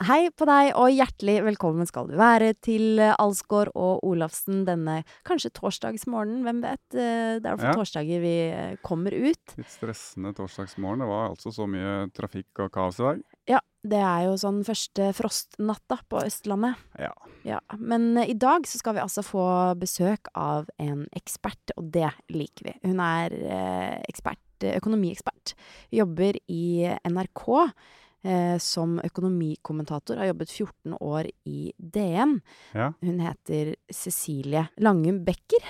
Hei på deg, og hjertelig velkommen skal du være til Alsgaard og Olafsen denne kanskje torsdagsmorgenen, hvem vet? Eh, Det er iallfall Ja. torsdager vi eh, kommer ut. Litt stressende torsdagsmorgen. Det var altså så mye trafikk og kaos i dag. Ja, det er jo sånn første frostnatta på Østlandet. Ja. Ja, men eh, i dag så skal vi altså få besøk av en ekspert, og det liker vi. Hun er eh, ekspert, eh, økonomiekspert. Jobber i NRK eh, som økonomikommentator. Har jobbet 14 år i DN. ja. Hun heter Cecilie Langum Becker.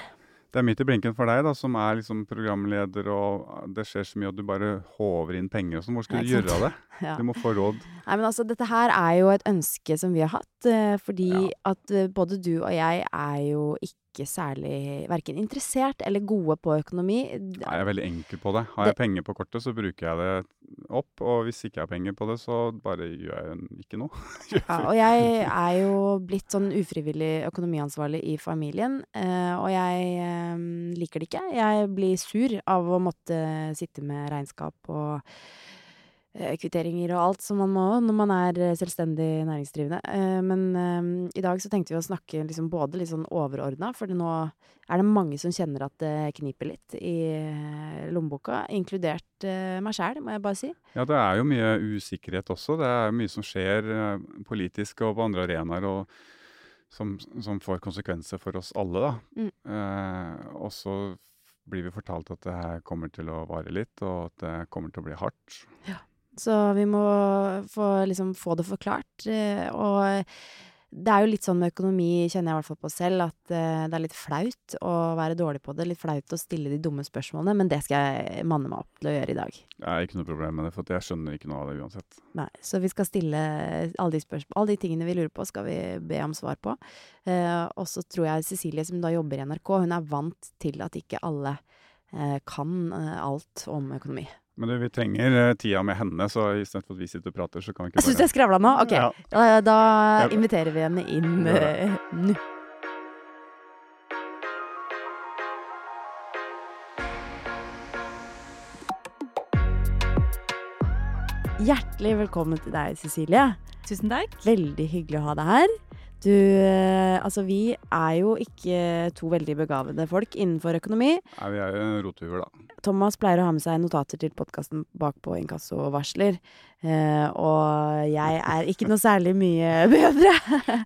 Det er midt i blinken for deg, da, som er liksom programleder, og det skjer så mye at du bare håver inn penger og sånn. Hvor skal du gjøre av det? Ja. Du må få råd. Nei, men altså, dette her er jo et ønske som vi har hatt, eh, fordi Ja. at eh, både du og jeg er jo ikke særlig verken interessert eller gode på økonomi. Nei, jeg er veldig enkel på det. Har jeg penger på kortet, så bruker jeg det opp. Og hvis ikke jeg har penger på det, så bare gjør jeg ikke noe. Ja, og jeg er jo blitt sånn ufrivillig økonomiansvarlig i familien, eh, og jeg eh, liker det ikke. Jeg blir sur av å måtte sitte med regnskap og kvitteringer og alt som man må når man er eh, selvstendig næringsdrivende. Eh, men eh, i dag så tenkte vi å snakke liksom både litt sånn overordna, for nå er det mange som kjenner at det kniper litt i eh, lommeboka, inkludert eh, meg sjæl, må jeg bare si. Ja, det er jo mye usikkerhet også. Det er mye som skjer eh, politisk og på andre arenaer, og som, som får konsekvenser for oss alle, da. Mm. Eh, og så blir vi fortalt at det her kommer til å vare litt, og at det kommer til å bli hardt. Så vi må få, liksom, få det forklart. eh, Og det er jo litt sånn med økonomi, kjenner jeg i hvert fall på selv, at eh, det er litt flaut å være dårlig på det. Litt flaut å stille de dumme spørsmålene, men det skal jeg manne meg opp til å gjøre i dag. Det er ikke noe problem med det, for jeg skjønner ikke noe av det uansett. Nei, så vi skal stille alle de spørsmål, alle de tingene vi lurer på, skal vi be om svar på. Eh, og så tror jeg Cecilie, som da jobber i NRK, hun er vant til at ikke alle eh, kan alt om økonomi. Men du, vi trenger eh, tida med henne, så istedenfor at vi sitter og prater, så kan vi ikke Syns du jeg skravla nå? Ok. Ja. Da, da inviterer vi henne inn eh, nå. Hjertelig velkommen til deg, Cecilie. Tusen takk. Veldig hyggelig å ha deg her. Du, eh, altså vi er jo ikke to veldig begavede folk innenfor økonomi. Nei, vi er jo rotehuer, da. Thomas pleier å ha med seg notater til podkasten bakpå inkasso-varsler. Eh, og jeg er ikke noe særlig mye bedre.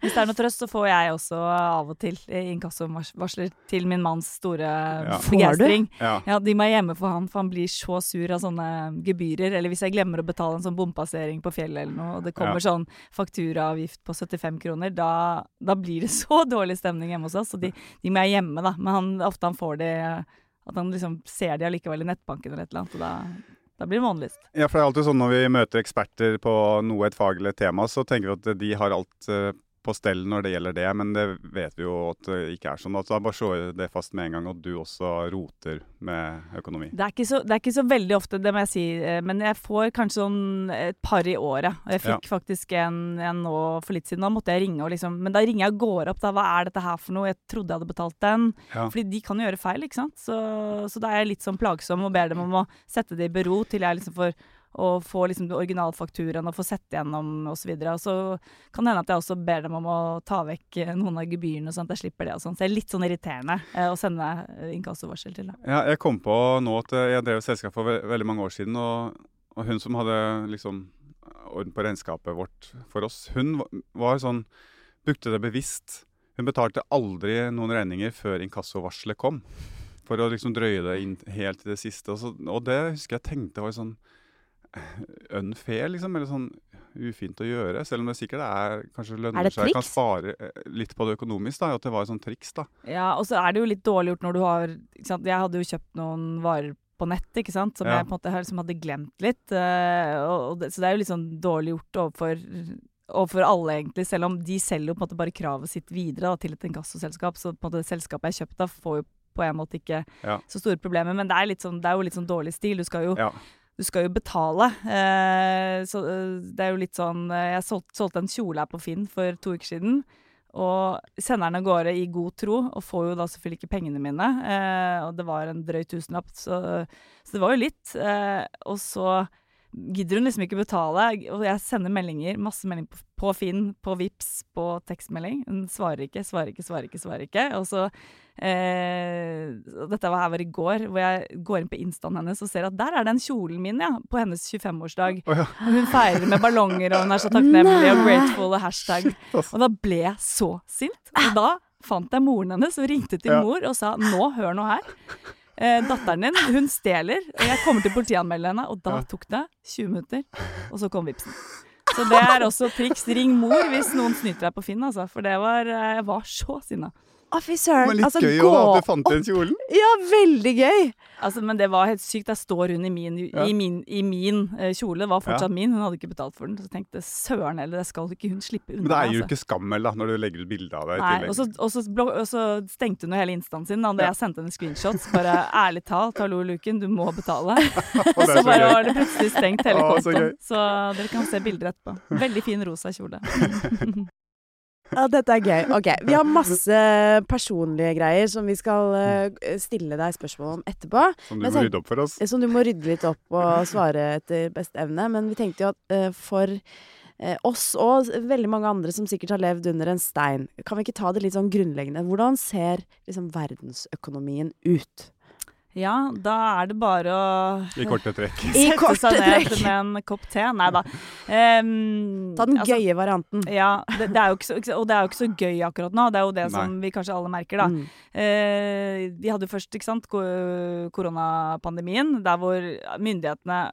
Hvis det er noe trøst, så får jeg også av og til eh, inkassovarsler til min manns store Ja. Begeistring. Ja. Ja, de må jeg gjemme for han, for han blir så sur av sånne gebyrer. Eller hvis jeg glemmer å betale en sånn bompassering på fjellet eller noe, og det kommer Ja. sånn fakturaavgift på 75 kroner, da, da blir det så dårlig stemning hjemme hos oss. Så de, de må jeg gjemme, da. Men han, ofte han får det At han liksom ser de allikevel i nettbanken eller et eller annet, og da, da blir det månelyst. Ja, for det er alltid sånn når vi møter eksperter på noe, et fag eller et tema, så tenker vi at de har alt eh, på stell når det gjelder det, men det vet vi jo at det ikke er sånn. Altså, bare slå det fast med en gang at du også roter med økonomi. Det er, ikke så, det er ikke så veldig ofte, det må jeg si, eh, men jeg får kanskje sånn et par i året. Og jeg fikk faktisk en, en nå for litt siden. Da måtte jeg ringe og liksom Men da ringer jeg og går opp, da. Hva er dette her for noe? Jeg trodde jeg hadde betalt den. Ja. Fordi de kan jo gjøre feil, ikke sant. Så, så da er jeg litt sånn plagsom og ber dem om å sette det i bero til jeg liksom får å få liksom originalfakturaen og få sett gjennom osv. Og, og så kan det hende at jeg også ber dem om å ta vekk eh, noen av gebyrene, sånn at jeg slipper det og sånn. Så det er litt sånn irriterende eh, å sende eh, inkassovarsel til. Da. Ja, jeg kom på nå at jeg drev selskap for ve veldig mange år siden, og, og hun som hadde liksom orden på regnskapet vårt for oss, hun var sånn Brukte det bevisst. Hun betalte aldri noen regninger før inkassovarselet kom. For å liksom drøye det inn helt til det siste. Og, så, og det husker jeg tenkte var sånn unfair, liksom. Eller sånn ufint å gjøre. Selv om det sikkert er kanskje Er lønner seg. Kan spare eh, litt på det økonomisk, da. At det var et sånt triks, da. Ja, og så er det jo litt dårlig gjort når du har ikke sant? Jeg hadde jo kjøpt noen varer på nett, ikke sant, som Ja. jeg på en måte liksom hadde glemt litt. Uh, og, og det, så det er jo litt sånn dårlig gjort overfor, overfor alle, egentlig, selv om de selger jo på en måte bare kravet sitt videre da, til et inkassoselskap. Så på en måte det selskapet jeg kjøpte av, får jo på en måte ikke Ja. så store problemer. Men det er, sånn, det er jo litt sånn dårlig stil. Du skal jo Ja. Du skal jo betale. Eh, så eh, det er jo litt sånn eh, Jeg solgte, solgte en kjole her på Finn for to uker siden. Og sender den av gårde i god tro, og får jo da selvfølgelig ikke pengene mine. Og det var en drøy tusenlapp, så, så det var jo litt. Og så gidder hun liksom ikke betale. Og jeg sender meldinger, masse meldinger på, på Finn, på Vips, på tekstmelding. Hun svarer ikke, svarer ikke, svarer ikke. svarer ikke. Og så eh, Dette var her var i går, hvor jeg går inn på instaen hennes og ser at der er den kjolen min, ja. På hennes 25-årsdag. Oh, ja. Hun feirer med ballonger, og hun er så takknemlig og grateful og hashtag. Og da ble jeg så sint. Og da fant jeg moren hennes og ringte til mor og sa nå, hør nå her. Eh, datteren din, hun stjeler, og jeg kommer til å politianmelde henne. Og da tok det 20 minutter, og så kom vipsen. Så det er også triks. Ring mor hvis noen snyter deg på Finn, altså. For det var eh, Jeg var så sinna. Å, fy søren. Men litt Altså, gøy gå òg, at du fant den kjolen. Ja, veldig gøy! Altså, men det var helt sykt. Der står hun i min, Ja. i min, i min uh, kjole. Det var fortsatt Ja. min. Hun hadde ikke betalt for den. Så tenkte søren heller, det skal ikke hun slippe unna. Men det er jo altså. ikke skammel da, når du legger ut bilde av deg Nei, og så, og, så blå, og så stengte hun jo hele instaen sin da Ja. jeg sendte henne screenshots. Bare ærlig talt, hallo Luken, du må betale. Og Så så bare var det plutselig stengt hele kontoen. så. Så, dere kan se bilder etterpå. Veldig fin rosa kjole. Ja, dette er gøy. Ok, Vi har masse personlige greier som vi skal uh, stille deg spørsmål om etterpå. Som du må rydde opp for oss. Som du må rydde litt opp og svare etter beste evne. Men vi tenkte jo at uh, for uh, oss og veldig mange andre som sikkert har levd under en stein, kan vi ikke ta det litt sånn grunnleggende? Hvordan ser liksom verdensøkonomien ut? Ja, da er det bare å I korte trekk. I sette korte seg ned trekk. med en kopp te. Nei da. Um, Ta den altså, gøye varianten. Ja, det, det er jo ikke så, og det er jo ikke så gøy akkurat nå. Det er jo det som vi kanskje alle merker, da. Mm. Uh, vi hadde først ikke sant, koronapandemien, der hvor myndighetene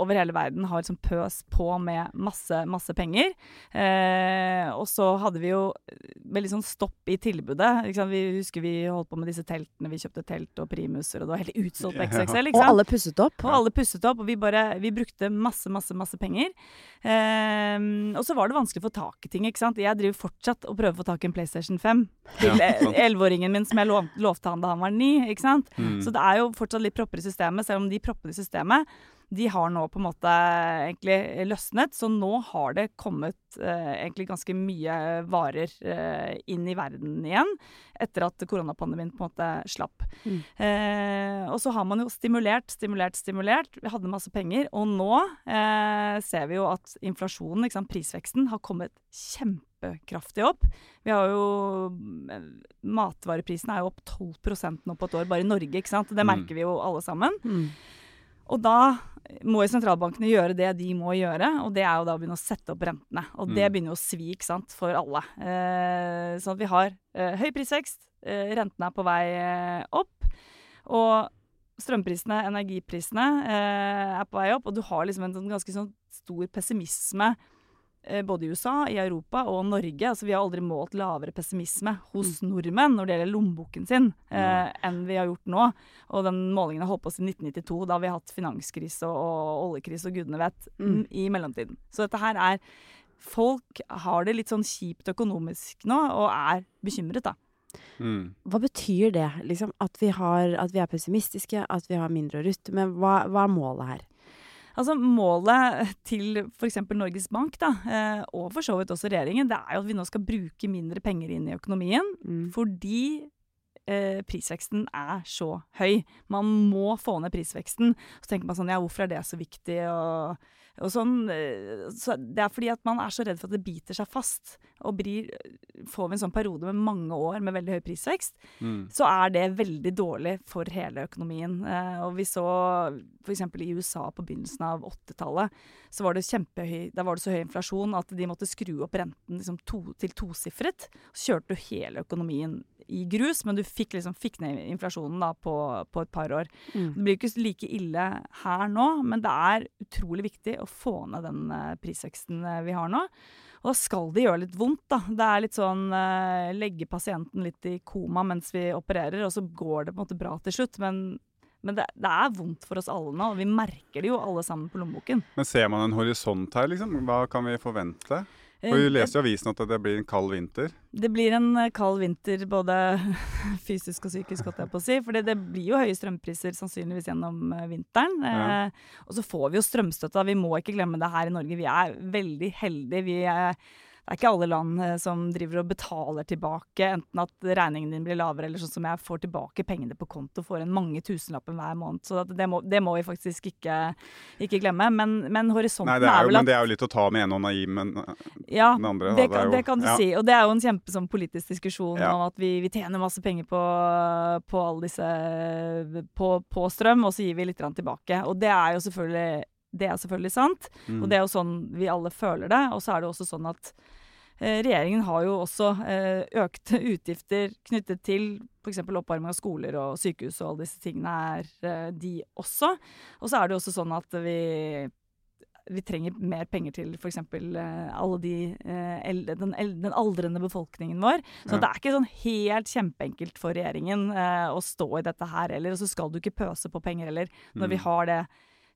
over hele verden har liksom pøs på med masse, masse penger. Eh, og så hadde vi jo veldig sånn stopp i tilbudet. Vi husker vi holdt på med disse teltene. Vi kjøpte telt og primuser, og det var helt utsolgt på XXL. Og alle pusset opp. Og alle pusset opp, og vi bare Vi brukte masse, masse, masse penger. Eh, og så var det vanskelig å få tak i ting, ikke sant. Jeg driver fortsatt og prøver å få tak i en PlayStation 5 til elleveåringen min som jeg lov, lovte han da han var ni, ikke sant. Mm. Så det er jo fortsatt litt propper i systemet, selv om de proppene i systemet de har nå på en måte egentlig løsnet, så nå har det kommet eh, egentlig ganske mye varer eh, inn i verden igjen, etter at koronapandemien på en måte slapp. Mm. Eh, og så har man jo stimulert, stimulert, stimulert. Vi hadde masse penger, og nå eh, ser vi jo at inflasjonen, ikke sant, prisveksten, har kommet kjempekraftig opp. Vi har jo eh, Matvareprisene er jo opp 12 nå på et år, bare i Norge, ikke sant. Det Mm. merker vi jo alle sammen. Mm. Og da må jo sentralbankene gjøre det de må gjøre, og det er jo da å begynne å sette opp rentene. Og det Mm. begynner jo å svi, ikke sant, for alle. Eh, sånn at vi har eh, høy prisvekst, eh, rentene er på vei eh, opp, og strømprisene, energiprisene eh, er på vei opp, og du har liksom en sånn ganske sånn stor pessimisme både i USA, i Europa og Norge. Altså, vi har aldri målt lavere pessimisme hos nordmenn når det gjelder lommeboken sin, eh, enn vi har gjort nå. Og den målingen har holdt på siden 1992, da vi har hatt finanskrise og, og oljekrise og gudene vet, Mm. i mellomtiden. Så dette her er Folk har det litt sånn kjipt økonomisk nå, og er bekymret, da. Mm. Hva betyr det, liksom? At vi, har, at vi er pessimistiske, at vi har mindre å rutte med? Hva, hva er målet her? Altså Målet til f.eks. Norges Bank, da, eh, og for så vidt også regjeringen, det er jo at vi nå skal bruke mindre penger inn i økonomien. Mm. Fordi eh, prisveksten er så høy. Man må få ned prisveksten. Så tenker man sånn, ja, hvorfor er det så viktig? Og, og sånn, eh, så det er fordi at man er så redd for at det biter seg fast. Og blir, får vi en sånn periode med mange år med veldig høy prisvekst, Mm. så er det veldig dårlig for hele økonomien. Eh, og vi så f.eks. i USA på begynnelsen av 80-tallet, så var det kjempehøy, da var det så høy inflasjon at de måtte skru opp renten liksom to, til tosifret. Så kjørte du hele økonomien i grus, men du fikk, liksom, fikk ned inflasjonen da, på, på et par år. Mm. Det blir ikke like ille her nå, men det er utrolig viktig å få ned den eh, prisveksten eh, vi har nå. Og da skal det gjøre litt vondt, da. Det er litt sånn eh, legge pasienten litt i koma mens vi opererer, og så går det på en måte bra til slutt. Men, Men det, det er vondt for oss alle nå, og vi merker det jo alle sammen på lommeboken. Men ser man en horisont her, liksom? Hva kan vi forvente? For Vi Eh, leser i avisen at det blir en kald vinter. Det blir en eh, kald vinter både fysisk og psykisk, holdt jeg på å si. For det blir jo høye strømpriser sannsynligvis gjennom eh, vinteren. Ja. Eh, og så får vi jo strømstøtte. Vi må ikke glemme det her i Norge. Vi er veldig heldige. Vi er, det er ikke alle land eh, som driver og betaler tilbake, enten at regningen din blir lavere, eller sånn som jeg får tilbake pengene på konto, får en mange tusenlappen hver måned. Så det, må, det må vi faktisk ikke, ikke glemme. Men, men horisonten Nei, er, er er jo, at men det er jo litt å ta med ene hånda i, men ja, den andre, da, det, det kan, jo- det kan du ja. si. Og det er jo en kjempe sånn, politisk diskusjon Ja. om at vi, vi tjener masse penger på, på alle disse på, på strøm, og så gir vi litt tilbake. Og det er jo selvfølgelig, det er selvfølgelig sant. mm. Og det er jo sånn vi alle føler det. Og så er det også sånn at eh, regjeringen har jo også eh, økte utgifter knyttet til f.eks. oppvarming av skoler og sykehus og alle disse tingene er eh, de også. Og så er det også sånn at vi vi trenger mer penger til f.eks. Eh, alle de eh, eldre, den, den aldrende befolkningen vår. Så Ja. det er ikke sånn helt kjempeenkelt for regjeringen eh, å stå i dette her heller. Og så skal du ikke pøse på penger heller, når vi Mm. har det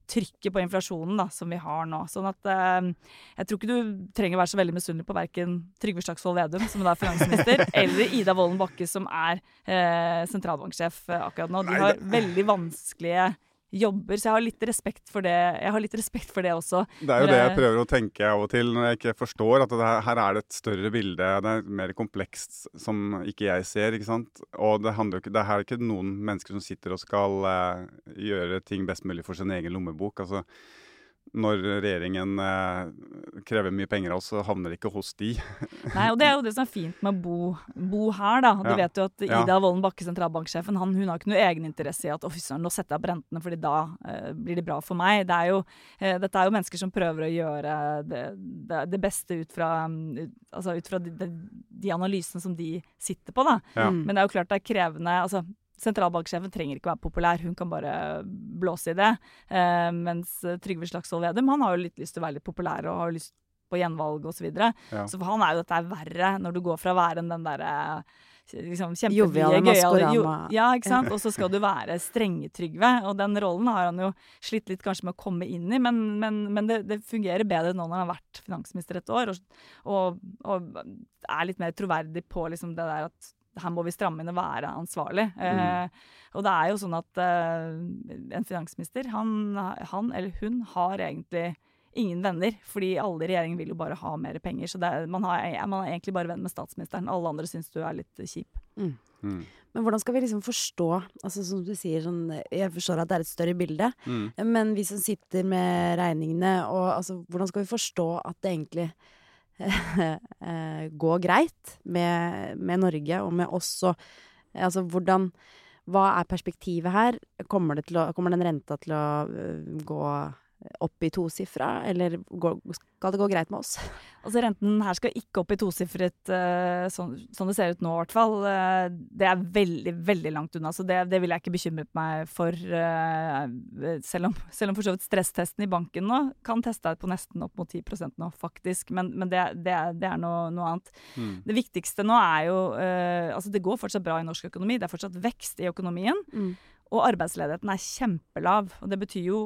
trykket på inflasjonen da, som vi har nå. Sånn at eh, jeg tror ikke du trenger å være så veldig misunnelig på verken Trygve Slagsvold Vedum, som da er finansminister, eller Ida Wolden Bakke, som er eh, sentralbanksjef eh, akkurat nå. De har veldig vanskelige jobber, så jeg har litt respekt for det, jeg har litt respekt for det også. Det er jo det jeg jeg- prøver å tenke av og til når jeg ikke forstår at det her, her er det et større bilde. Det er mer komplekst som ikke jeg ser. ikke sant? Og det handler det er ikke noen mennesker som sitter og skal eh, gjøre ting best mulig for sin egen lommebok. altså når regjeringen eh, krever mye penger av oss, så havner det ikke hos de. Nei, og Det er jo det som er fint med å bo, bo her. da. Du Ja. vet jo at Ja. Ida Wolden Bakke, sentralbanksjefen, han, hun har ikke noe egeninteresse i at offiseren nå setter jeg opp rentene, fordi da eh, blir det bra for meg. Det er jo, eh, dette er jo mennesker som prøver å gjøre det, det, det beste ut fra, mm, ut, altså ut fra de, de, de analysene som de sitter på. da. Ja. Men det er jo klart det er krevende. altså Sentralbanksjefen trenger ikke være populær, hun kan bare blåse i det. Eh, mens Trygve Slagsvold Vedum han har jo litt lyst til å være litt populær og har lyst på gjenvalg osv. Så, videre. Ja. så for han er jo dette er verre, når du går fra å være den derre liksom, Joviale kjempefrie, gøyale jo. Ja, ikke sant. Og så skal du være strenge-Trygve. Og den rollen har han jo slitt litt kanskje med å komme inn i, men, men, men det, det fungerer bedre nå når han har vært finansminister et år, og, og, og er litt mer troverdig på liksom det der at her må vi stramme inn og være ansvarlig. Eh, og det er jo sånn at eh, en finansminister, han, han eller hun har egentlig ingen venner, fordi alle i regjeringen vil jo bare ha mer penger. Så det er, man, har, man er egentlig bare venn med statsministeren. Alle andre syns du er litt kjip. Mm. Men hvordan skal vi liksom forstå altså Som du sier, sånn, jeg forstår at det er et større bilde, Mm. men vi som sitter med regningene, og altså, hvordan skal vi forstå at det egentlig eh, går greit med, med Norge og med oss og Altså hvordan Hva er perspektivet her? Kommer, det til å, kommer den renta til å øh, gå opp i tosifra, eller går, skal det gå greit med oss? Altså Renten her skal ikke opp i tosifret, eh, sånn, sånn det ser ut nå i hvert fall. Eh, det er veldig, veldig langt unna, så det, det vil jeg ikke bekymret meg for. eh, selv, om, selv om for så vidt stresstesten i banken nå kan teste deg på nesten opp mot 10 nå, faktisk. Men, men det, det, er, det er noe, noe annet. Mm. Det viktigste nå er jo eh, Altså det går fortsatt bra i norsk økonomi, det er fortsatt vekst i økonomien. Mm. Og arbeidsledigheten er kjempelav. Og det betyr jo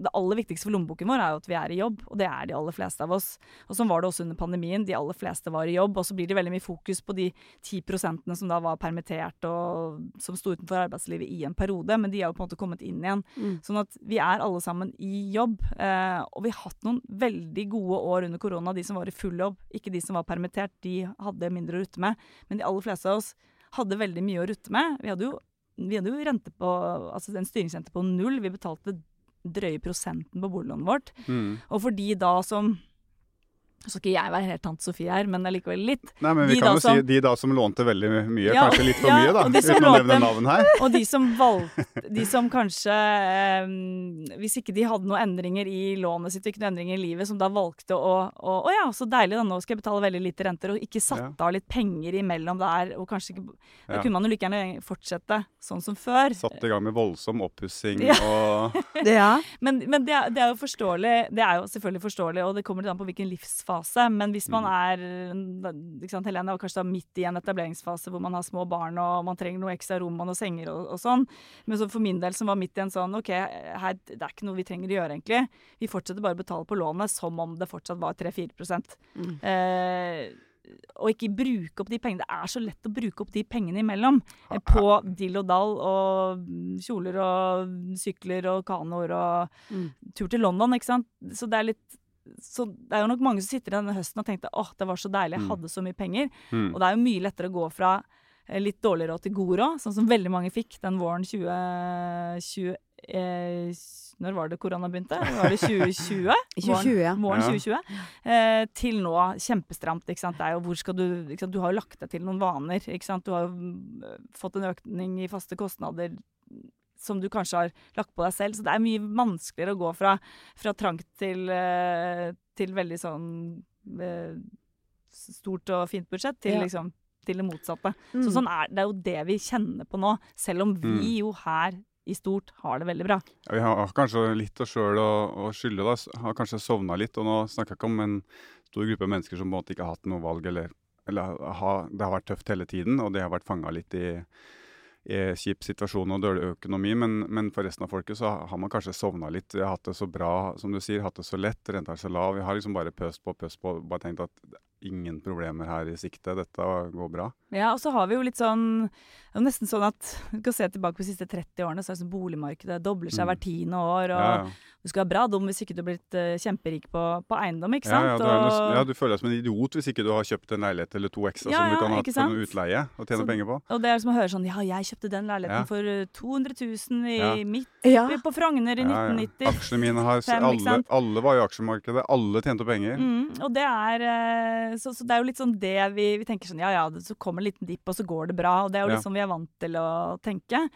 det aller viktigste for lommeboken vår er jo at vi er i jobb, og det er de aller fleste av oss. Og sånn var det også under pandemien. De aller fleste var i jobb, og så blir det veldig mye fokus på de 10 prosentene som da var permittert og som sto utenfor arbeidslivet i en periode, men de har jo på en måte kommet inn igjen. Mm. Sånn at vi er alle sammen i jobb. Eh, og vi har hatt noen veldig gode år under korona. De som var i full jobb, ikke de som var permittert, de hadde mindre å rutte med. Men de aller fleste av oss hadde veldig mye å rutte med. Vi hadde jo, vi hadde jo rente på, altså en styringsrente på null. Vi betalte drøye prosenten på boliglånet vårt. Mm. Og for de da som så skal ikke jeg være helt tante Sofie her, men allikevel litt. Nei, men vi De kan jo som- si de da som lånte veldig mye, Ja, kanskje litt for ja, mye, da. Uten å nevne navn her. Og de som valgte De som kanskje eh, Hvis ikke de hadde noen endringer i lånet sitt, ikke noen endringer i livet, som da valgte å Å å ja, så deilig, da. Nå skal jeg betale veldig lite renter. Og ikke satte av litt penger imellom der. Og kanskje ikke Da Ja. kunne man jo like gjerne fortsette sånn som før. Satt i gang med voldsom oppussing Ja. og Ja. Men, men det, er, det er jo forståelig. Det er jo selvfølgelig forståelig, og det kommer litt an på hvilken livsfase. Men hvis man er ikke sant, Helene var kanskje da midt i en etableringsfase hvor man har små barn og man trenger noe ekstra rom og noen senger og, og sånn. Men så for min del som var midt i en sånn OK, her, det er ikke noe vi trenger å gjøre, egentlig. Vi fortsetter bare å betale på lånet som om det fortsatt var 3-4 Mm. eh, og ikke bruke opp de pengene. Det er så lett å bruke opp de pengene imellom. Eh, på dill og dall og kjoler og sykler og kanoer og Mm. tur til London, ikke sant. Så det er litt så det er jo nok mange som sitter denne høsten og tenkte åh, det var så deilig, jeg Mm. hadde så mye penger. Mm. Og det er jo mye lettere å gå fra litt dårlig råd til god råd, sånn som veldig mange fikk den våren 2020 eh, Når var det korona begynte? Var det 2020? 2020, ja. Våren Ja. 2020. Eh, til nå kjempestramt. Ikke sant? Det er jo hvor skal du ikke sant? Du har jo lagt deg til noen vaner. Ikke sant? Du har jo mm, fått en økning i faste kostnader som du kanskje har lagt på deg selv. Så det er mye vanskeligere å gå fra, fra trangt til, eh, til veldig sånn eh, stort og fint budsjett, til Ja. liksom til det motsatte. Mm. Så sånn er, det er jo det vi kjenner på nå, selv om vi jo her i stort har det veldig bra. Ja, vi har kanskje litt oss sjøl å, å skylde. da, Har kanskje sovna litt. Og nå snakker jeg ikke om en stor gruppe mennesker som på en måte ikke har hatt noe valg, eller, eller ha, det har vært tøft hele tiden, og de har vært fanga litt i, kjip situasjon og dårlig økonomi. Men, men for resten av folket så har man kanskje sovna litt. Vi har hatt det så bra, som du sier, hatt det så lett, renta er så lav. Vi har liksom bare pøst på, pøst på, bare tenkt at ingen problemer her i sikte, dette går bra. Ja, og så har vi jo litt sånn Det er nesten sånn at du kan se tilbake på de siste 30 årene, så er det sånn boligmarkedet dobler seg Mm. hvert tiende år, og Ja, ja. du skal være bra dum hvis ikke du har blitt uh, kjemperik på, på eiendom, ikke sant? ja, du, noe, ja, du føler deg som en idiot hvis ikke du har kjøpt en leilighet eller to ekstra Ja, som du kan ha på noe utleie og tjene Så- penger på. Og det er som å høre sånn Ja, jeg kjøpte den leiligheten Ja. for eh, 200 000 i Ja. midt Ja. på Frogner i Ja, ja. 1990. Aksjene mine har Fem, alle, alle var i aksjemarkedet, alle tjente penger. Mm, og det er eh, så, så det er jo litt sånn det vi, vi tenker sånn Ja ja, det, så kommer en liten dipp, og så går det bra. Og det er jo Ja. sånn vi er vant til å tenke.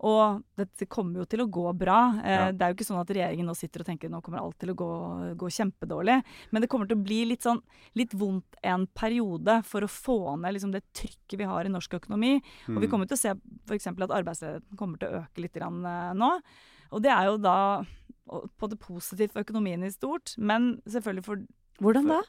Og dette kommer jo til å gå bra. Eh, Ja. Det er jo ikke sånn at regjeringen nå sitter og tenker nå kommer alt til å gå, gå kjempedårlig. Men det kommer til å bli litt sånn litt vondt en periode for å få ned liksom, det trykket vi har i norsk økonomi. Og vi Mm. kommer til å se f.eks. at arbeidsledigheten kommer til å øke litt grann, eh, nå. Og det er jo da på det positive for økonomien i stort, men selvfølgelig for Hvordan da? for,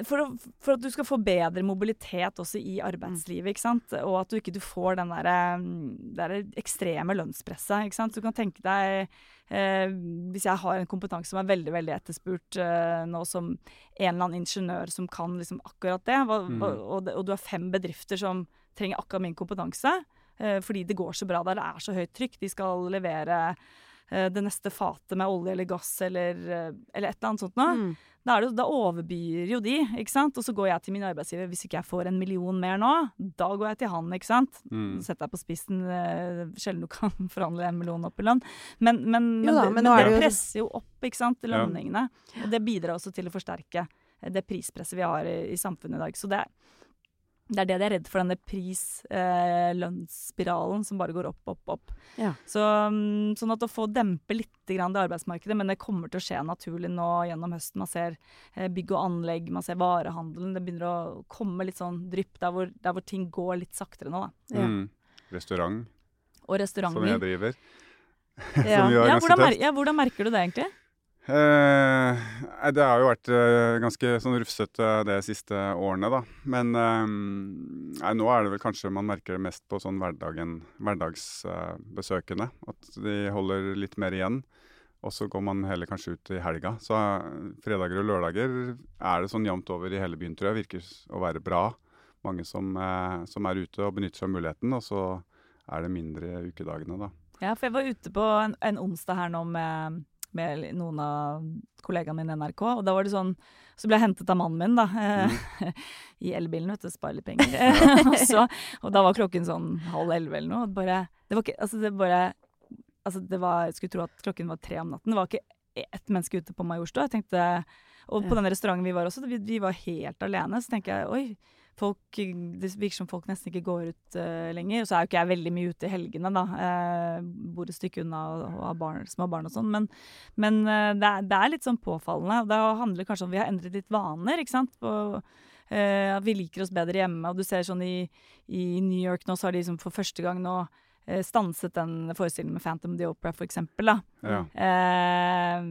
å, for at du skal få bedre mobilitet også i arbeidslivet, ikke sant? og at du ikke du får den der, mm, der ekstreme lønnspresset. ikke sant? Du kan tenke deg eh, Hvis jeg har en kompetanse som er veldig veldig etterspurt eh, nå som en eller annen ingeniør som kan liksom akkurat det, hva, Mm. hva, og, og du har fem bedrifter som trenger akkurat min kompetanse, eh, fordi det går så bra der, det er så høyt trykk, de skal levere det neste fatet med olje eller gass eller, eh, eller et eller annet sånt noe. Mm. Da, er det, da overbyr jo de, ikke sant? Og så går jeg til min arbeidsgiver. Hvis ikke jeg får en million mer nå, da går jeg til han, ikke sant? Mm. Setter deg på spissen. eh, Sjelden du kan forhandle en million opp i lønn. Men, men, men, da, men men er det, det presser jo opp, ikke sant, Ja. lønningene. Og det bidrar også til å forsterke eh, det prispresset vi har i, i samfunnet i dag. Så det, det er det de er redd for, denne pris-lønnsspiralen som bare går opp, opp, opp. Ja. Så, mm, sånn at å få dempe litt grann det arbeidsmarkedet, men det kommer til å skje naturlig nå gjennom høsten. Man ser eh, bygg og anlegg, man ser varehandelen. Det begynner å komme litt sånn drypp der hvor, der hvor ting går litt saktere nå. Da. Ja. Mm. Restaurant, Og restauranter. som jeg driver. Ja. som er Ja, ganske hvordan, tøft. ja, hvordan merker du det egentlig? Eh, nei, det har jo vært eh, ganske sånn rufsete de siste årene, da. Men eh, nei, nå er det vel kanskje man merker det mest på sånn hverdagen, hverdagsbesøkende. at de holder litt mer igjen. Og så går man heller kanskje ut i helga. Så eh, fredager og lørdager er det sånn jevnt over i hele byen, tror jeg. Virker å være bra. Mange som, eh, som er ute og benytter seg av muligheten. Og så er det mindre ukedagene, da. Ja, for jeg var ute på en, en onsdag her nå med, med noen av kollegaene mine i NRK, og da var det sånn Så ble jeg hentet av mannen min, da. Mm. I elbilen, vet du. Spare litt penger. og, så, og da var klokken sånn halv elleve eller noe. og Bare, det var ikke Altså, det bare Altså, det var Jeg skulle tro at klokken var tre om natten. Det var ikke ett menneske ute på Majorstua. Jeg tenkte Og på den restauranten vi var også, vi, vi var helt alene. Så tenker jeg oi, folk, det virker som folk nesten ikke går ut uh, lenger. Og så er jo ikke jeg veldig mye ute i helgene, da. Uh, bor et stykke unna og, og har barn, små barn og sånn. Men, men uh, det, er, det er litt sånn påfallende. Og det handler kanskje om vi har endret litt vaner, ikke sant. På, at vi liker oss bedre hjemme. Og du ser sånn i, i New York nå, så har de liksom for første gang nå stanset den forestillingen med Phantom of the Opera, for eksempel, da. Ja. Eh,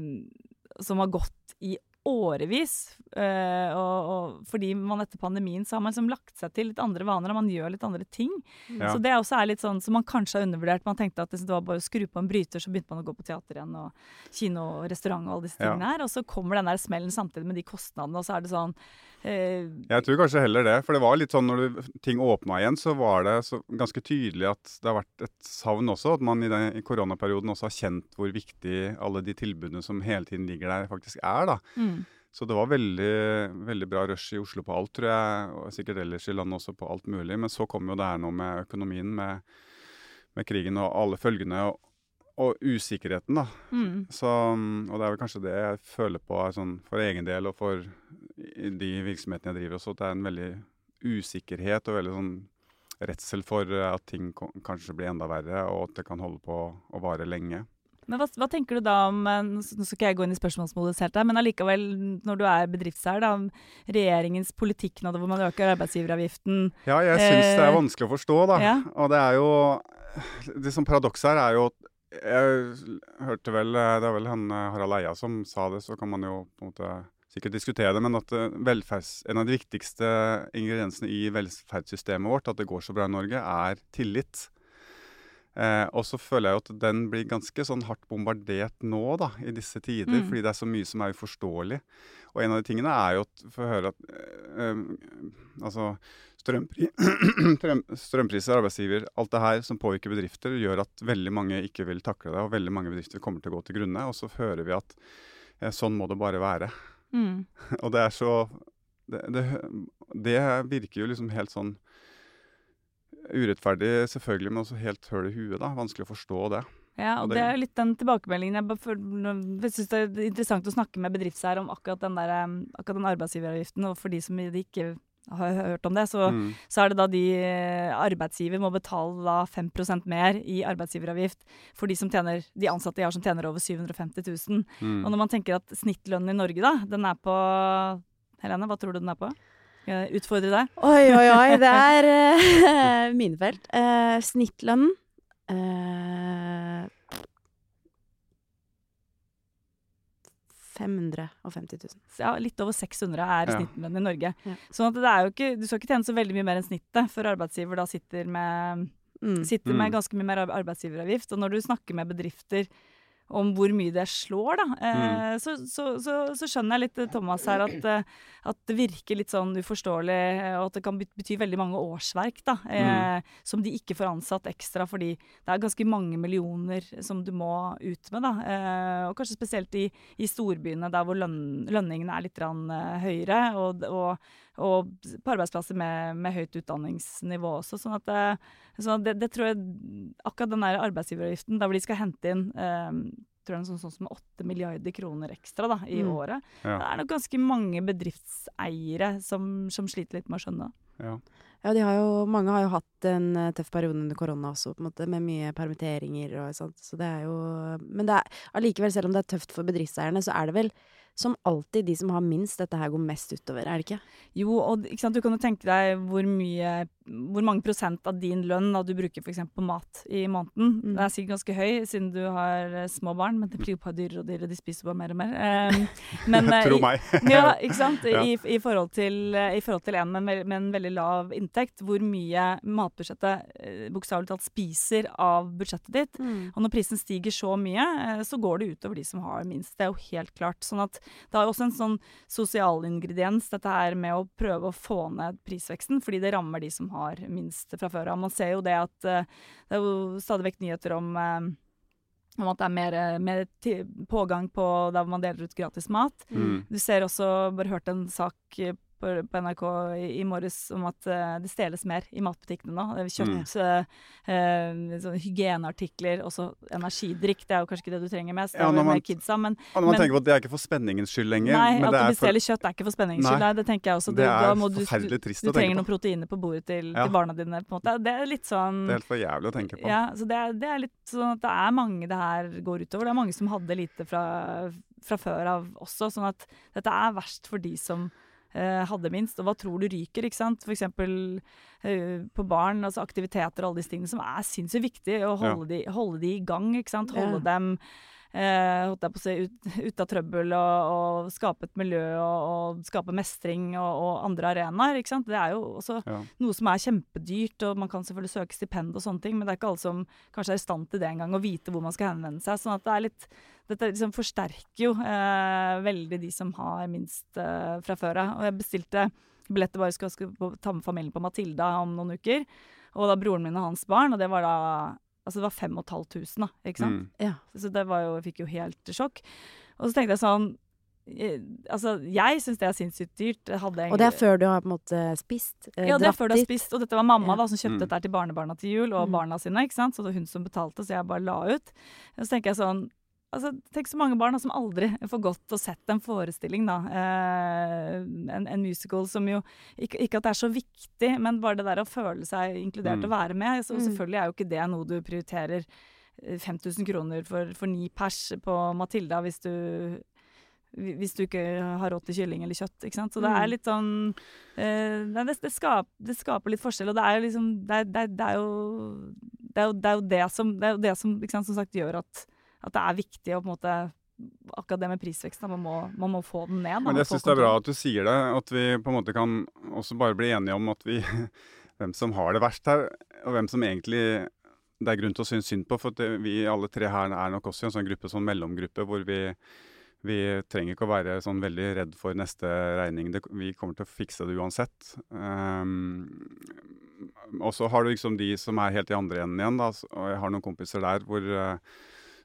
som har gått i årevis. eh, og, og fordi man etter pandemien så har man liksom lagt seg til litt andre vaner, og man gjør litt andre ting. Ja. Så det også er litt sånn som man kanskje har undervurdert. Man tenkte at det var bare å skru på en bryter, så begynte man å gå på teater igjen, og kino og restaurant og alle disse Ja. tingene her. Og så kommer den der smellen samtidig med de kostnadene, og så er det sånn Jeg tror kanskje heller det. For det var litt sånn når du, ting åpna igjen, så var det så ganske tydelig at det har vært et savn også. At man i, den, i koronaperioden også har kjent hvor viktig alle de tilbudene som hele tiden ligger der, faktisk er. da. mm. Så det var veldig, veldig bra rush i Oslo på alt, tror jeg. Og sikkert ellers i landet også på alt mulig. Men så kom jo det her nå med økonomien, med, med krigen og alle følgene. Og, og usikkerheten, da. Mm. Så, og det er vel kanskje det jeg føler på sånn, for egen del og for i de virksomhetene jeg driver også, at det er en veldig usikkerhet og veldig sånn redsel for at ting kanskje blir enda verre, og at det kan holde på å vare lenge. Men hva, hva tenker du da om eh, Nå skal ikke jeg gå inn i spørsmålsmodus helt, men allikevel, når du er bedriftseier, da, regjeringens politikk nå hvor man øker arbeidsgiveravgiften Ja, jeg syns det er Eh, vanskelig å forstå, da. ja. Og det er jo Det som paradokset her er jo at Jeg hørte vel Det er vel han eh, Harald Eia som sa det, så kan man jo på en måte sikkert diskutere det, men at eh, velferds, en av de viktigste ingrediensene i velferdssystemet vårt, at det går så bra i Norge, er tillit. Eh, og så føler jeg jo at den blir ganske sånn hardt bombardert nå, da, i disse tider, Mm. fordi det er så mye som er uforståelig. Og en av de tingene er jo at få høre at eh, eh, Altså strømpri strømpriser, arbeidsgiver, alt det her som påvirker bedrifter, gjør at veldig mange ikke vil takle det, og veldig mange bedrifter kommer til å gå til grunne. Og så hører vi at eh, sånn må det bare være. Mm. Og det er så det, det, det virker jo liksom helt sånn urettferdig, selvfølgelig, men også helt høl i huet. da, Vanskelig å forstå det. Ja, Og og det- det er jo litt den tilbakemeldingen jeg, jeg syns det er interessant å snakke med bedriftseiere om akkurat den, der, um, akkurat den arbeidsgiveravgiften. Og for de som ikke har hørt om det, så, Mm. så er det da de eh, arbeidsgiver må betale da 5% mer i arbeidsgiveravgift for de, som tjener, de ansatte de har som tjener over 750 000. Mm. Og når man tenker at snittlønnen i Norge, da, den er på Helene, hva tror du den er på? Utfordre deg? Oi, oi, oi, det er uh, minefelt. Uh, snittlønnen uh, 550 000. Ja, litt over 600 er Ja. snittlønn i Norge. Ja. Sånn at det er jo ikke, du skal ikke tjene så veldig mye mer enn snittet, før arbeidsgiver da sitter med Mm. sitter med Mm. ganske mye mer arbeidsgiveravgift. Og når du snakker med bedrifter om hvor mye det slår, da, eh, så, så, så, så skjønner jeg litt eh, Thomas her at, eh, at det virker litt sånn uforståelig, eh, og at det kan bety veldig mange årsverk da, eh, som de ikke får ansatt ekstra, fordi det er ganske mange millioner som du må ut med. Da. Eh, og kanskje spesielt i, i storbyene, der hvor løn, lønningene er litt rann, høyere, og, og, og på arbeidsplasser med, med høyt utdanningsnivå også. sånn at eh, så det, det tror jeg Akkurat den der arbeidsgiveravgiften, der hvor de skal hente inn eh, tror jeg sånn, sånn som 8 milliarder kroner ekstra da, i Mm. året. Ja. Det er nok ganske mange bedriftseiere som, som sliter litt med å skjønne. Ja. Ja, de har jo, mange har jo hatt en eh, tøff periode under korona også, på en måte, med mye permitteringer og sånt. Så det er jo Men det er allikevel, selv om det er tøft for bedriftseierne, så er det vel som alltid de som har minst, dette her går mest utover, er det ikke? Jo, og ikke sant, du kan jo tenke deg hvor mye Hvor mange prosent av din lønn da du bruker f.eks. på mat i måneden. Mm. Den er sikkert ganske høy siden du har eh, små barn, men det blir jo bare dyrere og dyrere. De spiser bare mer og mer. Eh, men, eh, Tro meg. ja, ikke sant? Ja. I, i forhold til, eh, i forhold til en med, en med en veldig lav inntekt, hvor mye matbudsjettet bokstavelig talt spiser av budsjettet ditt. Mm. Og når prisen stiger så mye, så går det utover de som har minst. Det er jo helt klart. Sånn at det har jo også en sånn sosial ingrediens, dette her med å prøve å få ned prisveksten, fordi det rammer de som har minst fra før av. Man ser jo det at eh, det er jo stadig vekk nyheter om eh, om at det er mer, eh, mer pågang på der man deler ut gratis mat. Mm. Du ser også, bare hørt en sak på, på NRK i, i morges om at eh, det stjeles mer i matbutikkene nå. Kjøtt, mm. eh, sånn hygieneartikler, også energidrikk. Det er jo kanskje ikke det du trenger mest, det Ja, når man- kidsa, men Og når man Men- tenker på at det er ikke for spenningens skyld lenger, nei, men at det du er for bestiller kjøtt er ikke for spenningens skyld. Nei, det tenker jeg også. Du, Det er da du, forferdelig trist du å tenke trenger noen proteiner på bordet til, Ja. til barna dine, på en måte. Det er litt sånn Det er helt for jævlig å tenke på. ja, så det er, det er litt sånn at det er mange det her går utover. Det er mange som hadde lite fra, fra før av også. Sånn at dette er verst for de som hadde minst. Og hva tror du ryker, ikke sant. For eksempel eh, på barn, altså aktiviteter og alle disse tingene som er sinnssykt viktig. Å holde, de, holde de i gang, ikke sant. Holde Ja. dem eh, holdt jeg på å si, ut, ut av trøbbel og, og skape et miljø og, og skape mestring og, og andre arenaer. ikke sant? Det er jo også Ja. noe som er kjempedyrt, og man kan selvfølgelig søke stipend og sånne ting, men det er ikke alle som kanskje er i stand til det engang, å vite hvor man skal henvende seg. sånn at det er litt dette liksom forsterker jo eh, veldig de som har minst eh, fra før av. Og jeg bestilte billetter bare skal, skal ta med familien på Matilda om noen uker. Og da broren min og hans barn, og det var da Altså det var 5500, da, ikke sant? Mm. Ja. Så det var jo, jeg fikk jo helt sjokk. Og så tenkte jeg sånn eh, Altså, jeg syns det er sinnssykt dyrt. Jeg Og det er før du har på en måte spist? eh, ja, det er før du har spist. Og dette var mamma Ja. da, som kjøpte Mm. dette til barnebarna til jul, og Mm. barna sine. ikke sant? Så det var hun som betalte, så jeg bare la ut. Og så tenker jeg sånn altså, Tenk så mange barn da, som aldri får gått og sett en forestilling, da. Eh, en, en musical som jo ikke, ikke at det er så viktig, men bare det der å føle seg inkludert Mm. og være med. Så Mm. selvfølgelig er jo ikke det noe du prioriterer eh, 5000 kroner for, for ni pers på Matilda hvis du hvis du ikke har råd til kylling eller kjøtt. ikke sant? Så det Mm. er litt sånn eh, det, det, skap, det skaper litt forskjell, og det er jo liksom Det er, det jo, det er, jo, det er jo det som Det er jo det som ikke sant, som sagt gjør at, at det er viktig å på en måte Akkurat det med prisveksten, man må, man må få den ned. da, Men jeg syns det er bra at du sier det. At vi på en måte kan også bare bli enige om at vi Hvem som har det verst her, og hvem som egentlig det er grunn til å synes synd på. For det, vi alle tre her er nok også i en sånn gruppe, sånn mellomgruppe, hvor vi vi trenger ikke å være sånn veldig redd for neste regning. Det, vi kommer til å fikse det uansett. Um, og så har du liksom de som er helt i andre enden igjen. Da, og jeg har noen kompiser der hvor, eh,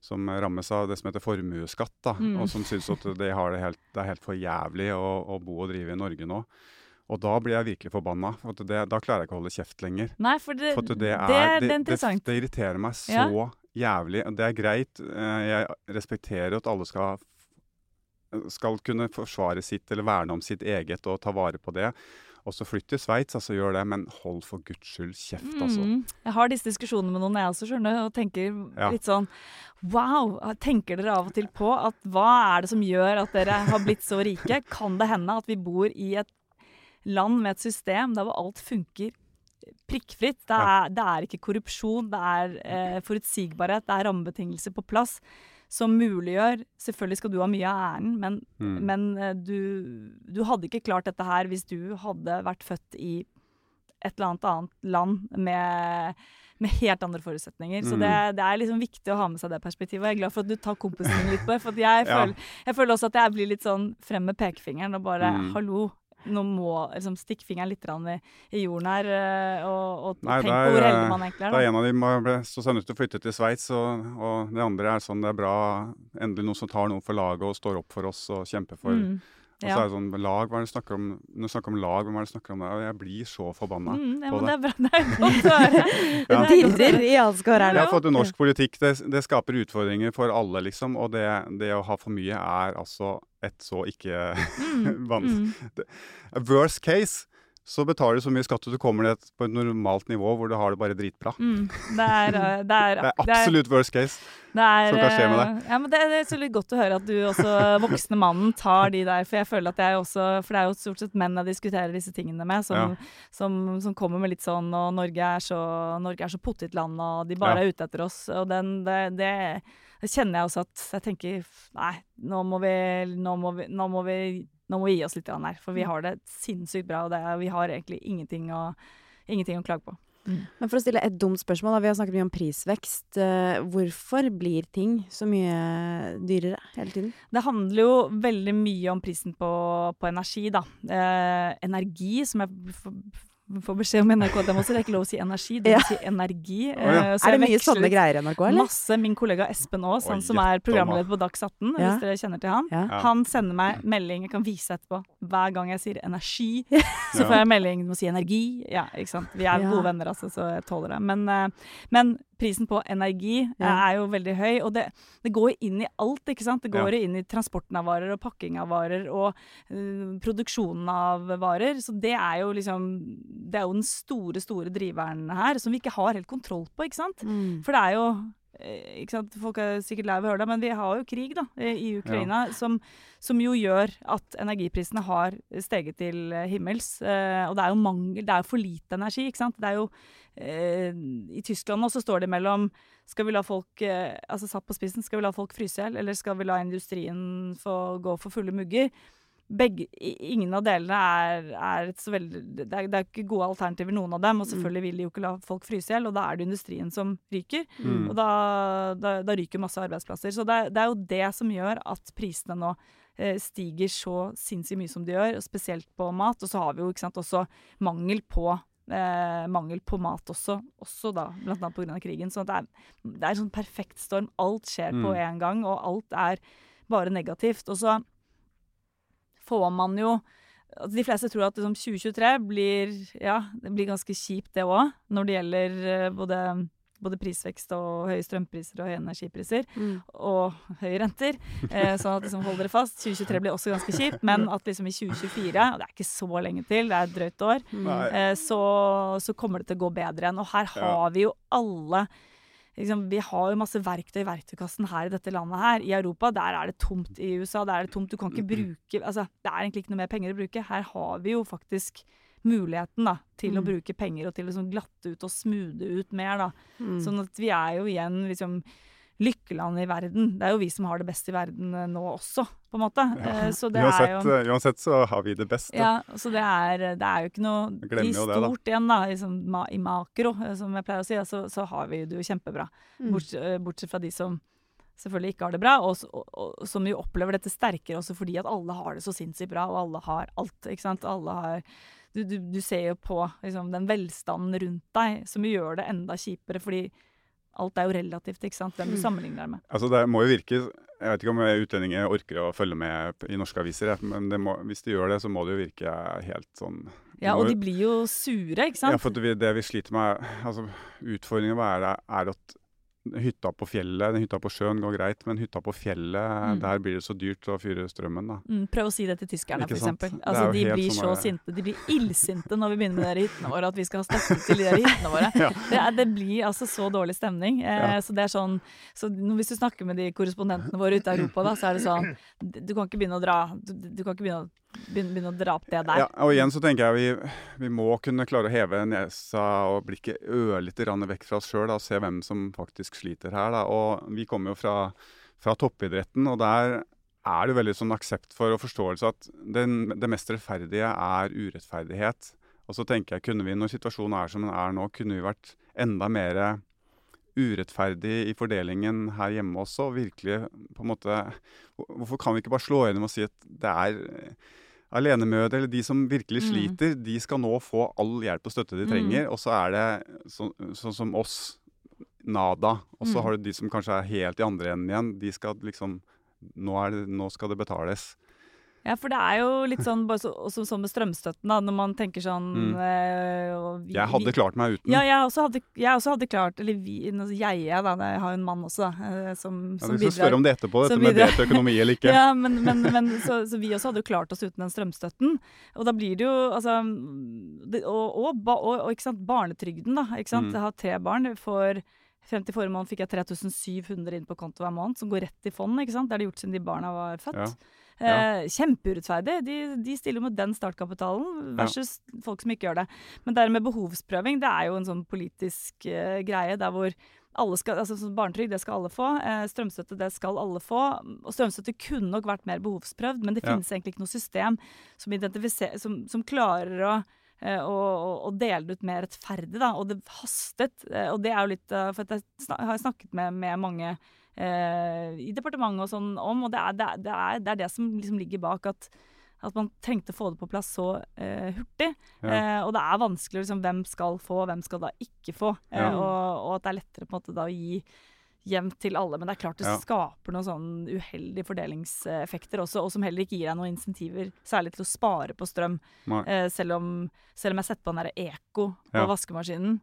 som rammes av det som heter formuesskatt. Da, Mm. Og som syns at det, har det, helt, det er helt for jævlig å, å bo og drive i Norge nå. Og da blir jeg virkelig forbanna. For det, da klarer jeg ikke å holde kjeft lenger. Nei, for det, For det, er, er interessant. det irriterer meg så Ja. jævlig. Det er greit. eh, Jeg respekterer at alle skal, skal kunne forsvare sitt eller verne om sitt eget og ta vare på det. Og så flytt til Sveits, altså gjør det, men hold for guds skyld kjeft, altså. Mm. Jeg har disse diskusjonene med noen jeg også, skjønner og tenker Ja. litt sånn Wow! Tenker dere av og til på at hva er det som gjør at dere har blitt så rike? Kan det hende at vi bor i et land med et system der hvor alt funker prikkfritt? Det er, det er ikke korrupsjon, det er eh, forutsigbarhet, det er rammebetingelser på plass som muliggjør Selvfølgelig skal du ha mye av æren, men Mm. men eh, du, du hadde ikke klart dette her hvis du hadde vært født i et eller annet annet land med, med helt andre forutsetninger. Så Mm. det, det er liksom viktig å ha med seg det perspektivet. Og jeg er glad for at du tar kompisen min litt på det. For jeg, Ja. føler, jeg føler også at jeg blir litt sånn frem med pekefingeren og bare Mm. Hallo, nå må liksom stikke fingeren litt i, i jorden her, eh, og, og, Nei, tenk det på hvor eldre heldig man egentlig er. Da er en av dem som ble- nødt til å flytte til Sveits, og, og det andre er sånn det er bra Endelig noen som tar noe for laget og står opp for oss og kjemper for Mm. Og så er det sånn lag, hva er det du snakker om Når du snakker om lag, hvem er det du snakker om? Jeg blir så forbanna. Mm, ja, på det det. er bra. Det er godt å høre. Ja. Det er dirrer i halskårene. Jeg har fått en norsk politikk, det, det skaper utfordringer for alle, liksom. Og det, det å ha for mye er altså et så ikke Mm, vanskelig mm. Worst case så betaler du så mye skatt at du kommer ned på et normalt nivå hvor du har det bare dritbra. Mm, det er, eh, det er, Det er absolutt worst case. Det er, som kan skje med deg. Ja, men det, det er så litt godt å høre at du også, voksne mannen, tar de der. For jeg føler at jeg også For det er jo stort sett menn jeg diskuterer disse tingene med, som, Ja. som, som kommer med litt sånn Og Norge er så, Norge er så pottitland, og de bare Ja. er ute etter oss. Og den, det, det, det kjenner jeg også at jeg tenker Nei, nå må vi Nå må vi, nå må vi, nå må vi gi oss litt her. For vi har det sinnssykt bra, og det, er- vi har egentlig ingenting å, ingenting å klage på. Men for å stille et dumt spørsmål, da. Vi har snakket mye om prisvekst. Eh, hvorfor blir ting så mye dyrere hele tiden? Det handler jo veldig mye om prisen på, på energi, da. Eh, energi, som jeg får beskjed om NRK at jeg må si, det er ikke lov å si energi, det Ja. må si energi. ja. Eh, er det mye sånne greier i NRK, eller? Masse. Min kollega Espen Aas, han som er programleder på Dags 18, Ja. hvis dere kjenner til han. Ja. Ja. Han sender meg melding, jeg kan vise etterpå, hver gang jeg sier energi. Så får jeg melding, om å si energi. Ja, ikke sant. Vi er gode venner, altså, så jeg tåler det. Men, eh, men prisen på energi eh, Ja. er jo veldig høy, og det, det går jo inn i alt, ikke sant. Det går Ja. jo inn i transporten av varer og pakking av varer og eh, produksjonen av varer. Så det er jo liksom Det er jo den store, store driveren her, som vi ikke har helt kontroll på, ikke sant. Mm. For det er jo eh, ikke sant? Folk er sikkert lei av å høre det, men vi har jo krig da, eh, i Ukraina, som, som jo gjør at energiprisene har steget til eh, himmels. Eh, og det er jo mangel, det er jo for lite energi. ikke sant? Det er jo, eh, I Tyskland også står det mellom skal vi la folk eh, altså satt på spissen, skal vi la folk fryse i hjel, eller skal vi la industrien få gå for fulle mugger? Begge, ingen av delene er, er et så veldig det er, det er ikke gode alternativer, noen av dem. Og selvfølgelig vil de jo ikke la folk fryse i hjel, og da er det industrien som ryker. Mm. Og da, da, da ryker masse arbeidsplasser. Så det, det er jo det som gjør at prisene nå eh, stiger så sinnssykt mye som de gjør, og spesielt på mat. Og så har vi jo sant, også mangel på eh, mangel på mat også, også da, blant annet pga. krigen. Så det er, det er en sånn perfekt storm. Alt skjer på én en gang, og alt er bare negativt. Og så får man jo altså De fleste tror at liksom 2023 blir, ja, det blir ganske kjipt, det òg, når det gjelder eh, både, både prisvekst og høye strømpriser og høye energipriser Mm. og høye renter. Eh, sånn at liksom hold dere fast. 2023 blir også ganske kjipt, men at liksom i 2024, og det er ikke så lenge til, det er et drøyt år, mm. eh, så, så kommer det til å gå bedre igjen. Og her har vi jo alle liksom, Vi har jo masse verktøy i verktøykassen her i dette landet her. I Europa der er det tomt. I USA der er det tomt. Du kan ikke bruke altså, Det er egentlig ikke noe mer penger å bruke. Her har vi jo faktisk muligheten da, til å Mm. bruke penger og til å liksom glatte ut og smoothe ut mer. da. Mm. Sånn at vi er jo igjen liksom lykkelandet i verden. Det er jo vi som har det best i verden eh, nå også, på en måte. Ja. Så det uansett, er jo eh, uansett så har vi det best. ja, så det er, det er jo ikke noe I stort det, igjen, da, i, sånn i makro, eh, som jeg pleier å si, så, så har vi det jo kjempebra. Mm. Bortsett, eh, bortsett fra de som selvfølgelig ikke har det bra, og, og, og som jo opplever dette sterkere også fordi at alle har det så sinnssykt bra, og alle har alt. ikke sant? Alle har Du, du, du ser jo på liksom, den velstanden rundt deg som gjør det enda kjipere, fordi alt er jo relativt, ikke sant? Hvem du Mm. sammenligner deg med. Altså Det må jo virke Jeg vet ikke om utlendinger orker å følge med i norske aviser, men det må, hvis de gjør det, så må det jo virke helt sånn Ja, og de blir jo sure, ikke sant? Ja, for det vi, det vi sliter med, altså utfordringen er, er at hytta på fjellet, den hytta på sjøen går greit, men hytta på fjellet, Mm. der blir det så dyrt å fyre strømmen, da. Mm, prøv å si det til tyskerne. Er Altså, de blir sånn så der- sinte. De blir illsinte når vi begynner med de hyttene våre, at vi skal ha støtte til de hyttene våre. Ja. Det, er, det blir altså så dårlig stemning. Eh, Ja. Så det er sånn så Hvis du snakker med de korrespondentene våre ute i Europa, da, så er det sånn Du kan ikke begynne å dra Du, du kan ikke begynne å, begynne, å dra opp det der. Ja, og igjen så tenker jeg vi, vi må kunne klare å heve nesa og blikket ørlite grann vekk fra oss sjøl og se hvem som faktisk sliter her. Da. Og vi kommer jo fra, fra toppidretten, og der er det veldig sånn aksept for og forståelse at den, det mest rettferdige er urettferdighet. Og så tenker jeg, kunne vi, når situasjonen er som den er nå, kunne vi vært enda mer urettferdig i fordelingen her hjemme også. og Virkelig på en måte Hvorfor kan vi ikke bare slå gjennom og si at det er alenemødre, eller de som virkelig Mm. sliter, de skal nå få all hjelp og støtte de Mm. trenger. Og så er det så- sånn som oss, nada. Og så Mm. har du de som kanskje er helt i andre enden igjen. De skal liksom Nå, er det, nå skal det betales. Ja, for det er jo litt sånn bare så, sånn med strømstøtten, da, når man tenker sånn Mm. øh, vi- Jeg hadde klart meg uten. Ja, jeg også hadde, jeg også hadde klart Eller vi, jeg, jeg, da, jeg har jo en mann også, da, som, som, Ja, som vi skal spørre om det etterpå, dette med det delt økonomi eller ikke. Ja, men, men, men så, så vi også hadde jo klart oss uten den strømstøtten. Og da blir det jo altså det, og, og, og, og ikke sant, barnetrygden, da. Ikke sant? Mm. Jeg har tre barn. For frem til forrige måned fikk jeg 3700 inn på konto hver måned, som går rett i fond. ikke sant? Det har de gjort siden de barna var født. Ja. Eh, kjempeurettferdig. De, de stiller med den startkapitalen versus folk som ikke gjør det. Men det med behovsprøving, det er jo en sånn politisk uh, greie der hvor alle skal, altså sånn Barnetrygd det skal alle få, eh, strømstøtte det skal alle få. Og strømstøtte kunne nok vært mer behovsprøvd, men det Ja. finnes egentlig ikke noe system som, som, som klarer å å dele det ut mer rettferdig, da. Og det hastet. Og det er jo litt For jeg har snakket med, med mange i departementet og sånn om, og det er det, er, det, er, det, er det som liksom ligger bak at at man trengte å få det på plass så eh, hurtig. Ja. Eh, og det er vanskelig liksom, hvem skal få, hvem skal da ikke få. Eh, Ja. og, og at det er lettere på en måte da å gi jevnt til alle. Men det er klart det Ja. skaper noen sånn uheldige fordelingseffekter også, og som heller ikke gir deg noen insentiver, særlig til å spare på strøm. Eh, selv, om, selv om jeg setter på den derre Eko på vaskemaskinen.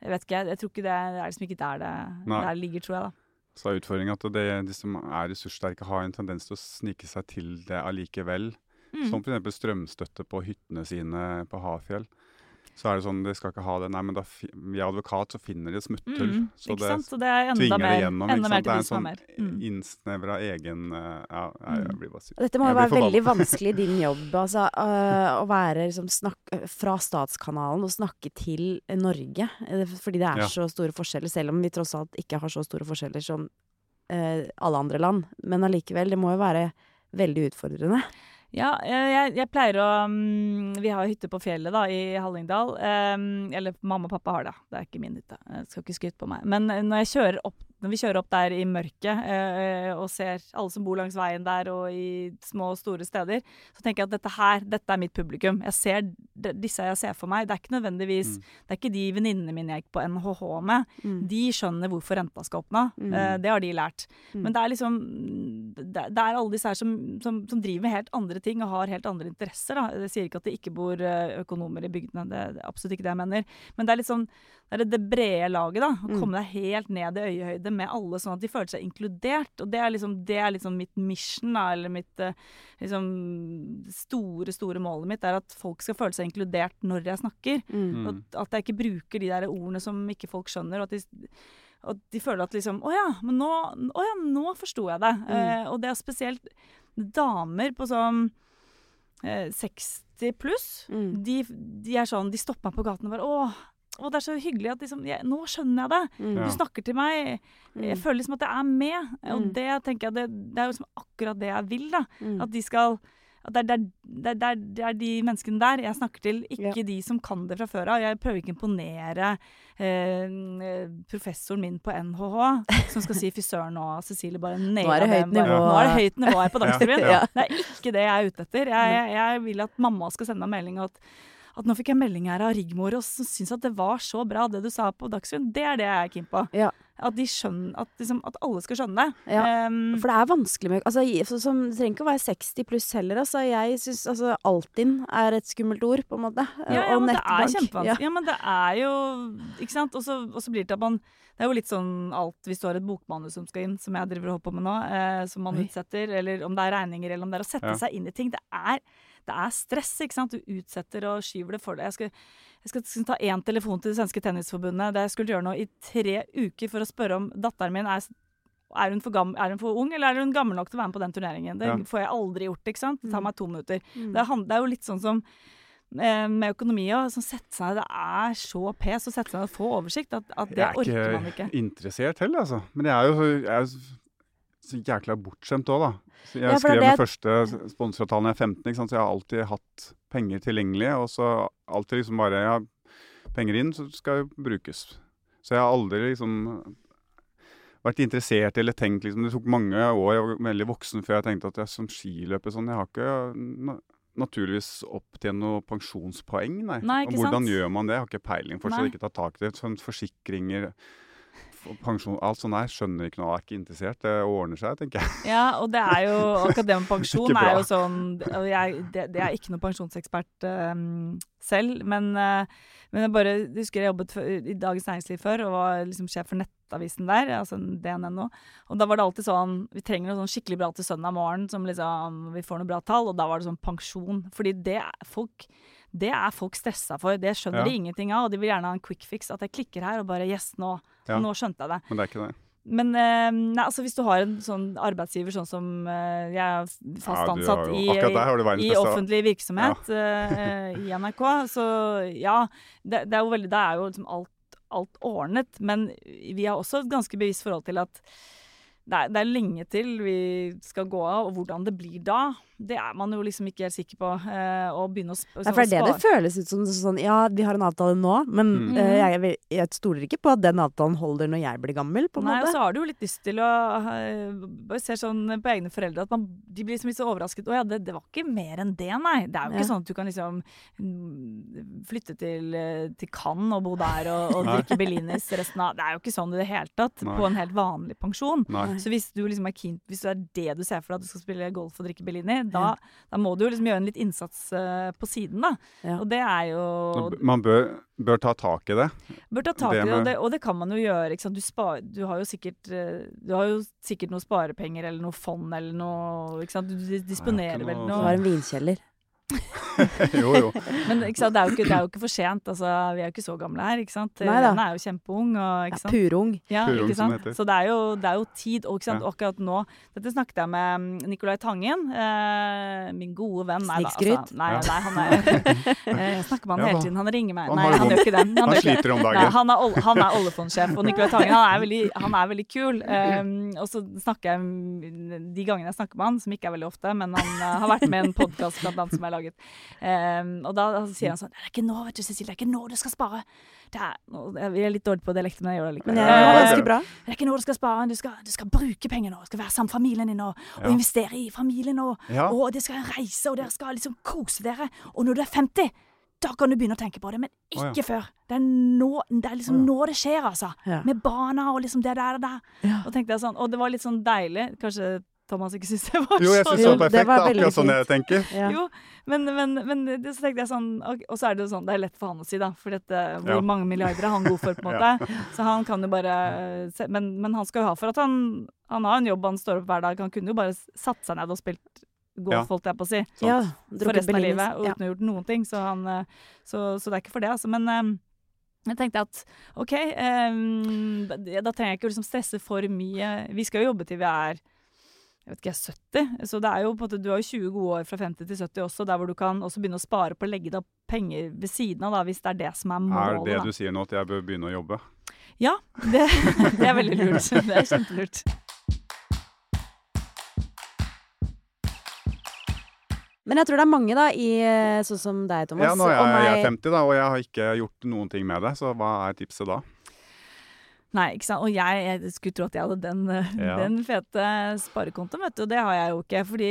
Jeg vet ikke, jeg, jeg tror ikke det, det er liksom ikke der det der ligger, tror jeg, da. Så er utfordringen at det, de som er ressurssterke, har en tendens til å snike seg til det allikevel. Mm. Som f.eks. strømstøtte på hyttene sine på Hafjell. Så er det sånn de skal ikke ha det. Nei, men da fi, via advokat så finner de smutthull. Mm, så det sant? Så det er enda tvinger mer, det gjennom. enda mer til Det er en sånn er. Mm. innsnevra egen eh, Ja, jeg, jeg blir bare sur. Dette må jo være veldig vanskelig i din jobb, altså, øh, å være liksom snakk, fra statskanalen og snakke til Norge. eh, Fordi det er Ja. så store forskjeller, selv om vi tross alt ikke har så store forskjeller som eh, alle andre land. Men allikevel, det må jo være veldig utfordrende. Ja, jeg, jeg- jeg pleier å mm, Vi har hytte på fjellet da, i Hallingdal. em, eller mamma og pappa har det. Det er ikke min hytte. Jeg skal ikke skryte på meg. Men eh, når, jeg kjører opp, når vi kjører opp der i mørket eh, og ser alle som bor langs veien der og i små og store steder, så tenker jeg at dette her, dette er mitt publikum. Jeg ser de, disse jeg ser for meg. Det er ikke nødvendigvis Mm. Det er ikke de venninnene mine jeg gikk på NHH med. Mm. De skjønner hvorfor renta skal åpne. Mm. Eh, det har de lært. Mm. Men det er liksom Det, det er alle disse her som, som, som driver med helt andre ting og har helt andre interesser. Da. Jeg sier ikke at det ikke bor eh, økonomer i bygdene, det er absolutt ikke det jeg mener. Men det er litt sånn det, det brede laget, da. Å Mm. komme deg helt ned i øyehøyde med alle, sånn at de føler seg inkludert. Og det er liksom, det er liksom mitt mission, da, eller mitt eh, liksom store, store målet mitt, er at folk skal føle seg inkludert når jeg snakker. Mm. Og At, jeg ikke bruker de der ordene som ikke folk skjønner. Og at de, og de føler at liksom Å ja, men nå, å ja, nå forsto jeg det. Eh, og det er spesielt damer på sånn eh, 60 pluss. Mm. De, de er sånn De stopper meg på gaten og bare Å, å det er så hyggelig at liksom jeg, Nå skjønner jeg det. Mm. Du snakker til meg. Jeg Mm. føler liksom at jeg er med. Og Mm. det tenker jeg det, det er jo liksom akkurat det jeg vil. da Mm. At de skal at det, er, det, er, det, er, det er de menneskene der jeg snakker til, ikke Ja. de som kan det fra før av. Jeg prøver ikke å imponere eh, professoren min på NHH, som skal si 'fy søren, nå Cecilie bare naila det høyt nivå. Nå er det høyt nivå her på Dagsrevyen. Ja. Det er ikke det jeg er ute etter. Jeg, jeg, jeg vil at mamma skal sende meg melding at at nå fikk jeg melding her av Rigmor og som syns at det var så bra det du sa på Dagsrevyen. Det er det jeg er keen på. Ja. At, de skjønner, at, liksom, at alle skal skjønne det. Ja. Um, For det er vanskelig med altså, så, som, Det trenger ikke å være 60 pluss heller. Altså. Jeg syns altså, Altinn er et skummelt ord, på en måte. Ja, ja, Og men det er nettbank. kjempevanskelig. Ja. men det er jo Ikke sant. Og så blir det at man Det er jo litt sånn alt hvis du har et bokmanus som skal inn, som jeg driver og holder på med nå, eh, som man Oi. utsetter, eller om det er regninger, eller om det er å sette Ja. seg inn i ting. Det er, det er stress, ikke sant. Du utsetter og skyver det for deg. Jeg skal, jeg skal, skal ta én telefon til det svenske tennisforbundet. Det jeg skulle gjøre nå i tre uker for å spørre om datteren min er er hun, for gam, er hun for ung, eller er hun gammel nok til å være med på den turneringen? Det Ja. får jeg aldri gjort, ikke sant. Det tar Mm. meg to minutter. Mm. Det, er, det er jo litt sånn som eh, med økonomi sette seg det er så pes å sette seg ned og få oversikt at, at det Jeg er orker man ikke ikke. interessert heller, altså. Men jeg er jo så, jeg er jo så jækla bortskjemt òg, da. Så jeg Ja, skrev den første sponsoravtalen jeg er 15, ikke sant? så jeg har alltid hatt penger tilgjengelig. Og så alltid liksom bare Ja, penger inn, så skal jo brukes. Så jeg har aldri liksom vært interessert eller tenkt liksom Det tok mange år, jeg var veldig voksen før jeg tenkte at jeg som skiløper sånn Jeg har ikke na naturligvis opptjent noe pensjonspoeng, nei. Nei, Og ikke hvordan sant? gjør man det? Jeg har ikke peiling. Fortsatt Nei. ikke tatt tak i det. Sånn forsikringer Pensjon, alt sånt der skjønner ikke noe, er ikke interessert. Det ordner seg, tenker jeg. Ja, og det er jo Ikke er jo sånn jeg, det, det er ikke noen pensjonsekspert um, selv, men, uh, men jeg bare husker jeg jobbet for, i Dagens Næringsliv før og var liksom sjef for nettavisen der, altså DNNO. Og da var det alltid sånn Vi trenger noe sånn skikkelig bra til søndag morgen, som liksom Vi får noe bra tall, og da var det sånn pensjon. Fordi det er folk det er folk stressa for. Det skjønner Ja. de ingenting av. Og de vil gjerne ha en quick fix. At jeg klikker her og bare Yes, nå, Ja. nå skjønte jeg det. Men det er ikke det. Men eh, nei, altså hvis du har en sånn arbeidsgiver sånn som eh, Jeg er fast Ja, har ansatt i, der har verdens i offentlig virksomhet eh, i NRK, så ja. Det, det er jo veldig Da er jo liksom alt, alt ordnet. Men vi har også et ganske bevisst forhold til at det er, det er lenge til vi skal gå av, og hvordan det blir da, det er man jo liksom ikke helt sikker på. Eh, å begynne å sp for det er det det føles ut som. Sånn, ja, vi har en avtale nå, men Mm. eh, jeg, jeg stoler ikke på at den avtalen holder når jeg blir gammel, på en Nei, og så har du jo litt lyst til å uh, Bare ser sånn på egne foreldre at man, de blir liksom litt så overrasket. Å ja, det, det var ikke mer enn det, nei. Det er jo ikke Ja. sånn at du kan liksom mm, flytte til, eh, til Cannes og bo der og, og drikke Bellinis resten av Det er jo ikke sånn i det hele tatt Nei. på en helt vanlig pensjon. Nei. Så hvis du liksom er keen, hvis det er det du ser for deg at du skal spille golf og drikke Bellini, da, da må du jo liksom gjøre en litt innsats eh, på siden, da. Ja. Og det er jo Man bør, bør ta tak i det. Bør ta tak i Det og det, og det kan man jo gjøre. Ikke sant? Du, spar, du, har jo sikkert, eh, du har jo sikkert noe sparepenger eller noe fond eller noe ikke sant? Du disponerer vel noe Du har en vinkjeller. jo, jo. Men ikke sant, det, er jo ikke, det er jo ikke for sent. Altså, vi er jo ikke så gamle her, ikke sant. Lene er jo kjempeung. Og, ikke Ja, purung. Ja, Purung, ikke sant? Så det er, jo, det er jo tid. Og ikke sant? Ja. akkurat nå Dette snakket jeg med Nikolai Nicolai Tangen, eh, min gode venn. Nei, da, Snikskryt? Altså, nei, Ja. nei, han er eh, Jeg snakker med han Ja, hele tiden. Han ringer meg. Han Nei, han gjør ikke det. Han, Han sliter om Nei, dagen. han er, han er oljefondsjef, og Nicolai Tangen han er veldig, han er veldig kul. Um, og så snakker jeg de gangene jeg snakker med han, som ikke er veldig ofte, men han eh, har vært med i en podkast som jeg laget. Um, og da sier han sånn Det er ikke nå, vet du, Cecilie. Det er ikke nå du skal spare. Det er, jeg er litt dårlig på dialekten, men jeg gjør det likevel. Men det, er ja, ganske bra. Det er ikke nå du skal spare, du skal, du skal bruke penger nå. Du skal være sammen med familien din og, og Ja. investere i familien. Og, Ja. og dere skal reise, og dere skal liksom kose dere. Og når du er 50, da kan du begynne å tenke på det, men Å, ja. ikke før. Det er, nå, det er liksom oh, ja. nå det skjer, altså. Ja. Med barna og liksom det der og der. Ja. Og tenkte jeg sånn, og det var litt sånn deilig. Kanskje Thomas ikke syntes det var Jo, jeg synes syns det var perfekt. Det var akkurat sånn jeg tenker. Ja. jo, men, men, men det, så tenkte jeg sånn Og, og så er det jo sånn, det er lett for han å si, da. For dette, hvor Ja. mange milliarder er han god for, på en måte. Så han kan jo bare se, men, men han skal jo ha for at han Han har en jobb, han står opp hver dag. Han kunne jo bare satt seg ned og spilt golf, Ja. holdt jeg på å si. Ja, For resten av livet, og uten å ha gjort noen ting. Så, han, eh, så, så det er ikke for det, altså. Men eh, jeg tenkte at OK, um, da trenger jeg ikke liksom stresse for mye. Vi skal jo jobbe til vi er jeg vet ikke, 70. Så det er jo på en måte, du har jo 20 gode år fra 50 til 70 også, der hvor du kan også begynne å spare på å legge deg penger ved siden av, da, hvis det er det som er målet. Er det da. du sier nå, at jeg bør begynne å jobbe? Ja, det, det er veldig lurt. Det er kjempelurt. Men jeg tror det er mange, da, i eh, sånn som deg, Thomas. Ja, nå er jeg, jeg er 50, da, og jeg har ikke gjort noen ting med det. Så hva er tipset da? Nei, ikke sant. Og jeg, jeg skulle tro at jeg hadde den, eh, Ja. den fete sparekontoen, vet du. Og det har jeg jo ikke. Fordi,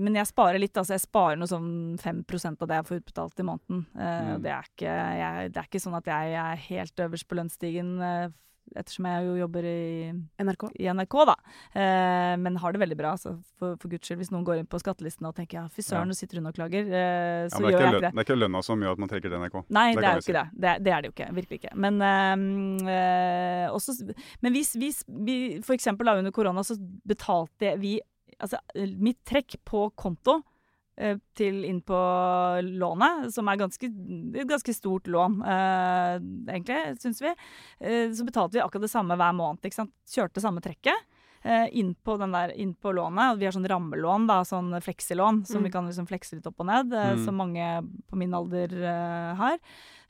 men jeg sparer litt. Altså, jeg sparer noe sånn 5% av det jeg får utbetalt i måneden. Uh, Mm. det, er ikke, jeg, det er ikke sånn at jeg er helt øverst på lønnsstigen, eh, ettersom jeg jo jobber i, NRK. i NRK, da. Eh, men har det veldig bra, altså, for, for guds skyld. Hvis noen går inn på skattelisten og tenker ja, fy søren, Ja. nå sitter hun og klager, eh, så ja, gjør jeg ikke det. det er ikke lønna som gjør at man trekker til NRK. Nei, Det det, er jo ikke det. det. Det er det jo ikke. Virkelig ikke. Men, øhm, øh, også, men hvis, hvis vi For eksempel da, under korona så betalte vi Altså mitt trekk på konto til inn på lånet, som er ganske, et ganske stort lån, eh, egentlig, syns vi, Eh, så betalte vi akkurat det samme hver måned. ikke sant? Kjørte samme trekket. eh, Inn på, den der, inn på lånet. og Vi har sånn rammelån, da, sånn fleksilån, som Mm. vi kan liksom flekse litt opp og ned. eh, Mm. Som mange på min alder eh, har.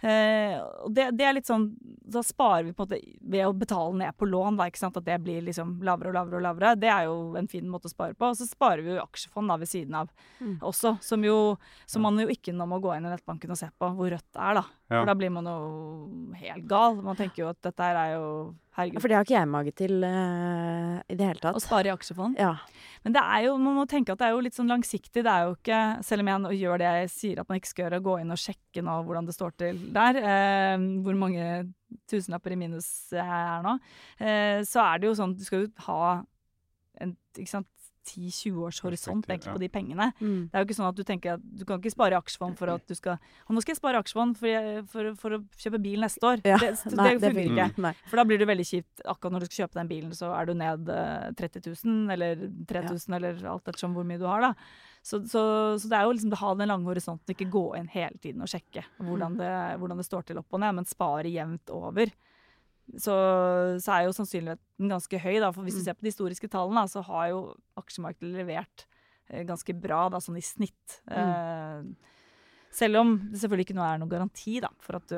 Eh, og det, det er litt sånn Da sparer vi på en måte ved å betale ned på lån, da, ikke sant? at det blir liksom lavere og lavere og lavere. Det er jo en fin måte å spare på. Og så sparer vi jo i aksjefond da ved siden av Mm. også, som jo Som man jo ikke nå må gå inn i nettbanken og se på hvor rødt det er, da. Ja. For da blir man jo helt gal. Man tenker jo at dette her er jo Herregud. for det har ikke jeg mage til uh, i det hele tatt. Å spare i aksjefond. Ja. Men det er jo, man må tenke at det er jo litt sånn langsiktig. Det er jo ikke, selv om jeg gjør det jeg sier at man ikke skal gjøre, gå inn og sjekke nå hvordan det står til der, eh, hvor mange tusenlapper i minus jeg er nå, eh, så er det jo sånn, du skal jo ha en, sant, 10-20 års horisont ja. på de pengene. Mm. Det er jo ikke sånn at du tenker at du kan ikke spare i aksjefond for at du skal Og nå skal jeg spare i aksjefond for, jeg, for, for å kjøpe bil neste år. Ja, Det, det, nei, det funker ikke. Mm. For da blir det veldig kjipt. Akkurat når du skal kjøpe den bilen, så er du ned eh, 30 000 eller 3000 eller alt ettersom hvor mye du har, da. Så, så, så det er jo liksom å ha den lange horisonten, ikke gå inn hele tiden og sjekke hvordan det, hvordan det står til opp og ned, men spare jevnt over. Så, så er jo sannsynligheten ganske høy, da. For hvis du Mm. ser på de historiske tallene, så har jo aksjemarkedet levert eh, ganske bra, da, sånn i snitt. Eh, selv om det selvfølgelig ikke nå er noen garanti da, for at du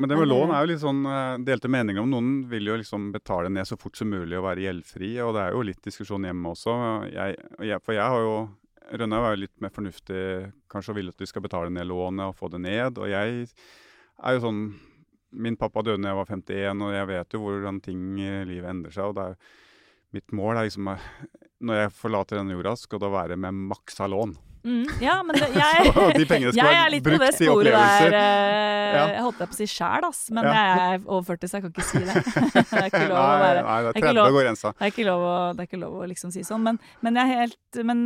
Men det med lån er jo litt sånn eh, delte meninger om. Noen vil jo liksom betale ned så fort som mulig og være gjeldfri, og det er jo litt diskusjon hjemme også. Jeg, for jeg har jo Rønnaug er jo litt mer fornuftig kanskje og vil at du skal betale ned lånet og få det ned. Og jeg er jo sånn Min pappa døde da jeg var 51, og jeg vet jo hvordan ting i livet endrer seg. og det er Mitt mål er liksom eh, Når jeg forlater denne jorda, skal det være med maksa lån. Mm, Ja, men det, jeg Så de pengene skal Jeg er være litt på det brukt sporet der. eh, Ja. Jeg holdt på å si sjæl, ass. Men Ja. jeg er over 40, så jeg kan ikke si det. det er ikke lov å være nei, det det er er ikke 30 lov. går grensa. det er ikke lov å, det er ikke lov å liksom si sånn. Men, men, jeg, helt, men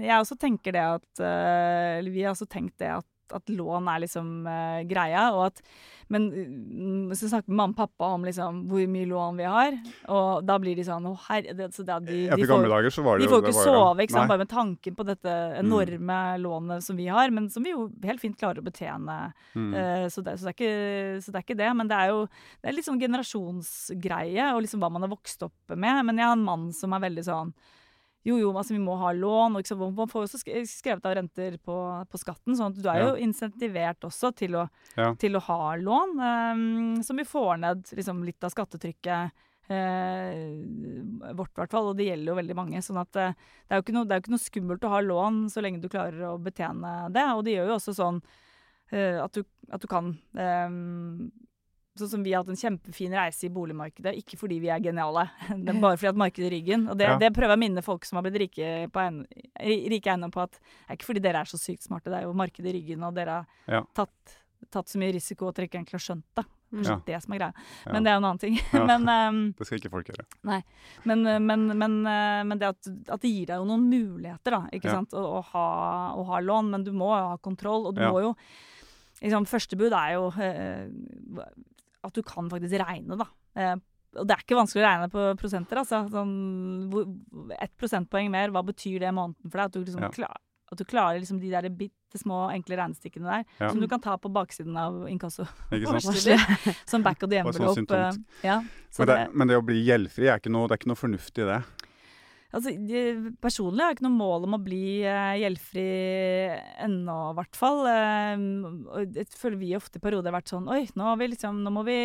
jeg også tenker det at uh, vi har også tenkt det at at lån er liksom uh, greia. Og at, men så hvis snakker mamma og pappa om liksom hvor mye lån vi har, og da blir de sånn Å, herre det, så da, de, de får- dager så det de jo får ikke var sove ikke sant? Nei. bare med tanken på dette enorme lånet som vi har, men som vi jo helt fint klarer å betjene. Mm. Uh, så, det, så, det ikke, så det er ikke det. Men det er jo det er litt sånn generasjonsgreie, og liksom hva man har vokst opp med. Men jeg har en mann som er veldig sånn jo, jo, altså vi må ha lån. Og? Man får jo også skrevet av renter på, på skatten, sånn at du er Ja. jo insentivert også til å, Ja. til å ha lån. Um, som vi får ned liksom, litt av skattetrykket eh, vårt, i hvert fall. Og det gjelder jo veldig mange. sånn at eh, det er jo ikke noe, det er jo ikke noe skummelt å ha lån så lenge du klarer å betjene det. Og det gjør jo også sånn eh, at, du, at du kan ehm, Sånn som vi har hatt en kjempefin reise i boligmarkedet, ikke fordi vi er geniale, det er bare fordi at markedet er ryggen. Og det, Ja. det prøver jeg å minne folk som har blitt rike, på en, rike ennå på at det er ikke fordi dere er så sykt smarte, det er jo markedet i ryggen, og dere har Ja. tatt, tatt så mye risiko at dere ikke egentlig har skjønt det. Ja. Det som er greia. Men det er jo en annen ting. Men, um, Det skal ikke folk gjøre. men, men, men, eh, men det at, at det gir deg jo noen muligheter, da, ikke sant, å, å, ha, å ha lån, men du må jo ha kontroll, og du må jo liksom, Første bud er jo eh, at du kan faktisk regne, da. Eh, og det er ikke vanskelig å regne på prosenter, altså. Sånn, ett prosentpoeng mer, hva betyr det i måneden for deg? At du, liksom Ja. klar, at du klarer liksom de der bitte små, enkle regnestykkene der, Ja. som du kan ta på baksiden av inkasso. Som back of the envelope. sånn envelope. eh, ja. men, Men det, men det å bli gjeldfri er ikke noe, det er ikke noe fornuftig i det. Altså, personlig har jeg ikke noe mål om å bli eh, gjeldfri ennå, i hvert fall. Eh, og jeg føler vi ofte i perioder har vært sånn Oi, nå, vi liksom, nå må vi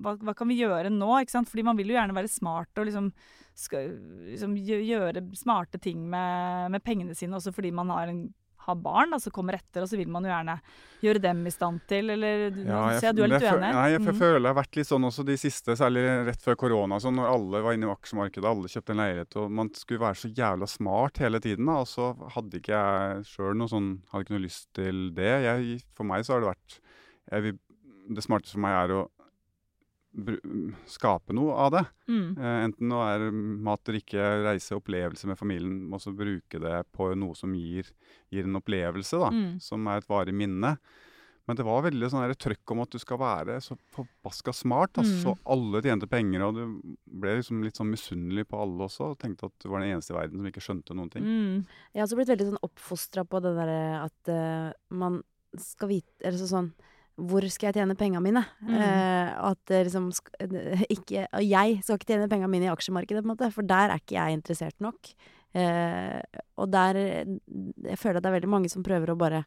hva, hva kan vi gjøre nå? Ikke sant? Fordi man vil jo gjerne være smart og liksom, skal, liksom gjøre smarte ting med, med pengene sine, også fordi man har, en, har barn da, som kommer etter, og så vil man jo gjerne gjøre dem i stand til, eller Ja, jeg, jeg du er litt jeg uenig. Nei, jeg Mm. føler det har vært litt sånn også de siste, særlig rett før korona, sånn, når alle var inne i aksjemarkedet, alle kjøpte en leilighet, og man skulle være så jævla smart hele tiden, da, og så hadde ikke jeg sjøl noe sånn, hadde ikke noe lyst til det. Jeg, for meg så har det vært jeg vil, Det smarteste for meg er å skape noe av det. Mm. Eh, enten det er mat, drikke, reise, opplevelse med familien, Må også bruke det på noe som gir, gir en opplevelse, da, Mm. som er et varig minne. Men det var veldig sånn trøkk om at du skal være så forbaska smart. Altså, Mm. Alle tjente penger, og du ble liksom litt sånn misunnelig på alle også. Og tenkte at du var den eneste i verden som ikke skjønte noen ting. Mm. Jeg har også blitt veldig sånn oppfostra på det derre at uh, man skal vite Eller så sånn Hvor skal jeg tjene penga mine? Mm. Eh, at liksom eh, ikke jeg skal ikke tjene penga mine i aksjemarkedet, på en måte, for der er ikke jeg interessert nok. Eh, og der Jeg føler at det er veldig mange som prøver å bare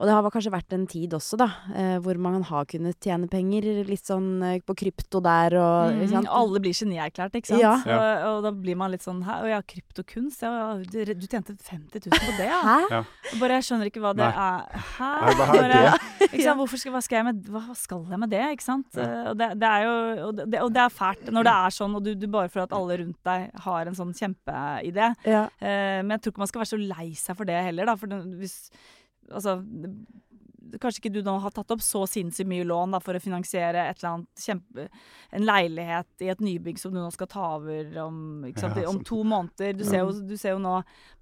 og det har kanskje vært en tid også, da, eh, hvor man har kunnet tjene penger litt sånn eh, på krypto der og ikke Mm, sant? alle blir genierklært, ikke sant? Ja. Og, og da blir man litt sånn Hæ, å ja, kryptokunst? Ja, du, du tjente 50 000 på det, ja? Hæ? Ja. Bare jeg skjønner ikke hva det Nei. er. Hæ? Nei, hva er Bare, det? Ikke sant? Hvorfor skal, hva, skal jeg med, hva skal jeg med det, ikke sant? Ja. Eh, Og, det, det er jo, og, det, og det er fælt når det er sånn, og du, du bare for at alle rundt deg har en sånn kjempeidé. Ja. Eh, men jeg tror ikke man skal være så lei seg for det heller, da. For hvis Altså Kanskje ikke du nå har tatt opp så sinnssykt mye lån da, for å finansiere et eller annet kjempe, en leilighet i et nybygg som du nå skal ta over om, ikke sant, Ja, om to måneder. Du ser, jo, du ser jo nå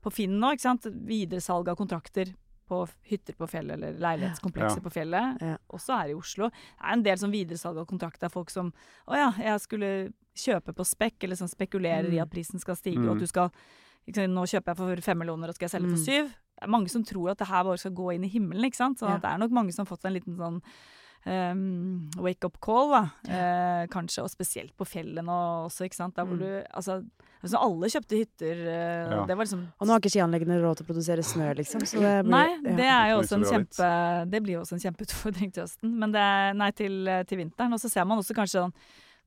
på Finn nå, ikke sant, videresalg av kontrakter på hytter på fjellet eller leilighetskomplekser Ja. på fjellet. Ja. Også her i Oslo. Det er en del som videresalg av kontrakter av folk som Å ja, jeg skulle kjøpe på spekk, eller som spekulerer i Mm. at prisen skal stige, Mm. og at du skal ikke sant, Nå kjøper jeg for fem millioner og skal jeg selge for Mm. syv. Det er mange som tror at det her bare skal gå inn i himmelen, ikke sant. Så Ja. det er nok mange som har fått en liten sånn um, wake up call, da. Eh, kanskje, og spesielt på fjellene også, ikke sant. Der hvor Mm. du Altså, altså alle kjøpte hytter. eh, Ja. Det var liksom Og nå har ikke skianleggene råd til å produsere snø, liksom. Så det blir, Nei, det er jo også en kjempe Det blir jo også en kjempeutfordring til høsten. Men det er Nei, til, til vinteren. Og så ser man også kanskje sånn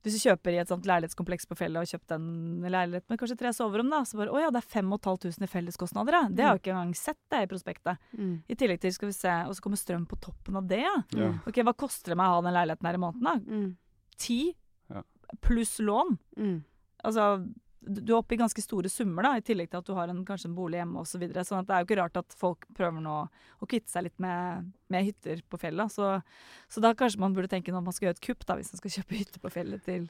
hvis du kjøper i et sånt leilighetskompleks på fjellet og kjøpt en leilighet med kanskje tre soverom, da, så bare Å ja, det er 5500 i felleskostnader, ja. Det har jeg ikke engang sett det i prospektet. Mm. I tillegg til, skal vi se, og så kommer strøm på toppen av det, ja. Ja. Ok, hva koster det meg å ha den leiligheten her i måneden, da? Mm. Ti Ja. pluss lån. Mm. Altså du er oppe i ganske store summer, da, i tillegg til at du har en, kanskje en bolig hjemme osv. Så videre. sånn at det er jo ikke rart at folk prøver nå å kvitte seg litt med, med hytter på fjellet. Så, så, da kanskje man burde tenke når man skal gjøre et kupp, da, hvis man skal kjøpe hytte på fjellet til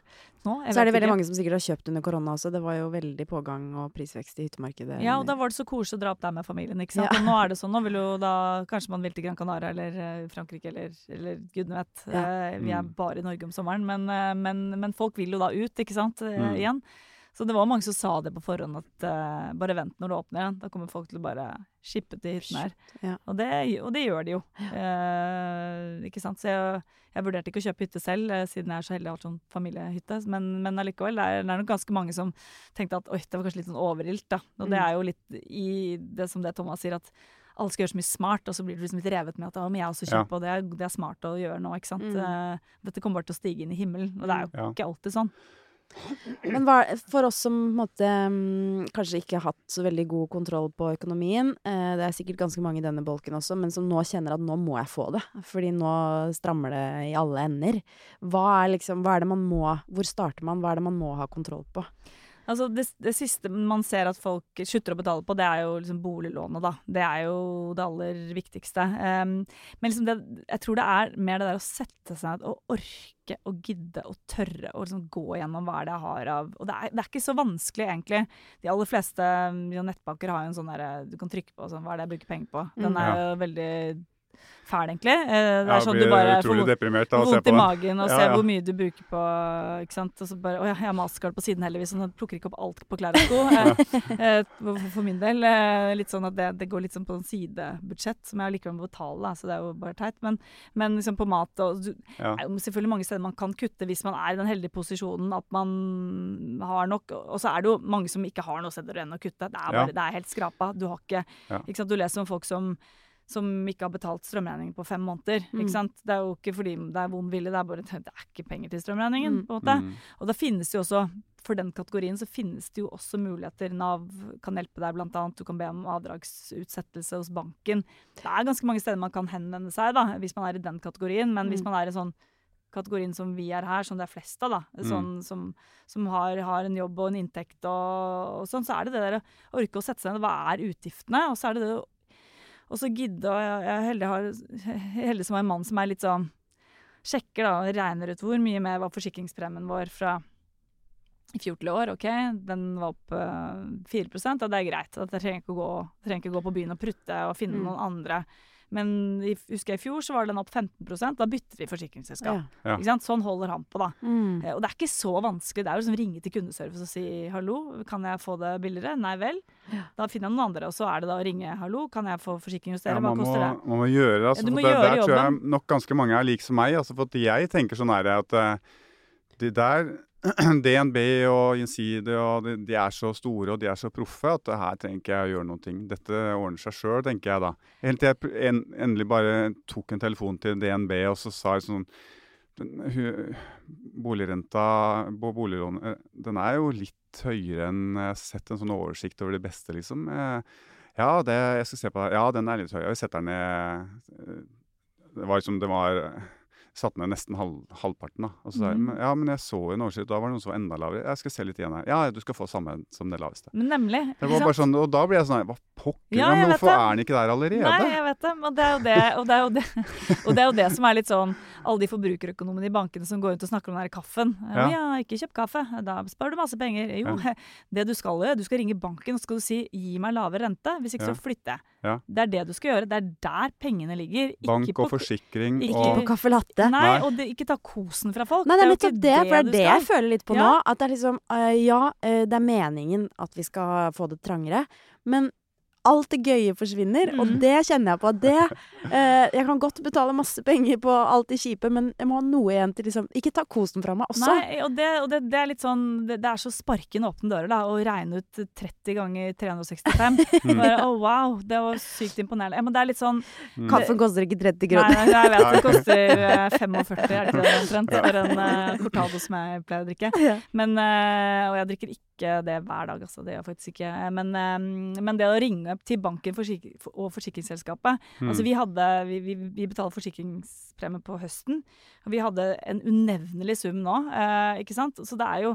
nå. så er det veldig ikke. mange som sikkert har kjøpt under korona også. Det var jo veldig pågang og prisvekst i hyttemarkedet. Ja, og da var det så koselig å dra opp der med familien, ikke sant. Ja. Og nå er det sånn, nå vil jo da kanskje man vil til Gran Canaria eller uh, Frankrike eller, eller gudene vet. Ja. Uh, vi er mm. bare i Norge om sommeren, men, uh, men, men, folk vil jo da ut, ikke sant, mm. igjen. Så det var mange som sa det på forhånd, at uh, bare vent når det åpner igjen. Da kommer folk til å bare shippe til hyttene her. Ja. Og, det, og, det, gjør de jo. Uh, ikke sant. Så jeg, jeg, vurderte ikke å kjøpe hytte selv, uh, siden jeg er så heldig å ha sånn familiehytte. Men, men allikevel, det er, det er nok ganske mange som tenkte at oi, det var kanskje litt sånn overilt, da. Og mm. det er jo litt i det som det Thomas sier, at alle skal gjøre så mye smart, og så blir du liksom litt revet med at om jeg også kjøper, ja. og det er, det er, smart å gjøre nå, ikke sant. Mm. dette kommer bare til å stige inn i himmelen, og det er jo ja. ikke alltid sånn. Men hva, for oss som måte, mm, kanskje ikke har hatt så veldig god kontroll på økonomien, eh, det er sikkert ganske mange i denne bolken også, men som nå kjenner at nå må jeg få det, fordi nå strammer det i alle ender. Hva er, liksom, hva er det man må Hvor starter man? Hva er det man må ha kontroll på? Altså det, det, siste man ser at folk slutter å betale på, det er jo liksom boliglånet, da. Det er jo det aller viktigste. Um, men liksom det, jeg tror det er mer det der å sette seg ned og orke og gidde og tørre å liksom gå gjennom hva det jeg har av Og det er, det er, ikke så vanskelig, egentlig. De aller fleste ja, nettbanker har jo en sånn derre du kan trykke på sånn Hva er det jeg bruker penger på? Den mm. er jo veldig fæl, egentlig. Eh, det er sånn du bare får vondt i magen og ja, ser ja. hvor mye du bruker på ikke sant? Og så bare Å ja, jeg har mastercard på siden heldigvis, så nå plukker ikke opp alt på klær og sko. Eh, eh, for min del. Litt sånn at det, det går litt sånn på en sidebudsjett, som jeg likevel må betale, så det er jo bare teit. Men, men liksom på mat og Det er jo selvfølgelig mange steder man kan kutte hvis man er i den heldige posisjonen at man har nok. Og så er det jo mange som ikke har noe steder renne å kutte. Det er, bare, det er helt skrapa. Du har ikke, ikke sant? Du leser om folk som som ikke har betalt strømregningen på fem måneder. Mm. ikke sant? Det er jo ikke fordi det er vond vilje, det er bare det er ikke penger til strømregningen. Mm. på en måte. Mm. Og da finnes det jo også, for den kategorien så finnes det jo også muligheter. Nav kan hjelpe deg, blant annet. Du kan be om avdragsutsettelse hos banken. Det er ganske mange steder man kan henvende seg da, hvis man er i den kategorien. Men hvis mm. man er i sånn kategorien som vi er her, som det er flest av, da, mm. sånn, som, som har, har, en jobb og en inntekt og, og, sånn, så er det det der å orke å sette seg ned. Hva er utgiftene? Og så er det det å og så gidde og Jeg er heldig, har, heldig som har en mann som er litt sånn Sjekker da, regner ut hvor mye mer var forsikringspremien vår fra i fjor til i år. OK, den var opp uh, 4% og det er greit. At jeg trenger ikke å gå, ikke gå på byen og prutte og finne mm. noen andre men i, husker jeg i fjor så var den opp 15% Da bytter vi forsikringsselskap. Ja. Ja. Sånn holder han på, da. Mm. Eh, og det er ikke så vanskelig. Det er jo liksom ringe til kundeservice og si 'hallo, kan jeg få det billigere'? Nei vel. Ja. Da finner jeg noen andre, og så er det da å ringe 'hallo, kan jeg få forsikring hos dere'? Hva koster det? Man må gjøre det. Altså, må det gjøre der jobben. tror jeg nok ganske mange er like som meg. Altså, for jeg tenker sånn her at uh, de der DNB og Gjensidige og de, de, er så store og de er så proffe at her trenger ikke jeg å gjøre ting. Dette ordner seg sjøl, tenker jeg da. Helt til jeg en, endelig bare tok en telefon til DNB og så sa jeg sånn Boligrenta på boliglånet eh, den er jo litt høyere enn Jeg har sett en sånn oversikt over de beste, liksom. Eh, ja, det, jeg skal se på det. Ja, den er litt høy. Jeg setter den ned eh, Det var liksom Det var satte ned nesten halv, halvparten. da. Og så sa jeg mm. ja, men jeg så en oversikt, da var det noen som var enda lavere. Jeg skal se litt igjen her. Ja, du skal få samme som det laveste. Men nemlig. Det var bare sånn, Og da blir jeg sånn Hva pokker? Ja, men hvorfor er den ikke der allerede? Nei, jeg vet det. Og det er jo det, og det, er jo det, og det, er jo det som er litt sånn Alle de forbrukerøkonomene i bankene som går rundt og snakker om den der kaffen. Ja. ja, ikke kjøp kaffe. Da sparer du masse penger. Jo, ja. det du skal gjøre, du skal ringe banken og skal du si 'gi meg lavere rente', hvis ikke så flytter jeg. Ja. Det er det du skal gjøre. Det er der pengene ligger. Bank og forsikring ikke og Ikke på caffè latte. Nei, Nei, og det, ikke ta kosen fra folk. Nei, det er nettopp det, for det er det jeg føler litt på ja. nå. At det er liksom uh, Ja, uh, det er meningen at vi skal få det trangere, men alt det gøye forsvinner, mm. og det kjenner jeg på. Det, eh, jeg kan godt betale masse penger på alt det kjipe, men jeg må ha noe igjen til liksom Ikke ta kosen fra meg også. Nei, og det, og det, det er litt sånn det, det er så sparkende åpne dører, da, å regne ut 30 ganger 365. Bare, oh, wow, det var sykt imponerende. Ja, men det er litt sånn mm. Kaffen koster ikke 30 kroner. Nei, nei, jeg vet det koster 45, eh, er det ikke det omtrent, for en uh, cortado som jeg pleier å drikke. Men, uh, og jeg drikker ikke ikke det hver dag, altså. Det gjør jeg faktisk ikke. Men, men, det å ringe til banken og forsikringsselskapet mm. Altså, vi hadde Vi, vi, vi betaler forsikringspremie på høsten, og vi hadde en unevnelig sum nå, eh, ikke sant. Så det er jo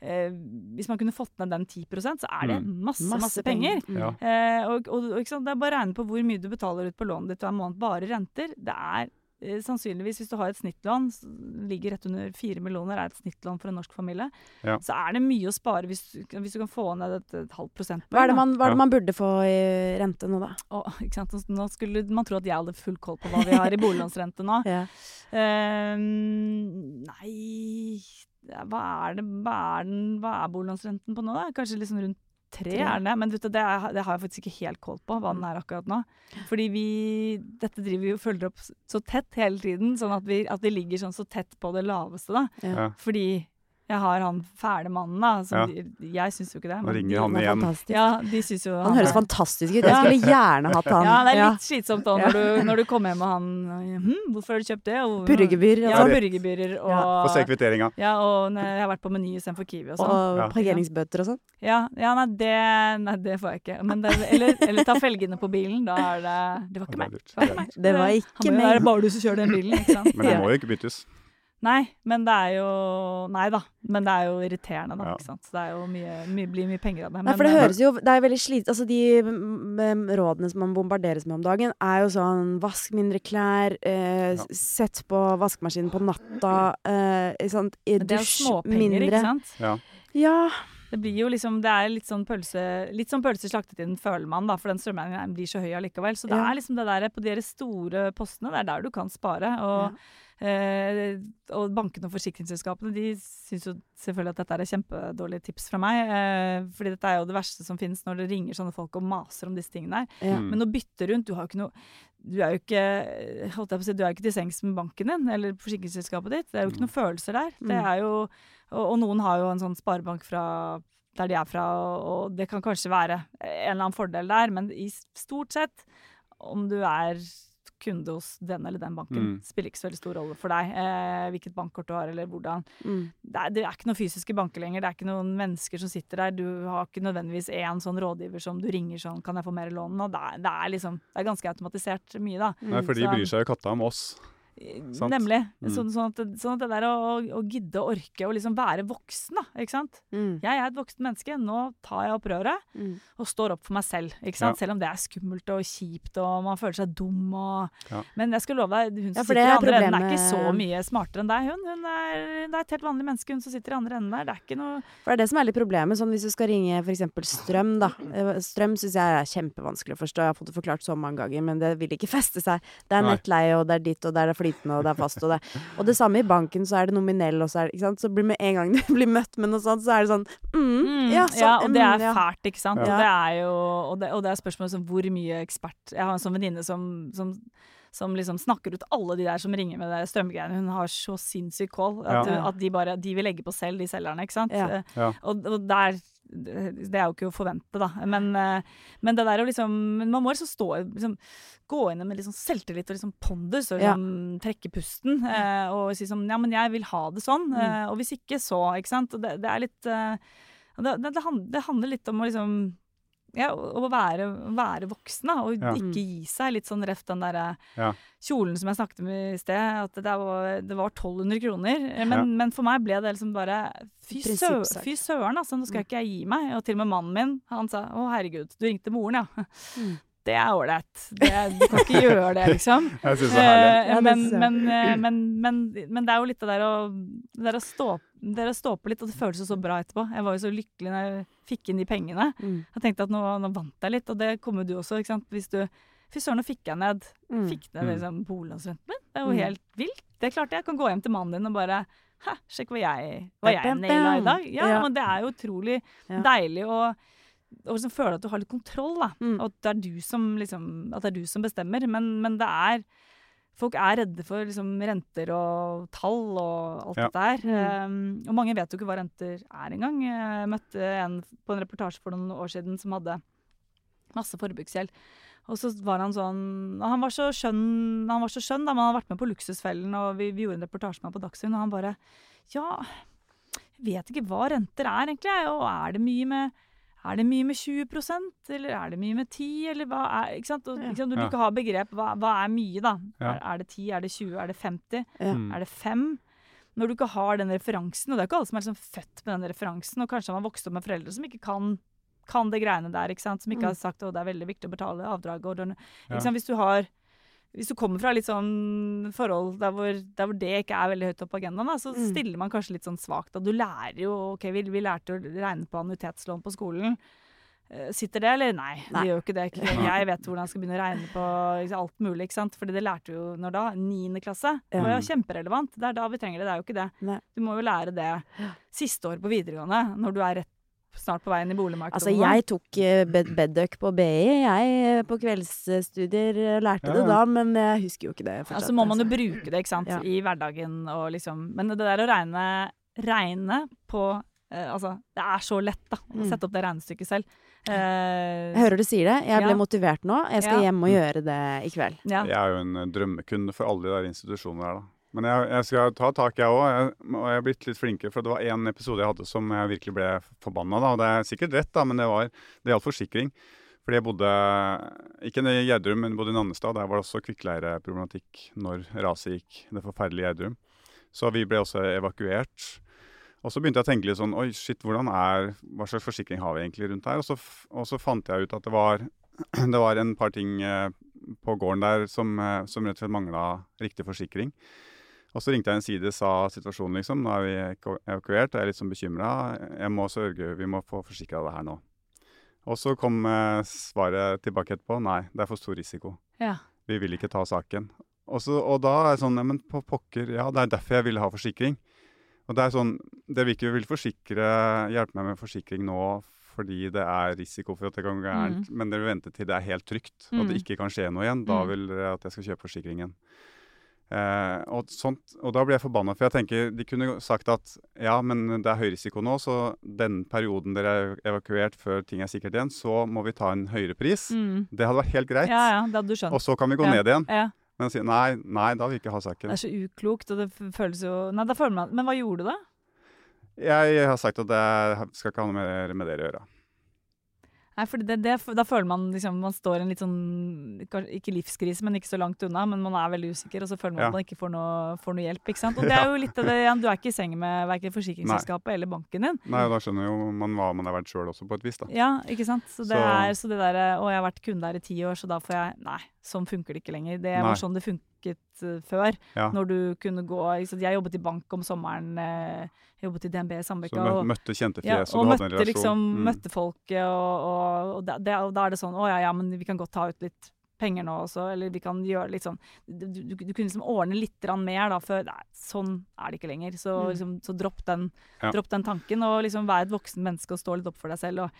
eh, Hvis man kunne fått ned den 10% så er det masse, masse, masse, penger. Mm. Eh, og, og, og ikke sant? Det er bare å regne på hvor mye du betaler ut på lånet ditt hver måned. Bare renter. Det er sannsynligvis, hvis du har et snittlån, ligger rett under fire millioner, er et snittlån for en norsk familie, Ja. så er det mye å spare hvis, hvis du kan få ned et, et halvt prosent. Hva er det man, hva er Ja. det man burde få i rente nå, da? Oh, ikke sant? Nå skulle man tro at jeg hadde full koll på hva vi har i boliglånsrente nå. Ja. um, nei Hva er det Hva er, den, hva er boliglånsrenten på nå, da? Kanskje liksom rundt tre, gjerne. er? Men vet du, det, er, det har jeg faktisk ikke helt koll på, hva den er akkurat nå. Fordi vi Dette driver vi og følger opp så tett hele tiden, sånn at vi, at vi ligger sånn så tett på det laveste, da. Ja. Fordi jeg har han fæle mannen, da. Som Ja. de, jeg syns jo ikke det. Nå men ringer de- han Han igjen. Ja, de synes jo Han høres er- fantastisk ut. Jeg skulle gjerne hatt han. Ja, det er Ja. litt slitsomt da når, du, når du kommer hjem og han hm, 'Hvorfor har du kjøpt det?' Og, Purregebyr Ja, og, purregebyrer og Få se kvitteringa. Ja, og jeg har vært på Meny istedenfor Kiwi og sånn. og Ja. parkeringsbøter og sånn. Ja, ja nei, det, nei, det får jeg ikke. Men det, eller, eller ta felgene på bilen. Da er det Det var ikke meg. det var ikke meg. Det var Han må jo være bare du som kjører den bilen, ikke sant. Men det må jo ikke byttes. Nei, men det er jo Nei da. Men det er jo irriterende, da. Ja. Ikke sant. Så det er jo mye, mye, blir mye penger av det. Nei, for det Men, høres jo Det er veldig slitsomt Altså, de mm, mm, rådene som man bombarderes med om dagen, er jo sånn Vask mindre klær, eh, Ja. sett på vaskemaskinen på natta, eh, sant, i mindre. det er småpenger, ikke sant. Ja. Ja. Det blir jo liksom, det er litt sånn pølse Litt sånn pølse slaktet inn, føler man, da, for den strømregningen blir så høy allikevel. Så det Ja. er liksom det der på de store postene, det er der du kan spare. Og, eh, og bankene og forsikringsselskapene de syns jo selvfølgelig at dette er et kjempedårlig tips fra meg. Eh, fordi dette er jo det verste som finnes når det ringer sånne folk og maser om disse tingene her. ja. Mm. Men å bytte rundt Du har jo ikke noe du er jo ikke, holdt jeg på å si, du er jo ikke til sengs med banken din eller forsikringsselskapet ditt. Det er jo ikke noen følelser der. Det Mm. er jo, og, og noen har jo en sånn sparebank fra der de er fra, og, og det kan kanskje være en eller annen fordel der, men i stort sett, om du er kunde hos den eller den banken, Mm. spiller ikke så veldig stor rolle for deg eh, hvilket bankkort du har, eller hvordan. Mm. Det er, det er ikke noen fysiske banker lenger. Det er ikke noen mennesker som sitter der. Du har ikke nødvendigvis én sånn rådgiver som du ringer sånn 'Kan jeg få mer lån?' Og det er, det er liksom Det er ganske automatisert mye, da. Nei, for de bryr seg jo katta om oss. Sant. Nemlig. Mm. Sånn, sånn, at, sånn at det der å, å gidde å orke å liksom være voksen, da. Ikke sant? Mm. Jeg er et voksen menneske. Nå tar jeg opp røret Mm. og står opp for meg selv. Ikke sant? Selv om det er skummelt og kjipt og man føler seg dum og Ja. Men jeg skal love deg, hun som ja, sitter i andre andre enden, er ikke så mye smartere enn deg. Hun, hun er, det er et helt vanlig menneske, hun som sitter i andre enden der. Det er ikke noe For det er det som er litt problemet. Sånn hvis du skal ringe f.eks. strøm, da. Eh, Strøm syns jeg er kjempevanskelig å forstå. Jeg har fått det forklart så mange ganger, men det vil ikke feste seg. Det er nettleie, og det er ditt, og det er flytende, og det er fast, og det Og det samme i banken, så er det nominell, og så er det Ikke sant. Så blir med en gang du blir møtt med noe sånt, så er det sånn mm, Mm, ja, sånn, og det er mm, fælt, ikke sant. Ja. Og det er jo og det, og det er spørsmålet som hvor mye ekspert Jeg har en sånn venninne som, som som liksom snakker ut alle de der som ringer med det strømgreiene. Hun har så sinnssyk kål at, Ja. at de bare de vil legge på selv, de selgerne. ikke sant? Ja. Ja. Og, og der Det er jo ikke å forvente, da. Men, eh, men det der å liksom Man må liksom stå liksom, Gå inn med liksom selvtillit og liksom pondus og Ja. liksom trekke pusten. Eh, og si sånn Ja, men jeg vil ha det sånn. Mm. Eh, og hvis ikke, så. Ikke sant. Og det, det er litt eh, det, det handler litt om å liksom ja, å være, være voksen, da, og Ja. ikke gi seg. Litt sånn reft den derre Ja. kjolen som jeg snakket om i sted, at det var, det var 1200 kroner. Eh, Men, Ja. men for meg ble det liksom bare Fy, sø, fy søren, altså, nå skal ikke jeg gi meg. Og til og med mannen min, han sa å herregud, du ringte moren, ja. Mm. Det er ålreit. Det- Du kan ikke gjøre det, liksom. Jeg synes det er herlig. Eh, men, men, eh, men, men, men det er jo litt det der å, det der å stå, det der å stå på litt, og det føles jo så bra etterpå. Jeg var jo så lykkelig når jeg fikk inn de pengene. Mm. Jeg tenkte at nå, nå vant jeg litt, og det kommer du også, ikke sant. Hvis du Fy søren, nå fikk jeg ned Mm. Fikk ned Mm. liksom, boliglånsrenten min. Det er jo Mm. helt vilt. Det klarte jeg. Jeg kan gå hjem til mannen din og bare Hæ, sjekk hva jeg, hva jeg naila i dag. Ja, Ja. men det er jo utrolig Ja. deilig å å liksom føle at du har litt kontroll, da. Mm. Og at det er du som liksom At det er du som bestemmer. Men, men det er Folk er redde for liksom renter og tall og alt Ja. dette her. Mm. Um, og mange vet jo ikke hva renter er engang. Jeg møtte en på en reportasje for noen år siden som hadde masse forbruksgjeld. Og så var han sånn og Han var så skjønn, han var så skjønn da, men han har vært med på Luksusfellen, og vi, vi gjorde en reportasje med ham på Dagsrevyen, og han bare Ja, jeg vet ikke hva renter er, egentlig. Og er det mye med er det mye med 20% eller er det mye med 10 eller hva er ikke sant? Og, ikke sant? Når du Ja. ikke har begrep, hva, hva er mye, da? Ja. Er, er det 10, er det 20, er det 50, Ja. Mm. er det 5? når du ikke har den referansen, og det er ikke alle som er liksom født med den referansen, og kanskje har man vokst opp med foreldre som ikke kan, kan det greiene der, ikke sant? som ikke Mm. har sagt at det er veldig viktig å betale avdraget. Ja. Hvis du har hvis du kommer fra litt sånn forhold der hvor, der hvor det ikke er veldig høyt opp på agendaen, da, så Mm. stiller man kanskje litt sånn svakt. Og du lærer jo OK, vi, vi lærte å regne på annuitetslån på skolen. Eh, Sitter det, eller? Nei, Nei. det gjør jo ikke det. Ikke- Jeg vet hvordan jeg skal begynne å regne på alt mulig, ikke sant. Fordi det lærte du jo når da? Niende klasse. Det var jo kjemperelevant. Det er da vi trenger det, det er jo ikke det. Nei. Du må jo lære det siste år på videregående, når du er rett, snart på vei inn i boligmarkedet. Altså, jeg tok uh, bed bedduck på BI, jeg, på kveldsstudier. eh, Lærte Ja, det da, men jeg husker jo ikke det fortsatt. Altså må man jo altså. bruke det, ikke sant, Ja. i hverdagen og liksom Men det der å regne, regne på eh, Altså, det er så lett, da, å Mm. sette opp det regnestykket selv. Uh, Jeg hører du sier det. Jeg ble Ja. motivert nå. Jeg skal Ja. hjem og gjøre det i kveld. ja. Jeg er jo en eh, drømmekunde for alle de der institusjonene der, da. Men jeg, jeg skal ta tak, jeg òg. Og jeg er blitt litt flinkere. For det var én episode jeg hadde som jeg virkelig ble forbanna. Og det er sikkert rett, da, men det var det gjaldt forsikring. Fordi jeg bodde ikke i Gjerdrum, men bodde i Nannestad. Der var det også kvikkleireproblematikk når raset gikk. Det forferdelige Gjerdrum. Så vi ble også evakuert. Og så begynte jeg å tenke litt sånn Oi, shit, hvordan er Hva slags forsikring har vi egentlig rundt her? Og så, og så fant jeg ut at det var, det var en par ting eh, på gården der som, eh, som rett og slett mangla riktig forsikring. Og så ringte jeg en side sa situasjonen, liksom. Nå er vi evakuert, evakuert, jeg er litt sånn bekymra. Jeg må sørge, vi må få forsikra det her nå. Og så kom eh, svaret tilbake etterpå. Nei, det er for stor risiko. ja. Vi vil ikke ta saken. Og, så, og da er det sånn, men på pokker, ja, det er derfor jeg ville ha forsikring. Og det er sånn, Det vil ikke vil forsikre, hjelpe meg med forsikring nå fordi det er risiko for at det kan gå gærent, men dere vil vente til det er helt trygt, og det Mm. ikke kan skje noe igjen. Da Mm. vil dere at jeg skal kjøpe forsikringen. Eh, og, sånt, og da blir jeg forbanna, for jeg tenker de kunne sagt at ja, men det er høy risiko nå, så den perioden dere er evakuert før ting er sikkert igjen, så må vi ta en høyere pris. Mm. Det hadde vært helt greit. ja, ja, det hadde du skjønt. Og så kan vi gå Ja. ned igjen. Ja. Men sier nei, nei, da vil vi ikke ha saken. Det er så uklokt, og det føles jo Nei, da føler man Men hva gjorde du, da? Jeg har sagt at jeg skal ikke ha noe mer med dere å gjøre. Nei, for det, det, da føler man liksom Man står i en litt sånn Ikke livskrise, men ikke så langt unna. Men man er veldig usikker, og så føler man Ja. at man ikke får noe, får noe hjelp. ikke sant? Og det er jo litt av det igjen. Du er ikke i seng med verken forsikringsselskapet eller banken din. Nei, og Da skjønner jo man hva man har vært sjøl også, på et vis. da. Ja, ikke sant? Så det Så- er så det derre Å, jeg har vært kunde her i ti år, så da får jeg Nei, sånn funker det ikke lenger. Det Nei. var sånn det funket eh, før. Ja. Når du kunne gå? Jeg jobbet i bank om sommeren. eh, Jeg jobbet i DNB i Sandvika. Så og- møtte kjente ja, fjes, og og en møtte liksom Mm. Møtte folket, og, og, og, og da er det sånn Å ja, ja, men vi kan godt ta ut litt penger nå også, eller vi kan gjøre litt sånn Du, du, du kunne liksom ordne litt mer da før Nei, sånn er det ikke lenger. Så, Mm. liksom, så dropp, den, Ja. dropp den tanken, og liksom vær et voksen menneske og stå litt opp for deg selv. Og,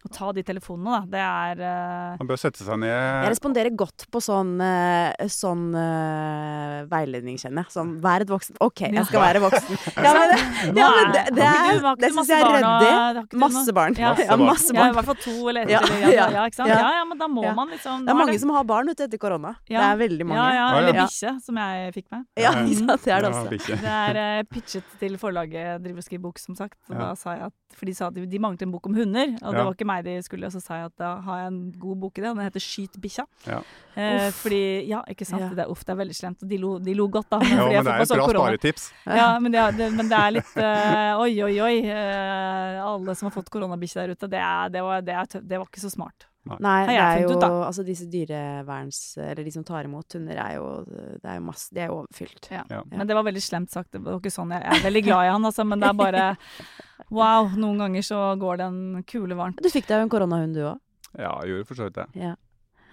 og ta de telefonene, da. Det er eh, Man bør sette seg ned Jeg responderer godt på sånn, eh, sånn uh, veiledning, kjenner jeg. Sånn vær et voksen. OK, jeg skal være voksen. Ja, men ja, men er- det, det, er, det syns jeg er barn ryddig. Masse barn. Ja. Ja, masse Ja, i hvert fall to eller ett. Ja, Ja, ja, ja, ikke sant? ja. Ja, ja, men da må man liksom Det er mange som har barn ute etter korona. Det er veldig mange. Ja, ja, eller bikkje, som jeg fikk med. Ja. Det er det også. Det er pitchet til forlaget driver og skriver bok, som sagt. Og da sa jeg at, for de sa at de, de manglet en bok om hunder, og det var ikke meg de skulle. Og så sa jeg at da har jeg en god bok i det, og den heter Skyt bikkja. Ja. Eh, fordi Ja, ikke sant. Ja. Det er uff, det er veldig slemt. Og de lo, de lo godt, da. Ja, men det er et bra korona. sparetips. Ja, men det, er- det, men det er litt uh, Oi, oi, oi. Uh, alle som har fått koronabikkje der ute. Det, er, det, var, det, er det var ikke så smart. Nei, det er jo. Altså disse dyreverns... Eller de som tar imot hunder, er jo Det er jo masse De er overfylt. Ja. Ja. Men det var veldig slemt sagt. Det var ikke sånn. Jeg er veldig glad i han, altså, men det er bare Wow, noen ganger så går det en kule varmt. Du fikk deg jo en koronahund, du òg. Ja, jeg gjorde for så vidt det. Ja.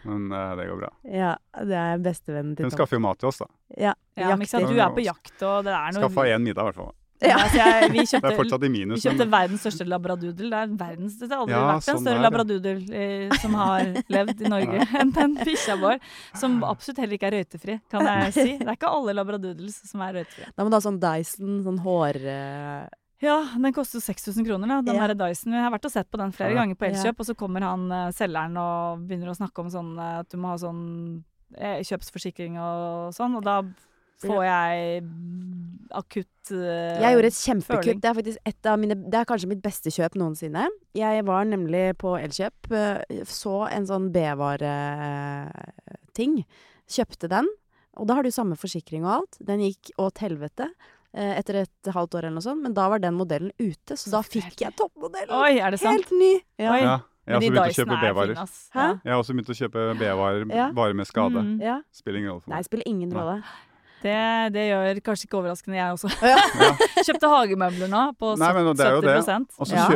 Men uh, det går bra. ja. Det er bestevennen til Hun skaffer jo mat til oss, da. Ja, Ja, men ikke sant? Du er på jakt, og det er noe Skaffa én middag, i hvert fall. Ja. Altså, jeg, vi Det er kjøpte, fortsatt vi kjøpte Men verdens største labradoodle. Det er verdens, det har aldri Ja, vært en sånn større labradoodle eh, som har levd i Norge enn den bikkja vår. Som absolutt heller ikke er røytefri, kan jeg si. Det er ikke alle labradoodles som er røytefrie. Da må du ha sånn Dyson, sånn hår... eh, Ja, den koster 6000 kroner, da, den Ja. her Dyson. Jeg har vært og sett på den flere Ja. ganger på Ja. Elkjøp, og så kommer han eh, selgeren og begynner å snakke om sånn at du må ha sånn kjøpsforsikring og sånn, og da får jeg akutt uh, Jeg gjorde et kjempekutt. Det er faktisk et av mine Det er kanskje mitt beste kjøp noensinne. Jeg var nemlig på Elkjøp, eh, så en sånn B-vareting. Kjøpte den. Og da har du samme forsikring og alt. Den gikk åt helvete. eh, etter et halvt år eller noe sånt, men da var den modellen ute, så, da fikk jeg toppmodellen. Oi, er det sant? Helt ny. Ja. Oi. Ja. Jeg har også begynt å kjøpe er B-varer. Jeg har også begynt å kjøpe B-varer Ja. bare med skade. Mm. Ja. Spiller ingen rolle for Nei, spiller ingen Nei. Det, det gjør kanskje ikke overraskende jeg også. Ja. Kjøpte hagemøbler nå på Nei, men det er jo 70 Og så Ja.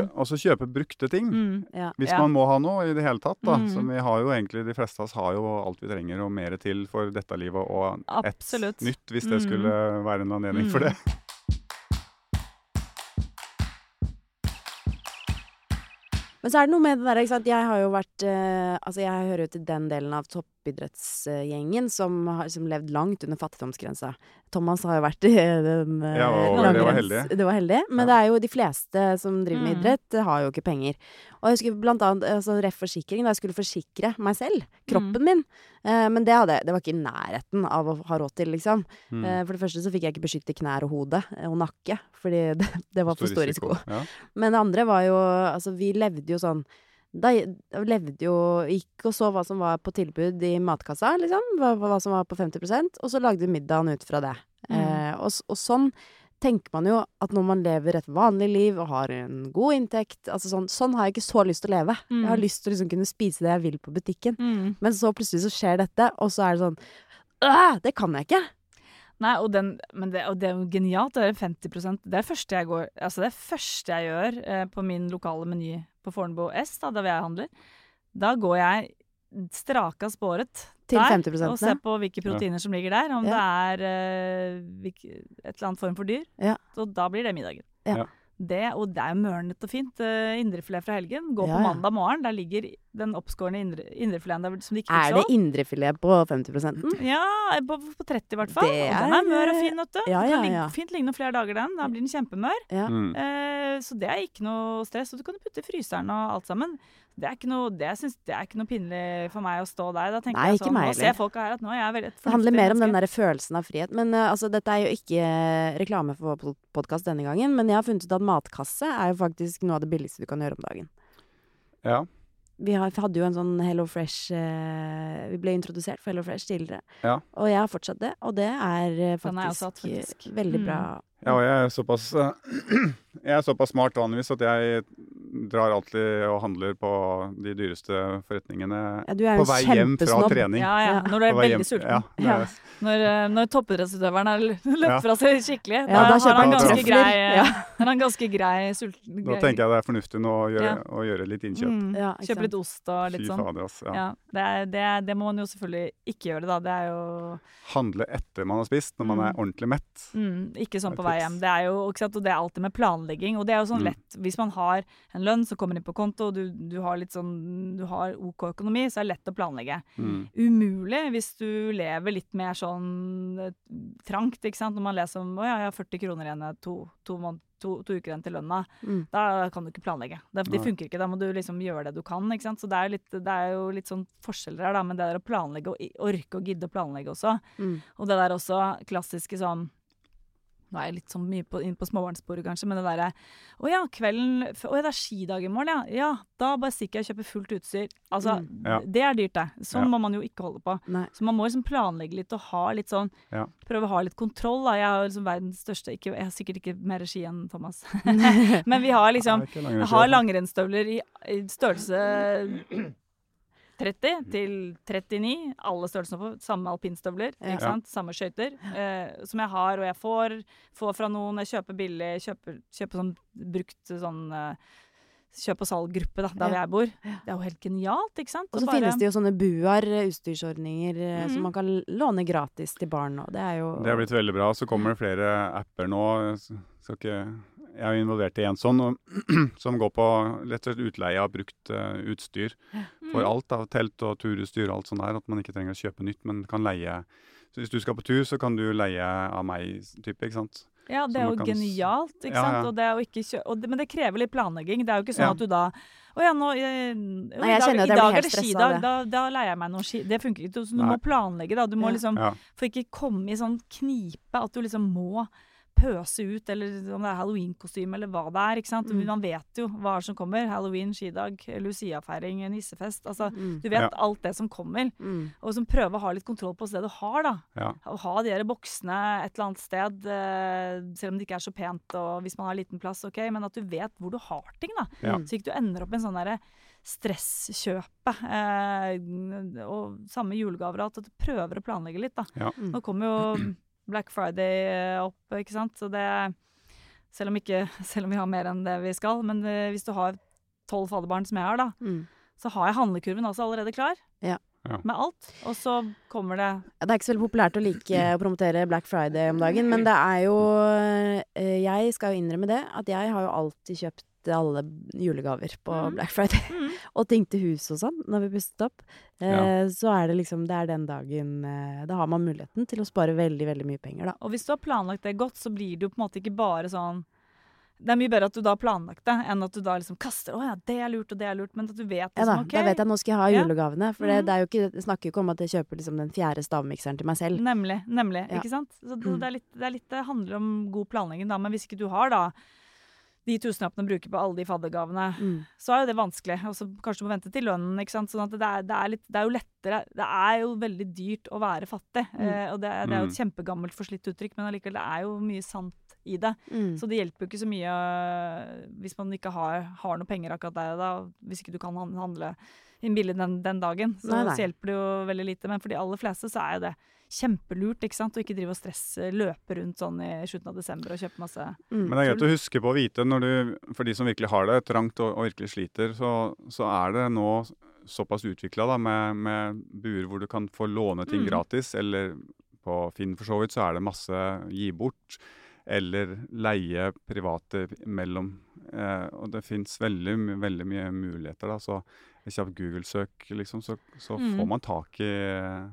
kjøpe brukte ting. Mm. Ja. Hvis Ja. man må ha noe i det hele tatt, da. Mm. Så vi har jo egentlig, de fleste av oss har jo alt vi trenger og mer til for dette livet, og Absolutt. et nytt hvis det Mm. skulle være en anledning for Mm. det. Men så er det noe med det der, ikke sant. Jeg har jo vært eh, Altså, jeg hører jo til den delen av toppidrettsgjengen som har som levd langt under fattigdomsgrensa. Thomas har jo vært i den eh, Ja, og det var heldig. Det var heldig. Men Ja. det er jo de fleste som driver med Mm. idrett, eh, har jo ikke penger. Og jeg husker blant annet altså, ref forsikring, da jeg skulle forsikre meg selv, kroppen min. Eh, men det, hadde, det var ikke i nærheten av å ha råd til, liksom. Mm. Eh, for det første så fikk jeg ikke beskytte knær og hode eh, og nakke, fordi det, det var for stor risiko. Ja. Men det andre var jo Altså, vi levde jo sånn da levde jo Gikk og så hva som var på tilbud i matkassa, liksom. Hva, hva som var på 50% Og så lagde vi middagen ut fra det. Mm. Eh, og, og sånn tenker man jo at når man lever et vanlig liv og har en god inntekt altså sånn, sånn har jeg ikke så lyst til å leve. Mm. Jeg har lyst til å liksom kunne spise det jeg vil på butikken. Mm. Men så plutselig så skjer dette, og så er det sånn «Åh, Det kan jeg ikke! Nei, og, den, men det, og det er jo genialt. Det er 50% Det er det første jeg går Altså det er første jeg gjør eh, på min lokale meny på Fornebu S, da, der jeg handler. Da går jeg straka spåret Til der 50% og ser på hvilke proteiner som ligger der. Om Ja. det er eh, hvilke, et eller annet form for dyr. Ja. Så da blir det middagen. Ja. Ja. Det, og det er mørnet og fint. Uh, Indrefilet fra helgen. Gå Ja, på mandag morgen. Der ligger den oppskårne indre, indrefileten der som de ikke Er det indrefilet på 50% Ja, på, på 30 i hvert fall. Det og den er er- mør og fin, vet du. Ja, Den ja, kan fint ligge noen flere dager, den. Da blir den kjempemør. Ja. Mm. Eh, så det er ikke noe stress. Og du kan putte i fryseren og alt sammen. Det er ikke noe, det, synes, det er ikke noe pinlig for meg å stå der. Da tenker Nei, jeg sånn, Nå ser folka her at nå er jeg veldig et Det handler mer om den der følelsen av frihet. Men uh, altså, dette er jo ikke eh, reklame for vår podkast denne gangen, men jeg har funnet ut at matkasse er jo faktisk noe av det billigste du kan gjøre om dagen. ja. Vi har, hadde jo en sånn Hello Fresh eh, Vi ble introdusert for Hello Fresh tidligere. Ja. Og jeg har fortsatt det, og det er har faktisk, hatt, faktisk. veldig Mm. bra. Ja, og jeg er såpass Jeg er såpass smart vanligvis at jeg drar alltid og handler på de dyreste forretningene Ja, du er på vei hjem fra trening. Ja, ja. Når du er veldig hjem- sulten. Ja, er, Når, eh, når toppidrettsutøveren har løpt fra seg skikkelig, Ja, da da, har han ganske grei, eh, Ja. han ganske grei sulten. da tenker jeg det er fornuftig nå å gjøre, Ja. å gjøre litt innkjøp. Mm. Ja, Kjøpe litt ost og litt Fy sånn. ass. Ja. Ja, det, er, det, er, det må man jo selvfølgelig ikke gjøre, da. Det er jo Handle etter man har spist, når man Mm. er ordentlig mett. mm, ikke sånn er på vei hjem. Det er jo ikke sant? Og det er alltid med planlegging. Og det er jo sånn Mm. lett Hvis man har en lønn som kommer inn på konto, og du, du har litt sånn Du har OK økonomi, så er det lett å planlegge. Mm. Umulig hvis du lever litt mer sånn eh, trangt, ikke sant. Når man leser om å ja, jeg har 40 kroner igjen, to, to, to, to uker igjen til lønna. Mm. Da kan du ikke planlegge. Det, det funker ikke. Da må du liksom gjøre det du kan. ikke sant? Så det er, jo litt, det er jo litt sånn forskjeller her, da. Men det der å planlegge og orke og gidde å planlegge også. Mm. Og det der også klassiske sånn Nå er jeg litt sånn mye på, inn på småbarnssporet, kanskje, men det derre Å ja, kvelden Å ja, det er skidag i morgen, ja. Ja, da bare stikker jeg og kjøper fullt utstyr. Altså, Mm. Ja. det er dyrt, det. Sånn Ja. må man jo ikke holde på. Nei. Så man må liksom planlegge litt og ha litt sånn Ja. Prøve å ha litt kontroll, da. Jeg har liksom verdens største ikke, Jeg har sikkert ikke mer ski enn Thomas. men vi har liksom har langrennsstøvler i, i størrelse 30 til 39. Alle størrelsene på. Samme alpinstøvler. Ja. Ikke sant? Samme skøyter. Eh, som jeg har, og jeg får, får fra noen. Jeg kjøper billig. Kjøper, kjøper sånn brukt sånn eh, kjøp- og salggruppe da, der Ja. jeg bor. Det er jo helt genialt, ikke sant? Og så bare- finnes det jo sånne buar, utstyrsordninger, utstyrsordninger, -hmm. som man kan låne gratis til barn nå. Det er jo Det har blitt veldig bra. Så kommer det flere apper nå. Jeg Skal ikke, jeg er involvert i en sånn og, som går på rett og slett utleie av brukt uh, utstyr for Mm. alt. av telt og turutstyr og alt sånt der. At man ikke trenger å kjøpe nytt, men kan leie. Så hvis du skal på tur, så kan du leie av meg, type, ikke sant. Ja, det er jo kan genialt, ikke Ja, sant? ja. Og det er jo ikke kjø og det, men det krever litt planlegging. Det er jo ikke sånn Ja. at du da Å ja, nå jeg, Nei, jeg i dag, kjenner at i jeg blir dag er det skidag, da, da leier jeg meg noen ski. Det funker ikke. Så du Nei. må planlegge, da. Du må Ja. liksom For ikke komme i sånn knipe at du liksom må pøse ut, eller om det er halloweenkostyme eller hva det er. ikke sant? Mm. Man vet jo hva som kommer. Halloween, skidag, Lucia-feiring, nissefest. Altså, Mm. du vet Ja. alt det som kommer. Mm. Og som prøver å ha litt kontroll på det du har, da. Ja. Å ha de der boksene et eller annet sted, eh, selv om det ikke er så pent, og hvis man har liten plass, ok, men at du vet hvor du har ting, da. Ja. Så ikke du ender opp med en sånn derre stresskjøpe. Eh, og samme julegaver og alt. At du prøver å planlegge litt, da. Ja. Mm. Nå kommer jo Black Friday eh, opp, ikke sant. Så det selv om, ikke, selv om vi har mer enn det vi skal. Men eh, hvis du har tolv fadderbarn som jeg har, da, Mm. så har jeg handlekurven også allerede klar. Ja. Ja. Med alt. Og så kommer det Det er ikke så veldig populært å like å promotere Black Friday om dagen, men det er jo eh, Jeg skal jo innrømme det, at jeg har jo alltid kjøpt alle julegaver på mm. Black Friday. mm. Og ting til hus og sånn, når vi pusset opp. Eh, Så er det liksom Det er den dagen eh, Da har man muligheten til å spare veldig, veldig mye penger, da. Og hvis du har planlagt det godt, så blir det jo på en måte ikke bare sånn Det er mye bedre at du da har planlagt det, enn at du da liksom kaster 'Å ja, det er lurt, og det er lurt', men at du vet Ja da, liksom OK. da vet jeg nå skal jeg ha julegavene. For det, det er jo ikke, jeg snakker jo ikke om at jeg kjøper liksom den fjerde stavmikseren til meg selv. Nemlig. nemlig, Ja. Ikke sant? Så det, Mm. det, er litt, det er litt Det handler om god planlegging, da. Men hvis ikke du har da de tusenlappene bruker på alle de faddergavene, Mm. så er jo det vanskelig. Og så kanskje du må vente til lønnen. ikke sant? Sånn at det er, det, er litt, det er jo lettere Det er jo veldig dyrt å være fattig. Mm. Eh, og det, er- det er jo et kjempegammelt forslitt uttrykk, men allikevel, det er jo mye sant i det. Mm. Så det hjelper jo ikke så mye øh, hvis man ikke har, har noe penger akkurat der og da. Hvis ikke du kan handle inn billig den, den dagen, så, Nei, nei. så hjelper det jo veldig lite. Men for de aller fleste så er jo det kjempelurt ikke sant? å ikke drive og stresse, løpe rundt sånn i slutten av desember og kjøpe masse Mm. Men det er greit å huske på å vite, når du, for de som virkelig har det trangt og, og virkelig sliter, så, så er det nå såpass utvikla med, med buer hvor du kan få låne ting Mm. gratis, eller på Finn for så vidt så er det masse gi bort, eller leie private mellom. Eh, og det fins veldig, veldig mye muligheter, da. Så kjapt Google-søk, liksom, så, så Mm. får man tak i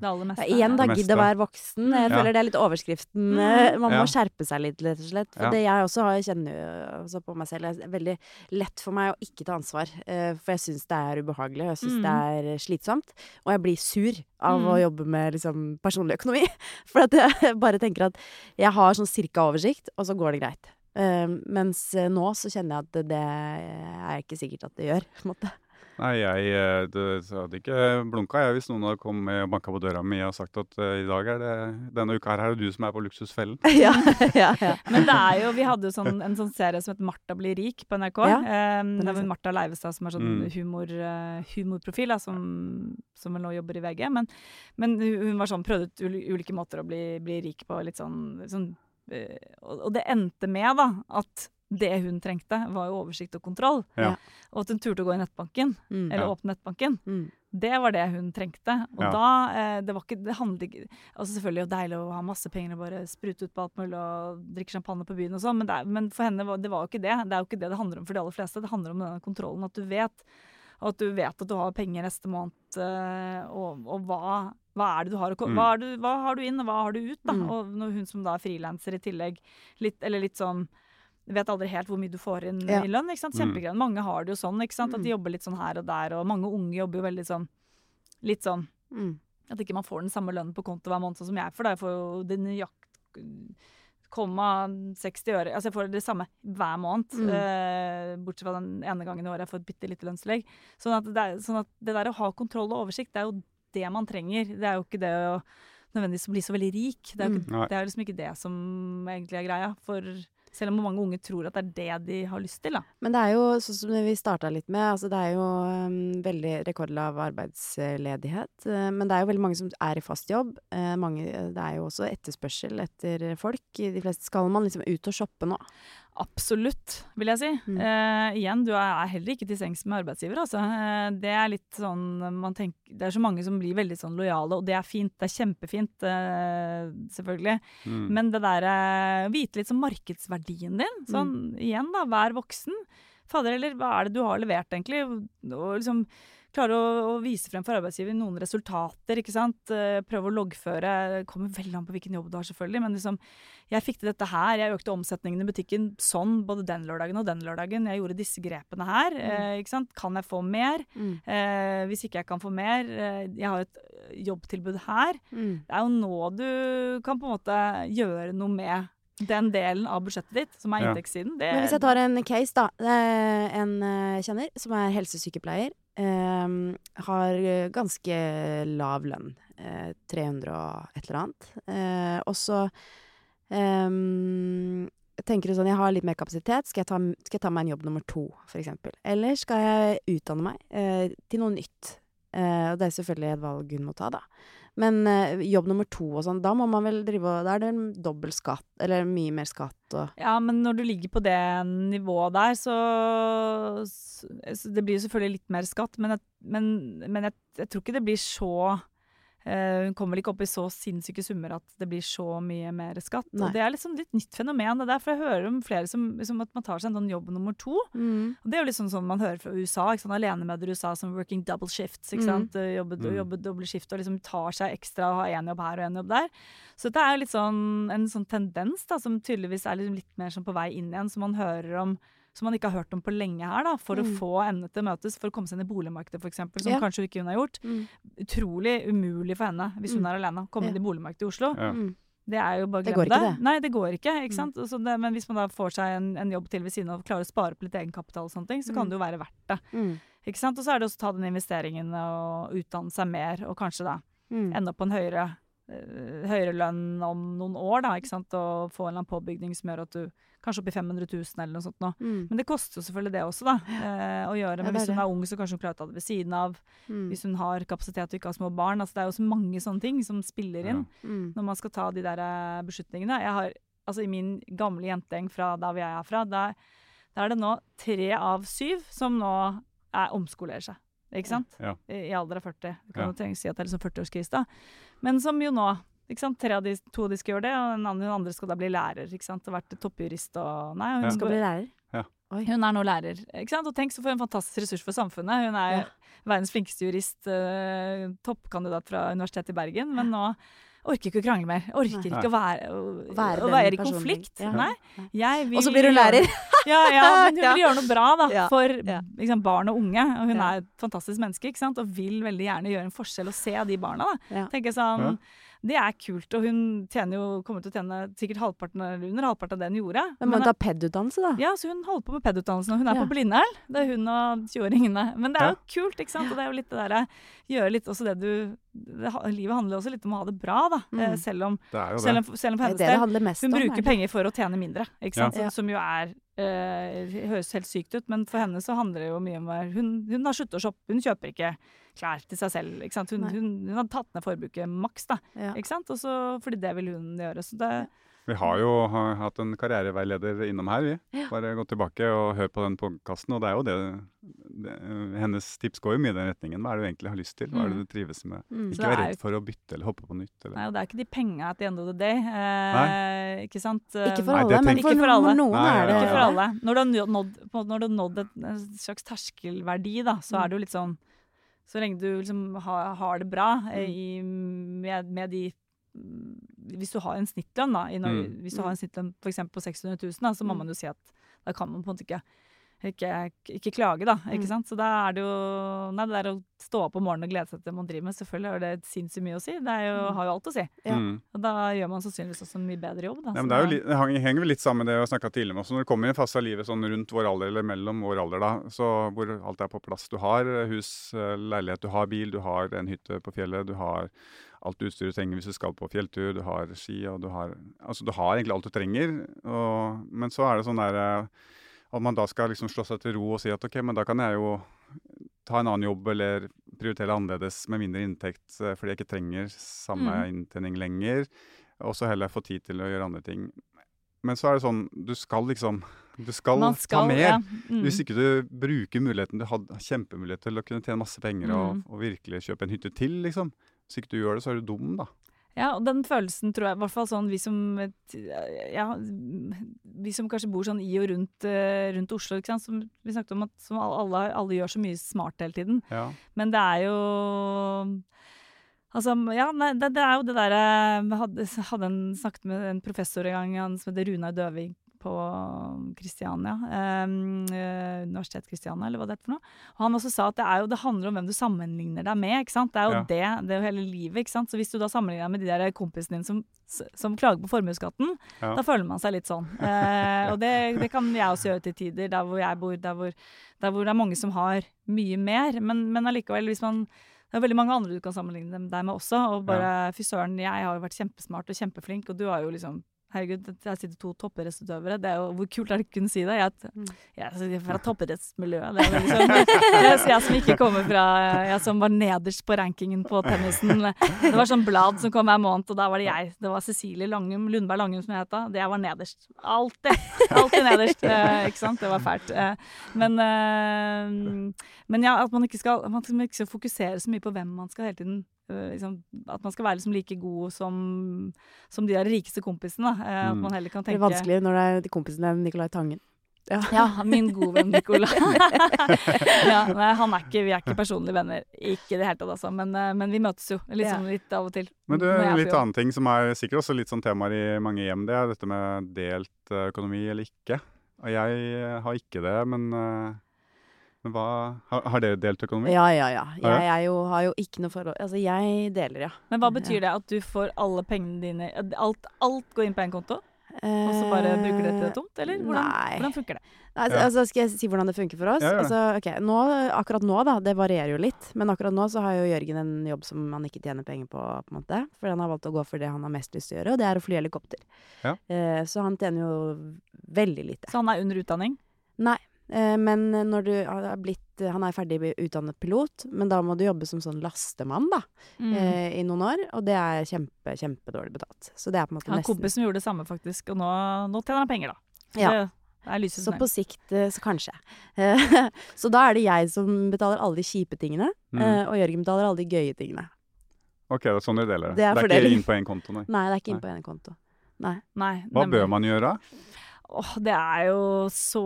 det aller meste. Ja, igjen, da, Det gidd å være voksen. Jeg Ja. føler det er litt overskriften. Mm. eh, Man må Ja. skjerpe seg litt, rett og slett. For Ja. det jeg også har, jeg kjenner jo også på meg selv, det er veldig lett for meg å ikke ta ansvar. eh, For jeg syns det er ubehagelig, og jeg syns Mm. det er slitsomt. Og jeg blir sur av Mm. å jobbe med liksom personlig økonomi. For at jeg bare tenker at jeg har sånn cirka oversikt, og så går det greit. Eh, mens nå så kjenner jeg at det, det er ikke sikkert at det gjør. på en måte. Nei, jeg eh, det, hadde ikke blunka jeg hvis noen hadde kommet og banka på døra mi og sagt at uh, i dag er det denne uka her er det du som er på Luksusfellen. ja, ja, ja. Men det er jo, vi hadde jo sånn, en sånn serie som het Martha blir rik på NRK. Ja, um, det sett. Martha Leivestad som er sånn Mm. humor, uh, humorprofil, da, som, som nå jobber i VG. Men, men hun var sånn, prøvde ut ulike måter å bli, bli rik på. litt sånn, sånn og det endte med da, at det hun trengte, var jo oversikt og kontroll. Ja. Og at hun turte å gå i nettbanken, Mm. eller Ja. åpne nettbanken. Mm. Det var det hun trengte. Og Ja. da eh, Det var ikke Det handlet ikke Altså Selvfølgelig er det deilig å ha masse penger og bare sprute ut på alt mulig og drikke champagne på byen og sånn, men, men for henne var det var jo ikke det. Det er jo ikke det det handler om for de aller fleste. Det handler om denne kontrollen. At du vet at du vet at du har penger neste måned, eh, og, og hva, hva er det du har å Mm. hva, er du, hva har du inn, og hva har du ut? da? Mm. Og hun som da er frilanser i tillegg, litt, eller litt sånn Vet aldri helt hvor mye du får inn Ja. i lønn. ikke sant? Mm. Mange har det jo sånn, ikke sant? at de Mm. jobber litt sånn her og der. Og mange unge jobber jo veldig sånn Litt sånn Mm. at ikke man får den samme lønnen på konto hver måned sånn som jeg får. Da. Jeg får jo den jakt... komma 60 øre Altså jeg får det samme hver måned. Mm. Eh, bortsett fra den ene gangen i året jeg får et bitte lite lønnstillegg. Sånn at, det er, sånn at det der å ha kontroll og oversikt, det er jo det man trenger. Det er jo ikke det å nødvendigvis bli så veldig rik. Det er jo ikke, det er liksom ikke det som egentlig er greia. For selv om mange unge tror at det er det de har lyst til, da. Men det er jo sånn som vi starta litt med, altså det er jo um, veldig rekordlav arbeidsledighet. Uh, men det er jo veldig mange som er i fast jobb. Uh, mange, det er jo også etterspørsel etter folk. I de fleste skal man liksom ut og shoppe nå. Absolutt, vil jeg si. Mm. Eh, igjen, du er, er heller ikke til sengs med arbeidsgiver, altså. Eh, det er litt sånn man tenker, Det er så mange som blir veldig sånn lojale, og det er fint. Det er kjempefint, eh, selvfølgelig. Mm. Men det derre Vite litt sånn markedsverdien din. Sånn igjen, da. Vær voksen. Fader eller hva er det du har levert, egentlig? Og liksom klare å, å vise frem for arbeidsgiver noen resultater, ikke sant. Eh, Prøve å loggføre. Det kommer veldig an på hvilken jobb du har, selvfølgelig. Men liksom, jeg fikk til dette her. Jeg økte omsetningen i butikken sånn både den lørdagen og den lørdagen. Jeg gjorde disse grepene her. Eh, ikke sant? Kan jeg få mer? Mm. Eh, hvis ikke jeg kan få mer eh, Jeg har et jobbtilbud her. Mm. Det er jo nå du kan på en måte gjøre noe med den delen av budsjettet ditt, som er inntektssiden, det Men hvis jeg tar en case, da. En kjenner som er helsesykepleier. Eh, har ganske lav lønn. eh, 300 og et eller annet. Eh, og så eh, tenker du sånn Jeg har litt mer kapasitet. Skal jeg ta, skal jeg ta meg en jobb nummer to, f.eks.? Eller skal jeg utdanne meg eh, til noe nytt? Eh, og det er selvfølgelig et valg hun må ta, da. Men eh, jobb nummer to og sånn, da må man vel drive og Da er det dobbel skatt, eller mye mer skatt og Ja, men når du ligger på det nivået der, så, så Det blir jo selvfølgelig litt mer skatt, men jeg, men, men jeg, jeg tror ikke det blir så Hun kommer vel ikke opp i så sinnssyke summer at det blir så mye mer skatt. Nei. Og det er liksom litt nytt fenomen. Det der, for jeg hører om flere som, som at man tar seg en sånn jobb nummer to. Og det er jo litt sånn, sånn man hører fra USA. Ikke sant? Alenemødre i USA som working double shifts. Ikke Mm. sant? mm. Jobber, Mm. jobber doble skift og liksom tar seg ekstra og har én jobb her og én jobb der. Så dette er jo litt sånn, en sånn tendens da, som tydeligvis er liksom litt mer sånn på vei inn igjen, som man hører om som man ikke har hørt om på lenge her, da, for å Mm. få endene til å møtes, for å komme seg inn i boligmarkedet f.eks., som Ja. kanskje ikke hun har gjort. Mm. Utrolig umulig for henne, hvis hun Mm. er alene, å komme Ja. inn i boligmarkedet i Oslo. Ja. Mm. Det er jo bare å Det glemme går ikke, det. Nei, det går ikke. ikke Mm. sant? Det, men hvis man da får seg en, en jobb til ved siden av og klarer å spare opp litt egenkapital, og sånne ting, så kan det jo være verdt det. Mm. Ikke sant? Og så er det også å ta den investeringen og utdanne seg mer, og kanskje da Mm. ende opp på en høyere, høyere lønn om noen år, da, ikke sant? og få en eller annen påbygning som gjør at du kanskje opp i 500 000 eller noe sånt nå. Mm. Men det koster jo selvfølgelig det også, da, eh, å gjøre. Men hvis hun er ung, så kanskje hun klarer å ta det ved siden av. Mm. Hvis hun har kapasitet og ikke har små barn. Altså, det er jo så mange sånne ting som spiller inn Mm. når man skal ta de der eh, beslutningene. Jeg har, altså I min gamle jentegjeng fra der hvor jeg er fra, der, der er det nå tre av syv som nå er omskolerer seg. Ikke sant? Ja. I, I alder av 40. Du kan jo ja. si at det er liksom 40-årskrise, da. Men som jo nå ikke sant? Tre av de, To de skal gjøre det, og den andre, den andre skal da bli lærer. ikke sant? Og vært toppjurist og Nei, hun Ja. Skal bli lærer. hun er nå lærer. ikke sant? Og tenk så for en fantastisk ressurs for samfunnet. Hun er Ja. verdens flinkeste jurist, eh, toppkandidat fra Universitetet i Bergen, men nå orker ikke å krangle mer. Orker ikke å være, å, Være å være i konflikt. Ja. Nei. Jeg vil Og så blir hun lærer. Ja, ja, men hun Ja. vil gjøre noe bra da, for Ja. liksom, barn og unge. Og hun Ja. er et fantastisk menneske ikke sant? og vil veldig gjerne gjøre en forskjell og se de barna. Da. Ja. Tenker sånn, Ja. Det er kult, og hun tjener jo, kommer til å tjene sikkert halvparten eller under halvparten av det hun gjorde. Men man ta PED-utdannelse, da. Ja, så hun holder på med PED-utdannelsen, og hun er Ja. på Blindern. Det er hun og 20-åringene. Men det er Ja. jo kult, ikke sant. Og det er jo litt det derre Gjøre litt også det du det, Livet handler også litt om å ha det bra, da. Mm. Eh, selv om, Det er jo selv om, selv om Det er hennes det det del Hun bruker om, penger for å tjene mindre, ikke sant? Ja. Som, som jo er eh, høres helt sykt ut, men for henne så handler det jo mye om Hun, hun har sluttet å shoppe, hun kjøper ikke klær til seg selv. Hun, hun, hun har tatt ned forbruket maks, da. Ja. Ikke sant? Også fordi det vil hun gjøre. Så det, Vi har jo hatt en karriereveileder innom her, vi. Ja. Bare gå tilbake og hør på den podkasten. Og det er jo det, det Hennes tips går jo mye i den retningen. Hva er det du egentlig har lyst til? Hva er det Mm. du trives med? Mm. Ikke vær redd for å bytte eller hoppe på nytt. Eller. nei, og det er ikke de penga at the end of the day. Eh, ikke sant? Ikke for Nei, alle, det men Ikke for alle. noen Nei, er det Ikke for alle. Når du har nådd, når du har nådd et, en slags terskelverdi, da, så Mm. er det jo litt sånn Så lenge du liksom har, har det bra eh, Mm. i, med, med de mm, Hvis du har en snittlønn, da, i Norge, Mm. hvis du har en snittlønn for på 600 000, da, så må Mm. man jo si at da kan man på en måte ikke ikke, ikke klage, da. Mm. ikke sant? Så da er det jo Nei, det der å stå opp om morgenen og glede seg til det man driver med, selvfølgelig har det sinnssykt mye å si. Det er jo, Mm. har jo alt å si. Ja. Mm. Og da gjør man sannsynligvis også en mye bedre jobb. Da. Ja, men det, er jo li, det henger vel litt sammen med det vi snakka tidligere om også. Når du kommer i en fase av livet sånn rundt vår alder eller mellom vår alder, da, så hvor alt er på plass. Du har hus, eh, leilighet, du har bil, du har en hytte på fjellet, du har alt utstyret du trenger hvis du skal på fjelltur, du har ski, og du har Altså, du har egentlig alt du trenger. Og, men så er det sånn der eh, at man da skal liksom slå seg til ro og si at OK, men da kan jeg jo ta en annen jobb eller prioritere annerledes med mindre inntekt eh, fordi jeg ikke trenger samme Mm. inntjening lenger. Og så heller få tid til å gjøre andre ting. Men så er det sånn, du skal liksom Du skal, skal ta mer. ja. Mm. Hvis ikke du bruker muligheten Du hadde kjempemulighet til å kunne tjene masse penger og, Mm. og virkelig kjøpe en hytte til, liksom. Hvis ikke du gjør det, så er du dum, da. Ja, og den følelsen tror jeg, i hvert fall sånn vi som ja, vi som kanskje bor sånn i og rundt, eh, rundt Oslo, ikke sant? som vi snakket om at som alle, alle gjør så mye smart hele tiden. Ja. Men det er jo Altså, ja, nei, det, det er jo det derre Jeg hadde, hadde en, snakket med en professor en gang, han som heter Runar Døvig på Kristiania. Um, uh, Universitet Kristiania, eller hva det heter for noe. Og han også sa at det, jo, det handler om hvem du sammenligner deg med. ikke sant? Det er jo Ja. det, det er jo hele livet. ikke sant? Så hvis du da sammenligner deg med de der kompisene dine som, som klager på formuesskatten, Ja. da føler man seg litt sånn. Eh, og det, det kan jeg også gjøre til tider, der hvor jeg bor, der hvor, der hvor det er mange som har mye mer. Men, men allikevel, hvis man det er veldig mange andre du kan sammenligne deg med også. Og bare fy søren, jeg har jo vært kjempesmart og kjempeflink, og du har jo liksom Herregud, jeg sitter to toppidrettsutøvere. Er hvor kult er det å kunne si det? Jeg, Mm. jeg er fra toppidrettsmiljøet. Det er sånn, jeg, jeg som ikke kommer fra Jeg som var nederst på rankingen på tennisen. Det var sånn blad som kom hver måned, og da var det jeg. Det var Cecilie Langum, Lundberg Langum som jeg het da. Det jeg var nederst. Alltid. Alltid nederst. Eh, ikke sant? Det var fælt. Eh, men, eh, men ja, at man ikke skal Man ikke skal fokusere så mye på hvem man skal hele tiden liksom, At man skal være liksom like god som, som de der rikeste kompisene. da. Eh, At Mm. man heller kan tenke Det er vanskelig når det er de kompisene er Nicolai Tangen. Ja. ja, min gode venn Nicolai. ja, nei, han er ikke, vi er ikke personlige venner. Ikke i det hele tatt, altså. Men, eh, men vi møtes jo liksom litt av og til. Men du, en er litt annen ting som er sikkert også litt sånn temaer i mange hjem, det er dette med delt eh, økonomi eller ikke. Og jeg eh, har ikke det, men, eh, men hva har, har dere delt økonomi? Ja, ja, ja. Ja. Jeg er jo, har jo ikke noe forhold Altså, jeg deler, ja. Men hva betyr det? At du får alle pengene dine Alt, alt går inn på én konto, og så bare bruker dere det tomt? Eller hvordan, Nei. hvordan funker det? Altså, Ja. altså, skal jeg si hvordan det funker for oss? Ja, ja. Altså, ok, nå, akkurat nå, da, det varierer jo litt, men akkurat nå så har jo Jørgen en jobb som han ikke tjener penger på, på en måte. For han har valgt å gå for det han har mest lyst til å gjøre, og det er å fly helikopter. Ja. Eh, så han tjener jo veldig lite. Så han er under utdanning? Nei. Eh, men når du har blitt Han er ferdig utdannet pilot, men da må du jobbe som sånn lastemann, da. Mm. Eh, I noen år. Og det er kjempe, kjempedårlig betalt. Så det er på en måte nesten kompis som gjorde det samme, faktisk, og nå, nå tjener han penger, da. Så Ja. det, det er lyset Så på sikt eh, så kanskje. Eh, så da er det jeg som betaler alle de kjipe tingene, Mm. og Jørgen betaler alle de gøye tingene. Ok, det er sånn dere deler det. Er det er fordeling. ikke inn på én konto, nei. Nei, det er ikke inn på en konto. Nei. Nei, Hva bør man gjøre? Åh, det er jo så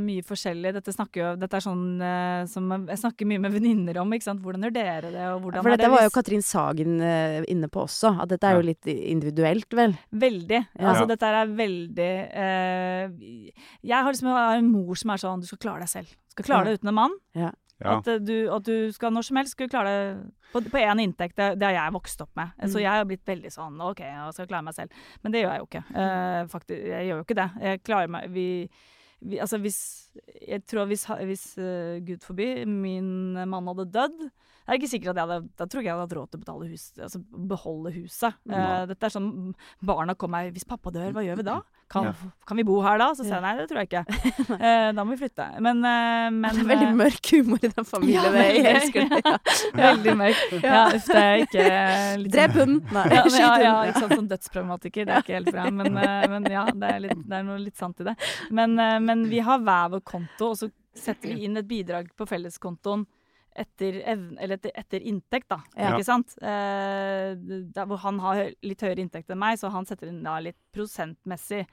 mye forskjellig. Dette, snakker jo, dette er sånn eh, som jeg snakker mye med venninner om. ikke sant? Hvordan gjør dere det? Og hvordan For er dette det var jo Katrin Sagen eh, inne på også, at dette er Ja. jo litt individuelt, vel. Veldig. Ja. Altså, dette er veldig eh, Jeg har liksom jeg har en mor som er sånn Du skal klare deg selv. Du skal klare deg uten en mann. Ja. At, eh, du, at du skal når som helst skulle klare det på, én inntekt. Det, det har jeg vokst opp med. Så Mm. jeg har blitt veldig sånn OK, jeg skal klare meg selv. Men det gjør jeg jo ikke. Uh, faktisk, jeg gjør jo ikke det. Jeg klarer meg vi, vi, altså hvis Jeg tror hvis, hvis uh, Gud forby min mann hadde dødd det er ikke sikkert at jeg hadde Da tror jeg jeg hadde hatt råd til å betale hus, altså beholde huset. Eh, dette er sånn Barna kommer Hvis pappa dør, hva gjør vi da? Kan, Ja. kan vi bo her da? Så sier jeg nei, det tror jeg ikke. Uh, da må vi flytte. Men, men det er veldig mørk humor i den familien. Ja, jeg veldig. elsker det. Ja. Veldig mørk. Ja, uff, det er ikke litt Drep sånn- hunden! Nei, Ja, men, ja, ja, ikke sant, sånn dødsproblematiker. Det er ikke helt bra. Men, men ja, det er, litt, det er noe litt sant i det. Men, men vi har hver vår konto, og så setter vi inn et bidrag på felleskontoen etter, evne, eller etter, etter inntekt, da. Ja. Ikke sant? Eh, der hvor han har litt høyere inntekt enn meg, så han setter inn da litt prosentmessig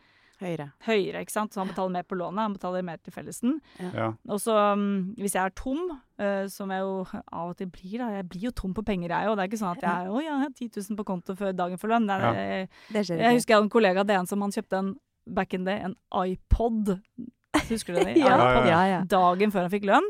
Høyere. høyere, ikke sant. Så han betaler mer på lånet, han betaler mer til fellesen. Ja. Og så um, hvis jeg er tom, uh, som jeg jo av og til blir, da. Jeg blir jo tom på penger, jeg òg. Det er ikke sånn at jeg Å jeg har 10 000 på konto før dagen for lønn. Det er, Ja. jeg, Det jeg husker jeg hadde en kollega det er en som han kjøpte en back in day, en iPod. Husker du det? Ja, Ja, ja. Dagen før han fikk lønn.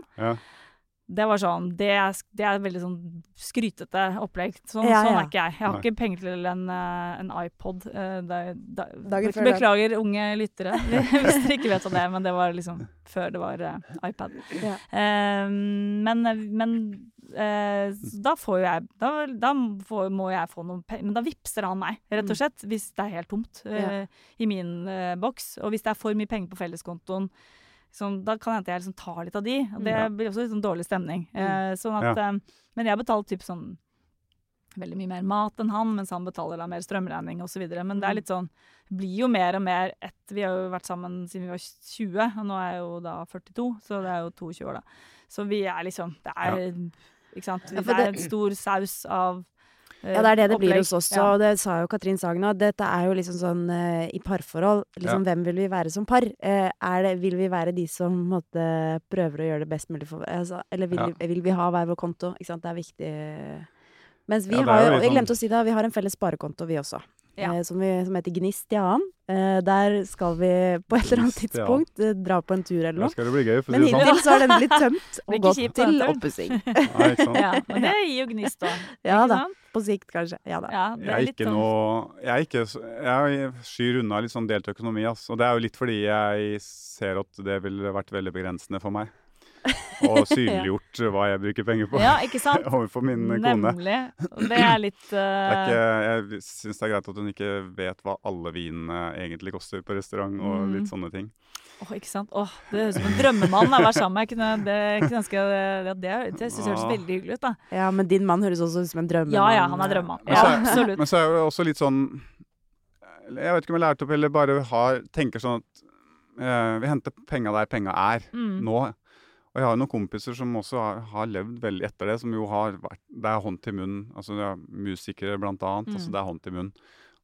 Ja. Det var sånn, det er, det er veldig sånn skrytete opplegg. Sånn, Ja, sånn er ikke jeg. Jeg har Nei. ikke penger til en, eh, en iPod. eh, da, da, beklager, unge lyttere, hvis dere ikke vet om det, men det var liksom før det var eh, iPad. Ja. Eh, men men uh, da får jo jeg Da, da får, må jeg få noen penger. Men da vippser han meg, rett og Mm. slett. Hvis det er helt tomt eh, i min boks. Og hvis det er for mye penger på felleskontoen, sånn, da kan det hende jeg liksom tar litt av de. Og det Ja. blir også litt sånn dårlig stemning. Mm. Eh, sånn at, eh, men jeg betaler typ sånn veldig mye mer mat enn han, mens han betaler da mer strømregning osv. Men det er Mm. litt sånn blir jo mer og mer ett Vi har jo vært sammen siden vi var 20, og nå er jeg jo da 42, så det er jo 22 år, da. Så vi er liksom Det er Ikke sant. Det er en stor saus av Ja, det er det det blir hos oss Ja. og det sa jo Katrin Sagen òg. Dette er jo liksom sånn uh, i parforhold. Liksom, Hvem vil vi være som par? Uh, er det, vil vi være de som måtte, prøver å gjøre det best mulig for altså, Eller vil, Ja. vi, vil vi ha hver vår konto? Ikke sant? Det er viktig. Mens vi Ja, har jo Jeg sånn- glemte å si det, vi har en felles sparekonto, vi også. Ja. eh, som, vi, som heter Gnistian. Eh, der skal vi på et eller annet tidspunkt eh, dra på en tur eller Da noe. skal det bli gøy, for Men det sånn. hittil så har den blitt tømt og gått kjipt til oppussing. Ja, men det gir jo gnist òg. Ja da. På sikt, kanskje. Ja da. Ja, det Jeg er er ikke sånn noe Jeg er ikke Jeg skyr unna litt sånn delt økonomi, ass. Og det er jo litt fordi jeg ser at det ville vært veldig begrensende for meg. Og synliggjort hva jeg bruker penger på Ja, ikke sant? overfor min kone. Nemlig. Det er litt Det er eh, ikke, jeg syns det er greit at hun ikke vet hva alle vinene egentlig koster på restaurant, og Mm. litt sånne ting. Åh, ikke sant? Åh, det høres ut som en drømmemann å være sammen med. Jeg kunne, det, kunne ønske ja, det, det synes jeg høres veldig hyggelig ut, da. Ja, men din mann høres også ut som en drømmemann. Ja ja, han er drømmemann. Men Ja, absolutt. Men så er det også litt sånn Jeg vet ikke om jeg lærte opp, eller bare har, tenker sånn at Uh, vi henter penga der penga er Mm. nå. Og jeg har noen kompiser som også har, har levd veldig etter det, som jo har vært Det er hånd til munn. Altså det er musikere, blant annet. Mm. Altså det er hånd til munn.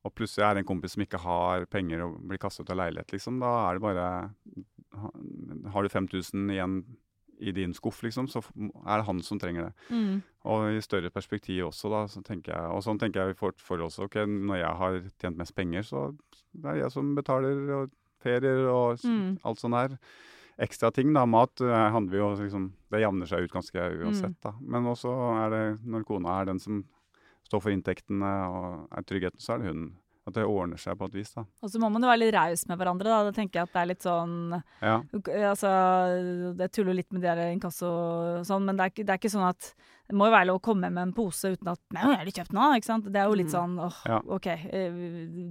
Og plutselig er det en kompis som ikke har penger og blir kastet ut av leilighet, liksom. Da er det bare Har du 5000 igjen i din skuff, liksom, så er det han som trenger det. Mm. Og i større perspektiv også, da, så tenker jeg, og sånn tenker jeg for, for også. ok, Når jeg har tjent mest penger, så det er jeg som betaler og ferier og Mm. alt sånt der. Ekstra ting, da. Mat eh, handler jo liksom Det jevner seg ut ganske uansett, Mm. da. Men også er det, når kona er den som står for inntektene og er tryggheten, så er det hun. At det ordner seg på et vis, da. Og så må man jo være litt raus med hverandre, da. Da tenker jeg at det er litt sånn Ja. Altså, det tuller litt med de der inkasso og sånn, men det er, det er ikke sånn at det må jo være lov å komme med en pose uten at Nei, har ikke kjøpt noe, ikke sant. Det er jo litt Mm. sånn åh, Ja. OK. eh,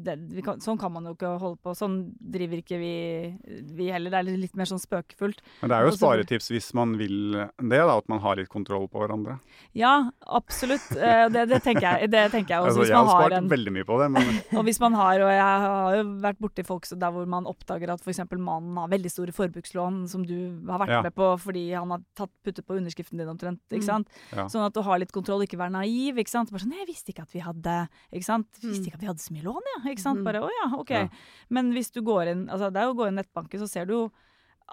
Det, vi kan, sånn kan man jo ikke holde på. Sånn driver ikke vi, vi heller. Det er litt mer sånn spøkefullt. Men det er jo Også, sparetips hvis man vil det, da. At man har litt kontroll på hverandre. Ja, absolutt. Eh, Det, det tenker jeg. Det tenker jeg også. Altså, Hvis jeg har man har spart en veldig mye på det, men Og hvis man har, og jeg har jo vært borti folk så der hvor man oppdager at f.eks. mannen har veldig store forbrukslån som du har vært Ja. med på fordi han har tatt, puttet på underskriften din omtrent. Mm. ikke sant? Ja. Sånn at du har litt kontroll, ikke være naiv. ikke sant? Bare sånn, 'Jeg visste ikke at vi hadde ikke sant? Jeg visste Mm. ikke at vi hadde så mye lån, ja.' Ikke sant? Mm. Bare 'Å ja, OK'. Men hvis du går inn altså det er jo å gå inn nettbanken, så ser du jo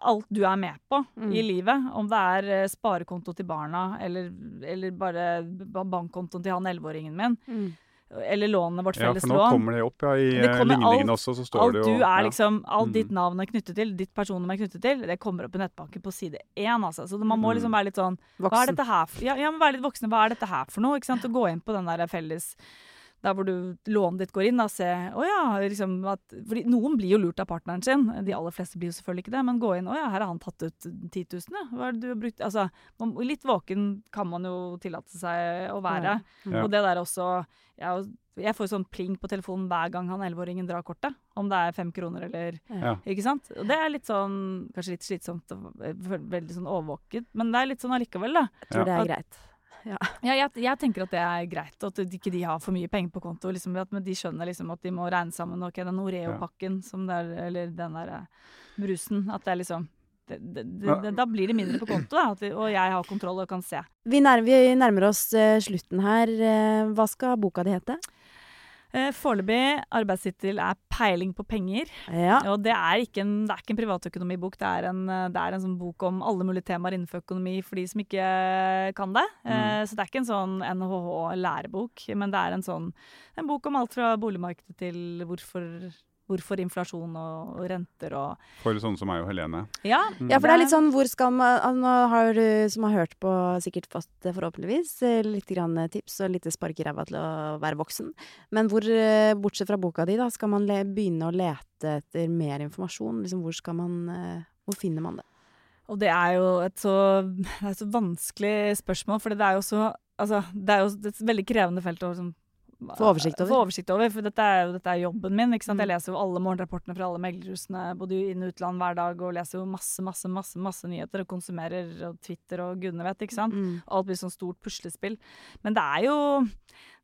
alt du er med på Mm. i livet. Om det er eh, sparekonto til barna, eller, eller bare bankkontoen til han elleveåringen min. Mm. Eller lånet vårt felles lån. ja, for nå lån. kommer det opp ja, i Det eh, ligningene alt- også, så står Alt det jo du er ja. liksom, alt Mm. ditt navn er knyttet til, ditt personnummer er knyttet til, det kommer opp i nettbanken på side én. Altså. Så man må Mm. liksom være litt sånn Hva er dette her for? Ja, ja, men være litt voksen. Hva er dette her for noe? Ikke sant? Og gå inn på den der felles der hvor du lånet ditt går inn, da, se Å ja, liksom at Fordi noen blir jo lurt av partneren sin. De aller fleste blir jo selvfølgelig ikke det, men gå inn Å ja, her har han tatt ut 10 000, ja. Hva er det du har brukt Altså, man, litt våken kan man jo tillate seg å være. Ja. Og det der også Jeg, jeg får jo sånn pling på telefonen hver gang han 11-åringen drar kortet. Om det er fem kroner eller Ja. Ikke sant? Og det er litt sånn Kanskje litt slitsomt og veldig sånn overvåket, men det er litt sånn allikevel, da. Jeg tror det er greit. Ja, jeg, jeg tenker at det er greit, at ikke de har for mye penger på konto. Liksom, at men de skjønner liksom at de må regne sammen ok, den Oreo-pakken som det er, eller den der eh, brusen, at det er liksom det, det, det, Da blir det mindre på konto, da, vi, og jeg har kontroll og kan se. Vi, nærmer, vi nærmer oss eh, slutten her. Eh, hva skal boka di hete? Eh, Foreløpig arbeidstittel er 'Peiling på penger'. Ja. Og det er ikke en, det er ikke en privatøkonomibok, det er en, eh, det er en sånn bok om alle mulige temaer innenfor økonomi for de som ikke kan det. Mm. Så det er ikke en sånn NHH-lærebok, men det er en sånn en bok om alt fra boligmarkedet til hvorfor, hvorfor inflasjon og, og renter og For sånne som meg og Helene. Ja, Ja, for det er litt sånn hvor skal man Nå har du som har hørt på sikkert fått, eh, forhåpentligvis, eh, litt grann tips og litt spark i ræva til å være voksen. Men hvor, eh, bortsett fra boka di, da, skal man le begynne å lete etter mer informasjon? Liksom, hvor skal man eh, Hvor finner man det? Og det er jo et så, det er et så vanskelig spørsmål, for det er jo så Altså, det er jo et veldig krevende felt å liksom, Få oversikt over. Få oversikt over, for dette er jo dette er jobben min. ikke sant? Jeg Mm. leser jo alle morgenrapportene fra alle meglerhusene, både inn- og utland hver dag, og leser jo masse, masse, masse masse nyheter, og konsumerer og Twitter og gudene vet, ikke sant. Mm. Alt blir sånn stort puslespill. Men det er jo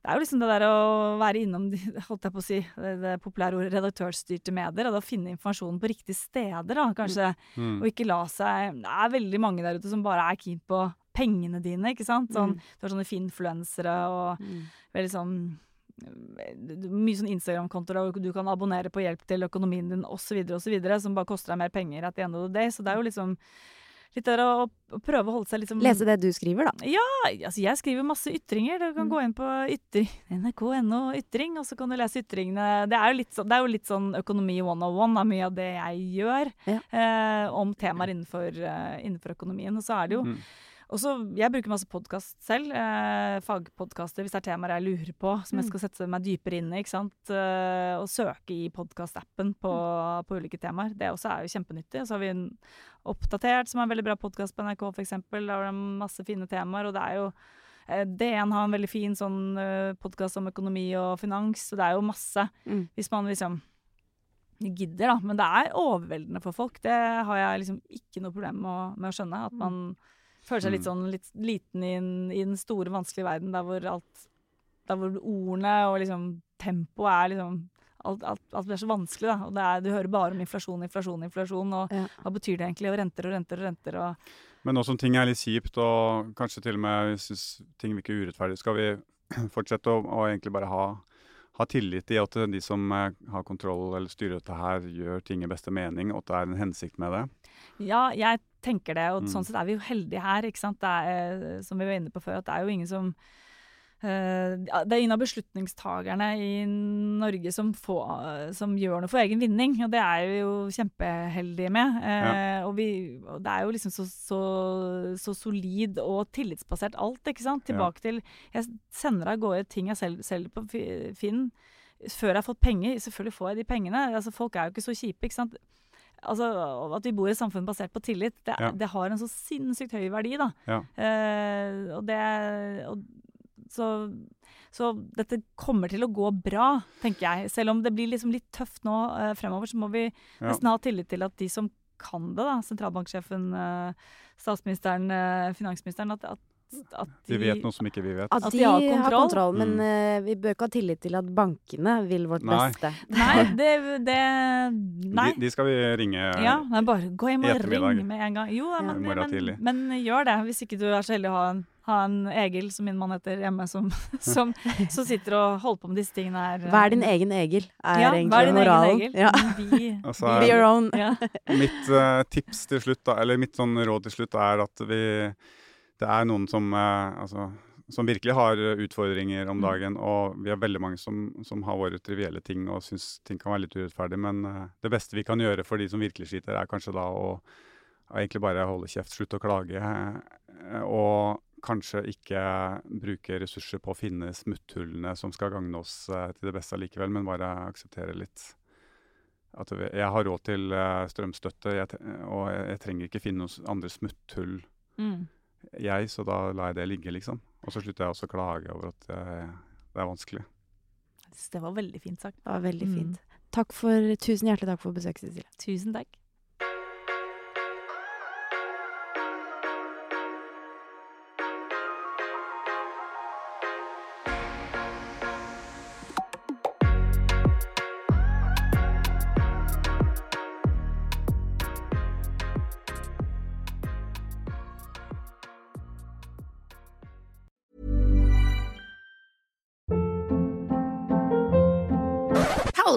det er jo liksom det der å være innom holdt jeg på å si, det, det populære ordet redaktørstyrte medier, og da finne informasjonen på riktige steder, da, kanskje. Mm. Og ikke la seg Det er veldig mange der ute som bare er keen på pengene dine, ikke sant. Sånn, Mm. Du har sånne finfluensere og Mm. veldig sånn mye sånn Instagram-kontoer, og du kan abonnere på hjelp til økonomien din osv., osv., som bare koster deg mer penger at the end of the day. Så det er jo liksom litt der å, å prøve å holde seg liksom Lese det du skriver, da. Ja, altså jeg skriver masse ytringer. Du kan Mm. gå inn på ytring, nrk.no ytring, og så kan du lese ytringene. Det er jo litt, sånn- det er jo litt sånn økonomi 101 av mye av det jeg gjør, Ja. eh, om temaer innenfor, uh, innenfor økonomien. Og så er det jo Mm. Og så, Jeg bruker masse podkast selv. Eh, fagpodkaster hvis det er temaer jeg lurer på, som jeg Mm. skal sette meg dypere inn i. ikke sant? Eh, og søke i podkastappen på, Mm. på ulike temaer. Det også er jo kjempenyttig. Så har vi en Oppdatert, som er en veldig bra podkast på NRK, f.eks. Der har de masse fine temaer. Og det er jo eh, DN har en veldig fin sånn uh, podkast om økonomi og finans, så det er jo masse. Mm. Hvis man liksom gidder, da. Men det er overveldende for folk. Det har jeg liksom ikke noe problem med å, med å skjønne. At man føler seg litt Mm. sånn litt liten i, i den store, vanskelige verden der hvor alt Der hvor ordene og liksom tempoet er liksom Alt, alt, alt blir så vanskelig, da. Og det er, du hører bare om inflasjon, inflasjon, inflasjon. Og Ja. hva betyr det egentlig? Og renter og renter og renter. Og Men nå som ting er litt kjipt, og kanskje til og med syns ting virker urettferdig, skal vi fortsette å, å egentlig bare ha, ha tillit i at de som eh, har kontroll eller styrer dette her, gjør ting i beste mening, og at det er en hensikt med det. Ja, jeg tenker det, og Mm. sånn sett er vi jo heldige her, ikke sant. Det er, eh, som vi var inne på før, at det er jo ingen som uh, Det er ingen av beslutningstagerne i Norge som, får, som gjør noe for egen vinning, og det er vi jo kjempeheldige med. Eh, og, vi, og det er jo liksom så, så, så solid og tillitsbasert alt, ikke sant. Ja. Tilbake til Jeg sender av gårde ting jeg selv selger på Finn før jeg har fått penger. Selvfølgelig får jeg de pengene. Altså, folk er jo ikke så kjipe, ikke sant. Altså, At vi bor i et samfunn basert på tillit, det, Ja. det har en så sinnssykt høy verdi, da. Ja. Eh, og det og, så, så dette kommer til å gå bra, tenker jeg. Selv om det blir liksom litt tøft nå eh, fremover, så må vi nesten ha tillit til at de som kan det, da, sentralbanksjefen, eh, statsministeren, eh, finansministeren, at, at, at De vet noe som ikke vi vet. At, At de, har har har kontroll. kontroll, men Mm. uh, vi bør ikke ha tillit til at bankene vil vårt Nei. beste. Nei, det, det Nei. De, de skal vi ringe Ja, men bare gå hjem og ring med en gang. Jo, Ja. men, ja. Men, men, men gjør det, hvis ikke du er så heldig å ha en, ha en Egil, som min mann heter, hjemme, som, som, som sitter og holder på med disse tingene her. Er din egen Egil, er ja, egentlig er din moralen. egen Egil? Ja. Be, Altså, Be your own. ja. Mitt uh, tips til slutt, da, eller mitt sånn råd til slutt, er at vi Det er noen som eh, altså, som virkelig har eh, utfordringer om Mm. dagen, og vi har veldig mange som, som har våre trivielle ting og syns ting kan være litt urettferdig, men eh, det beste vi kan gjøre for de som virkelig sliter, er kanskje da å, egentlig bare holde kjeft, slutte å klage, eh, og kanskje ikke bruke ressurser på å finne smutthullene som skal gagne oss eh, til det beste allikevel, men bare akseptere litt at jeg har råd til strømstøtte, jeg, og jeg trenger ikke finne noen andre smutthull, Mm. Jeg, så da lar jeg det ligge, liksom. Og så slutter jeg også å klage over at jeg, det er vanskelig. Jeg Det var veldig fint sagt. Det var veldig Mm. fint. Takk for, tusen hjertelig takk for besøket, Cecilie. Tusen takk.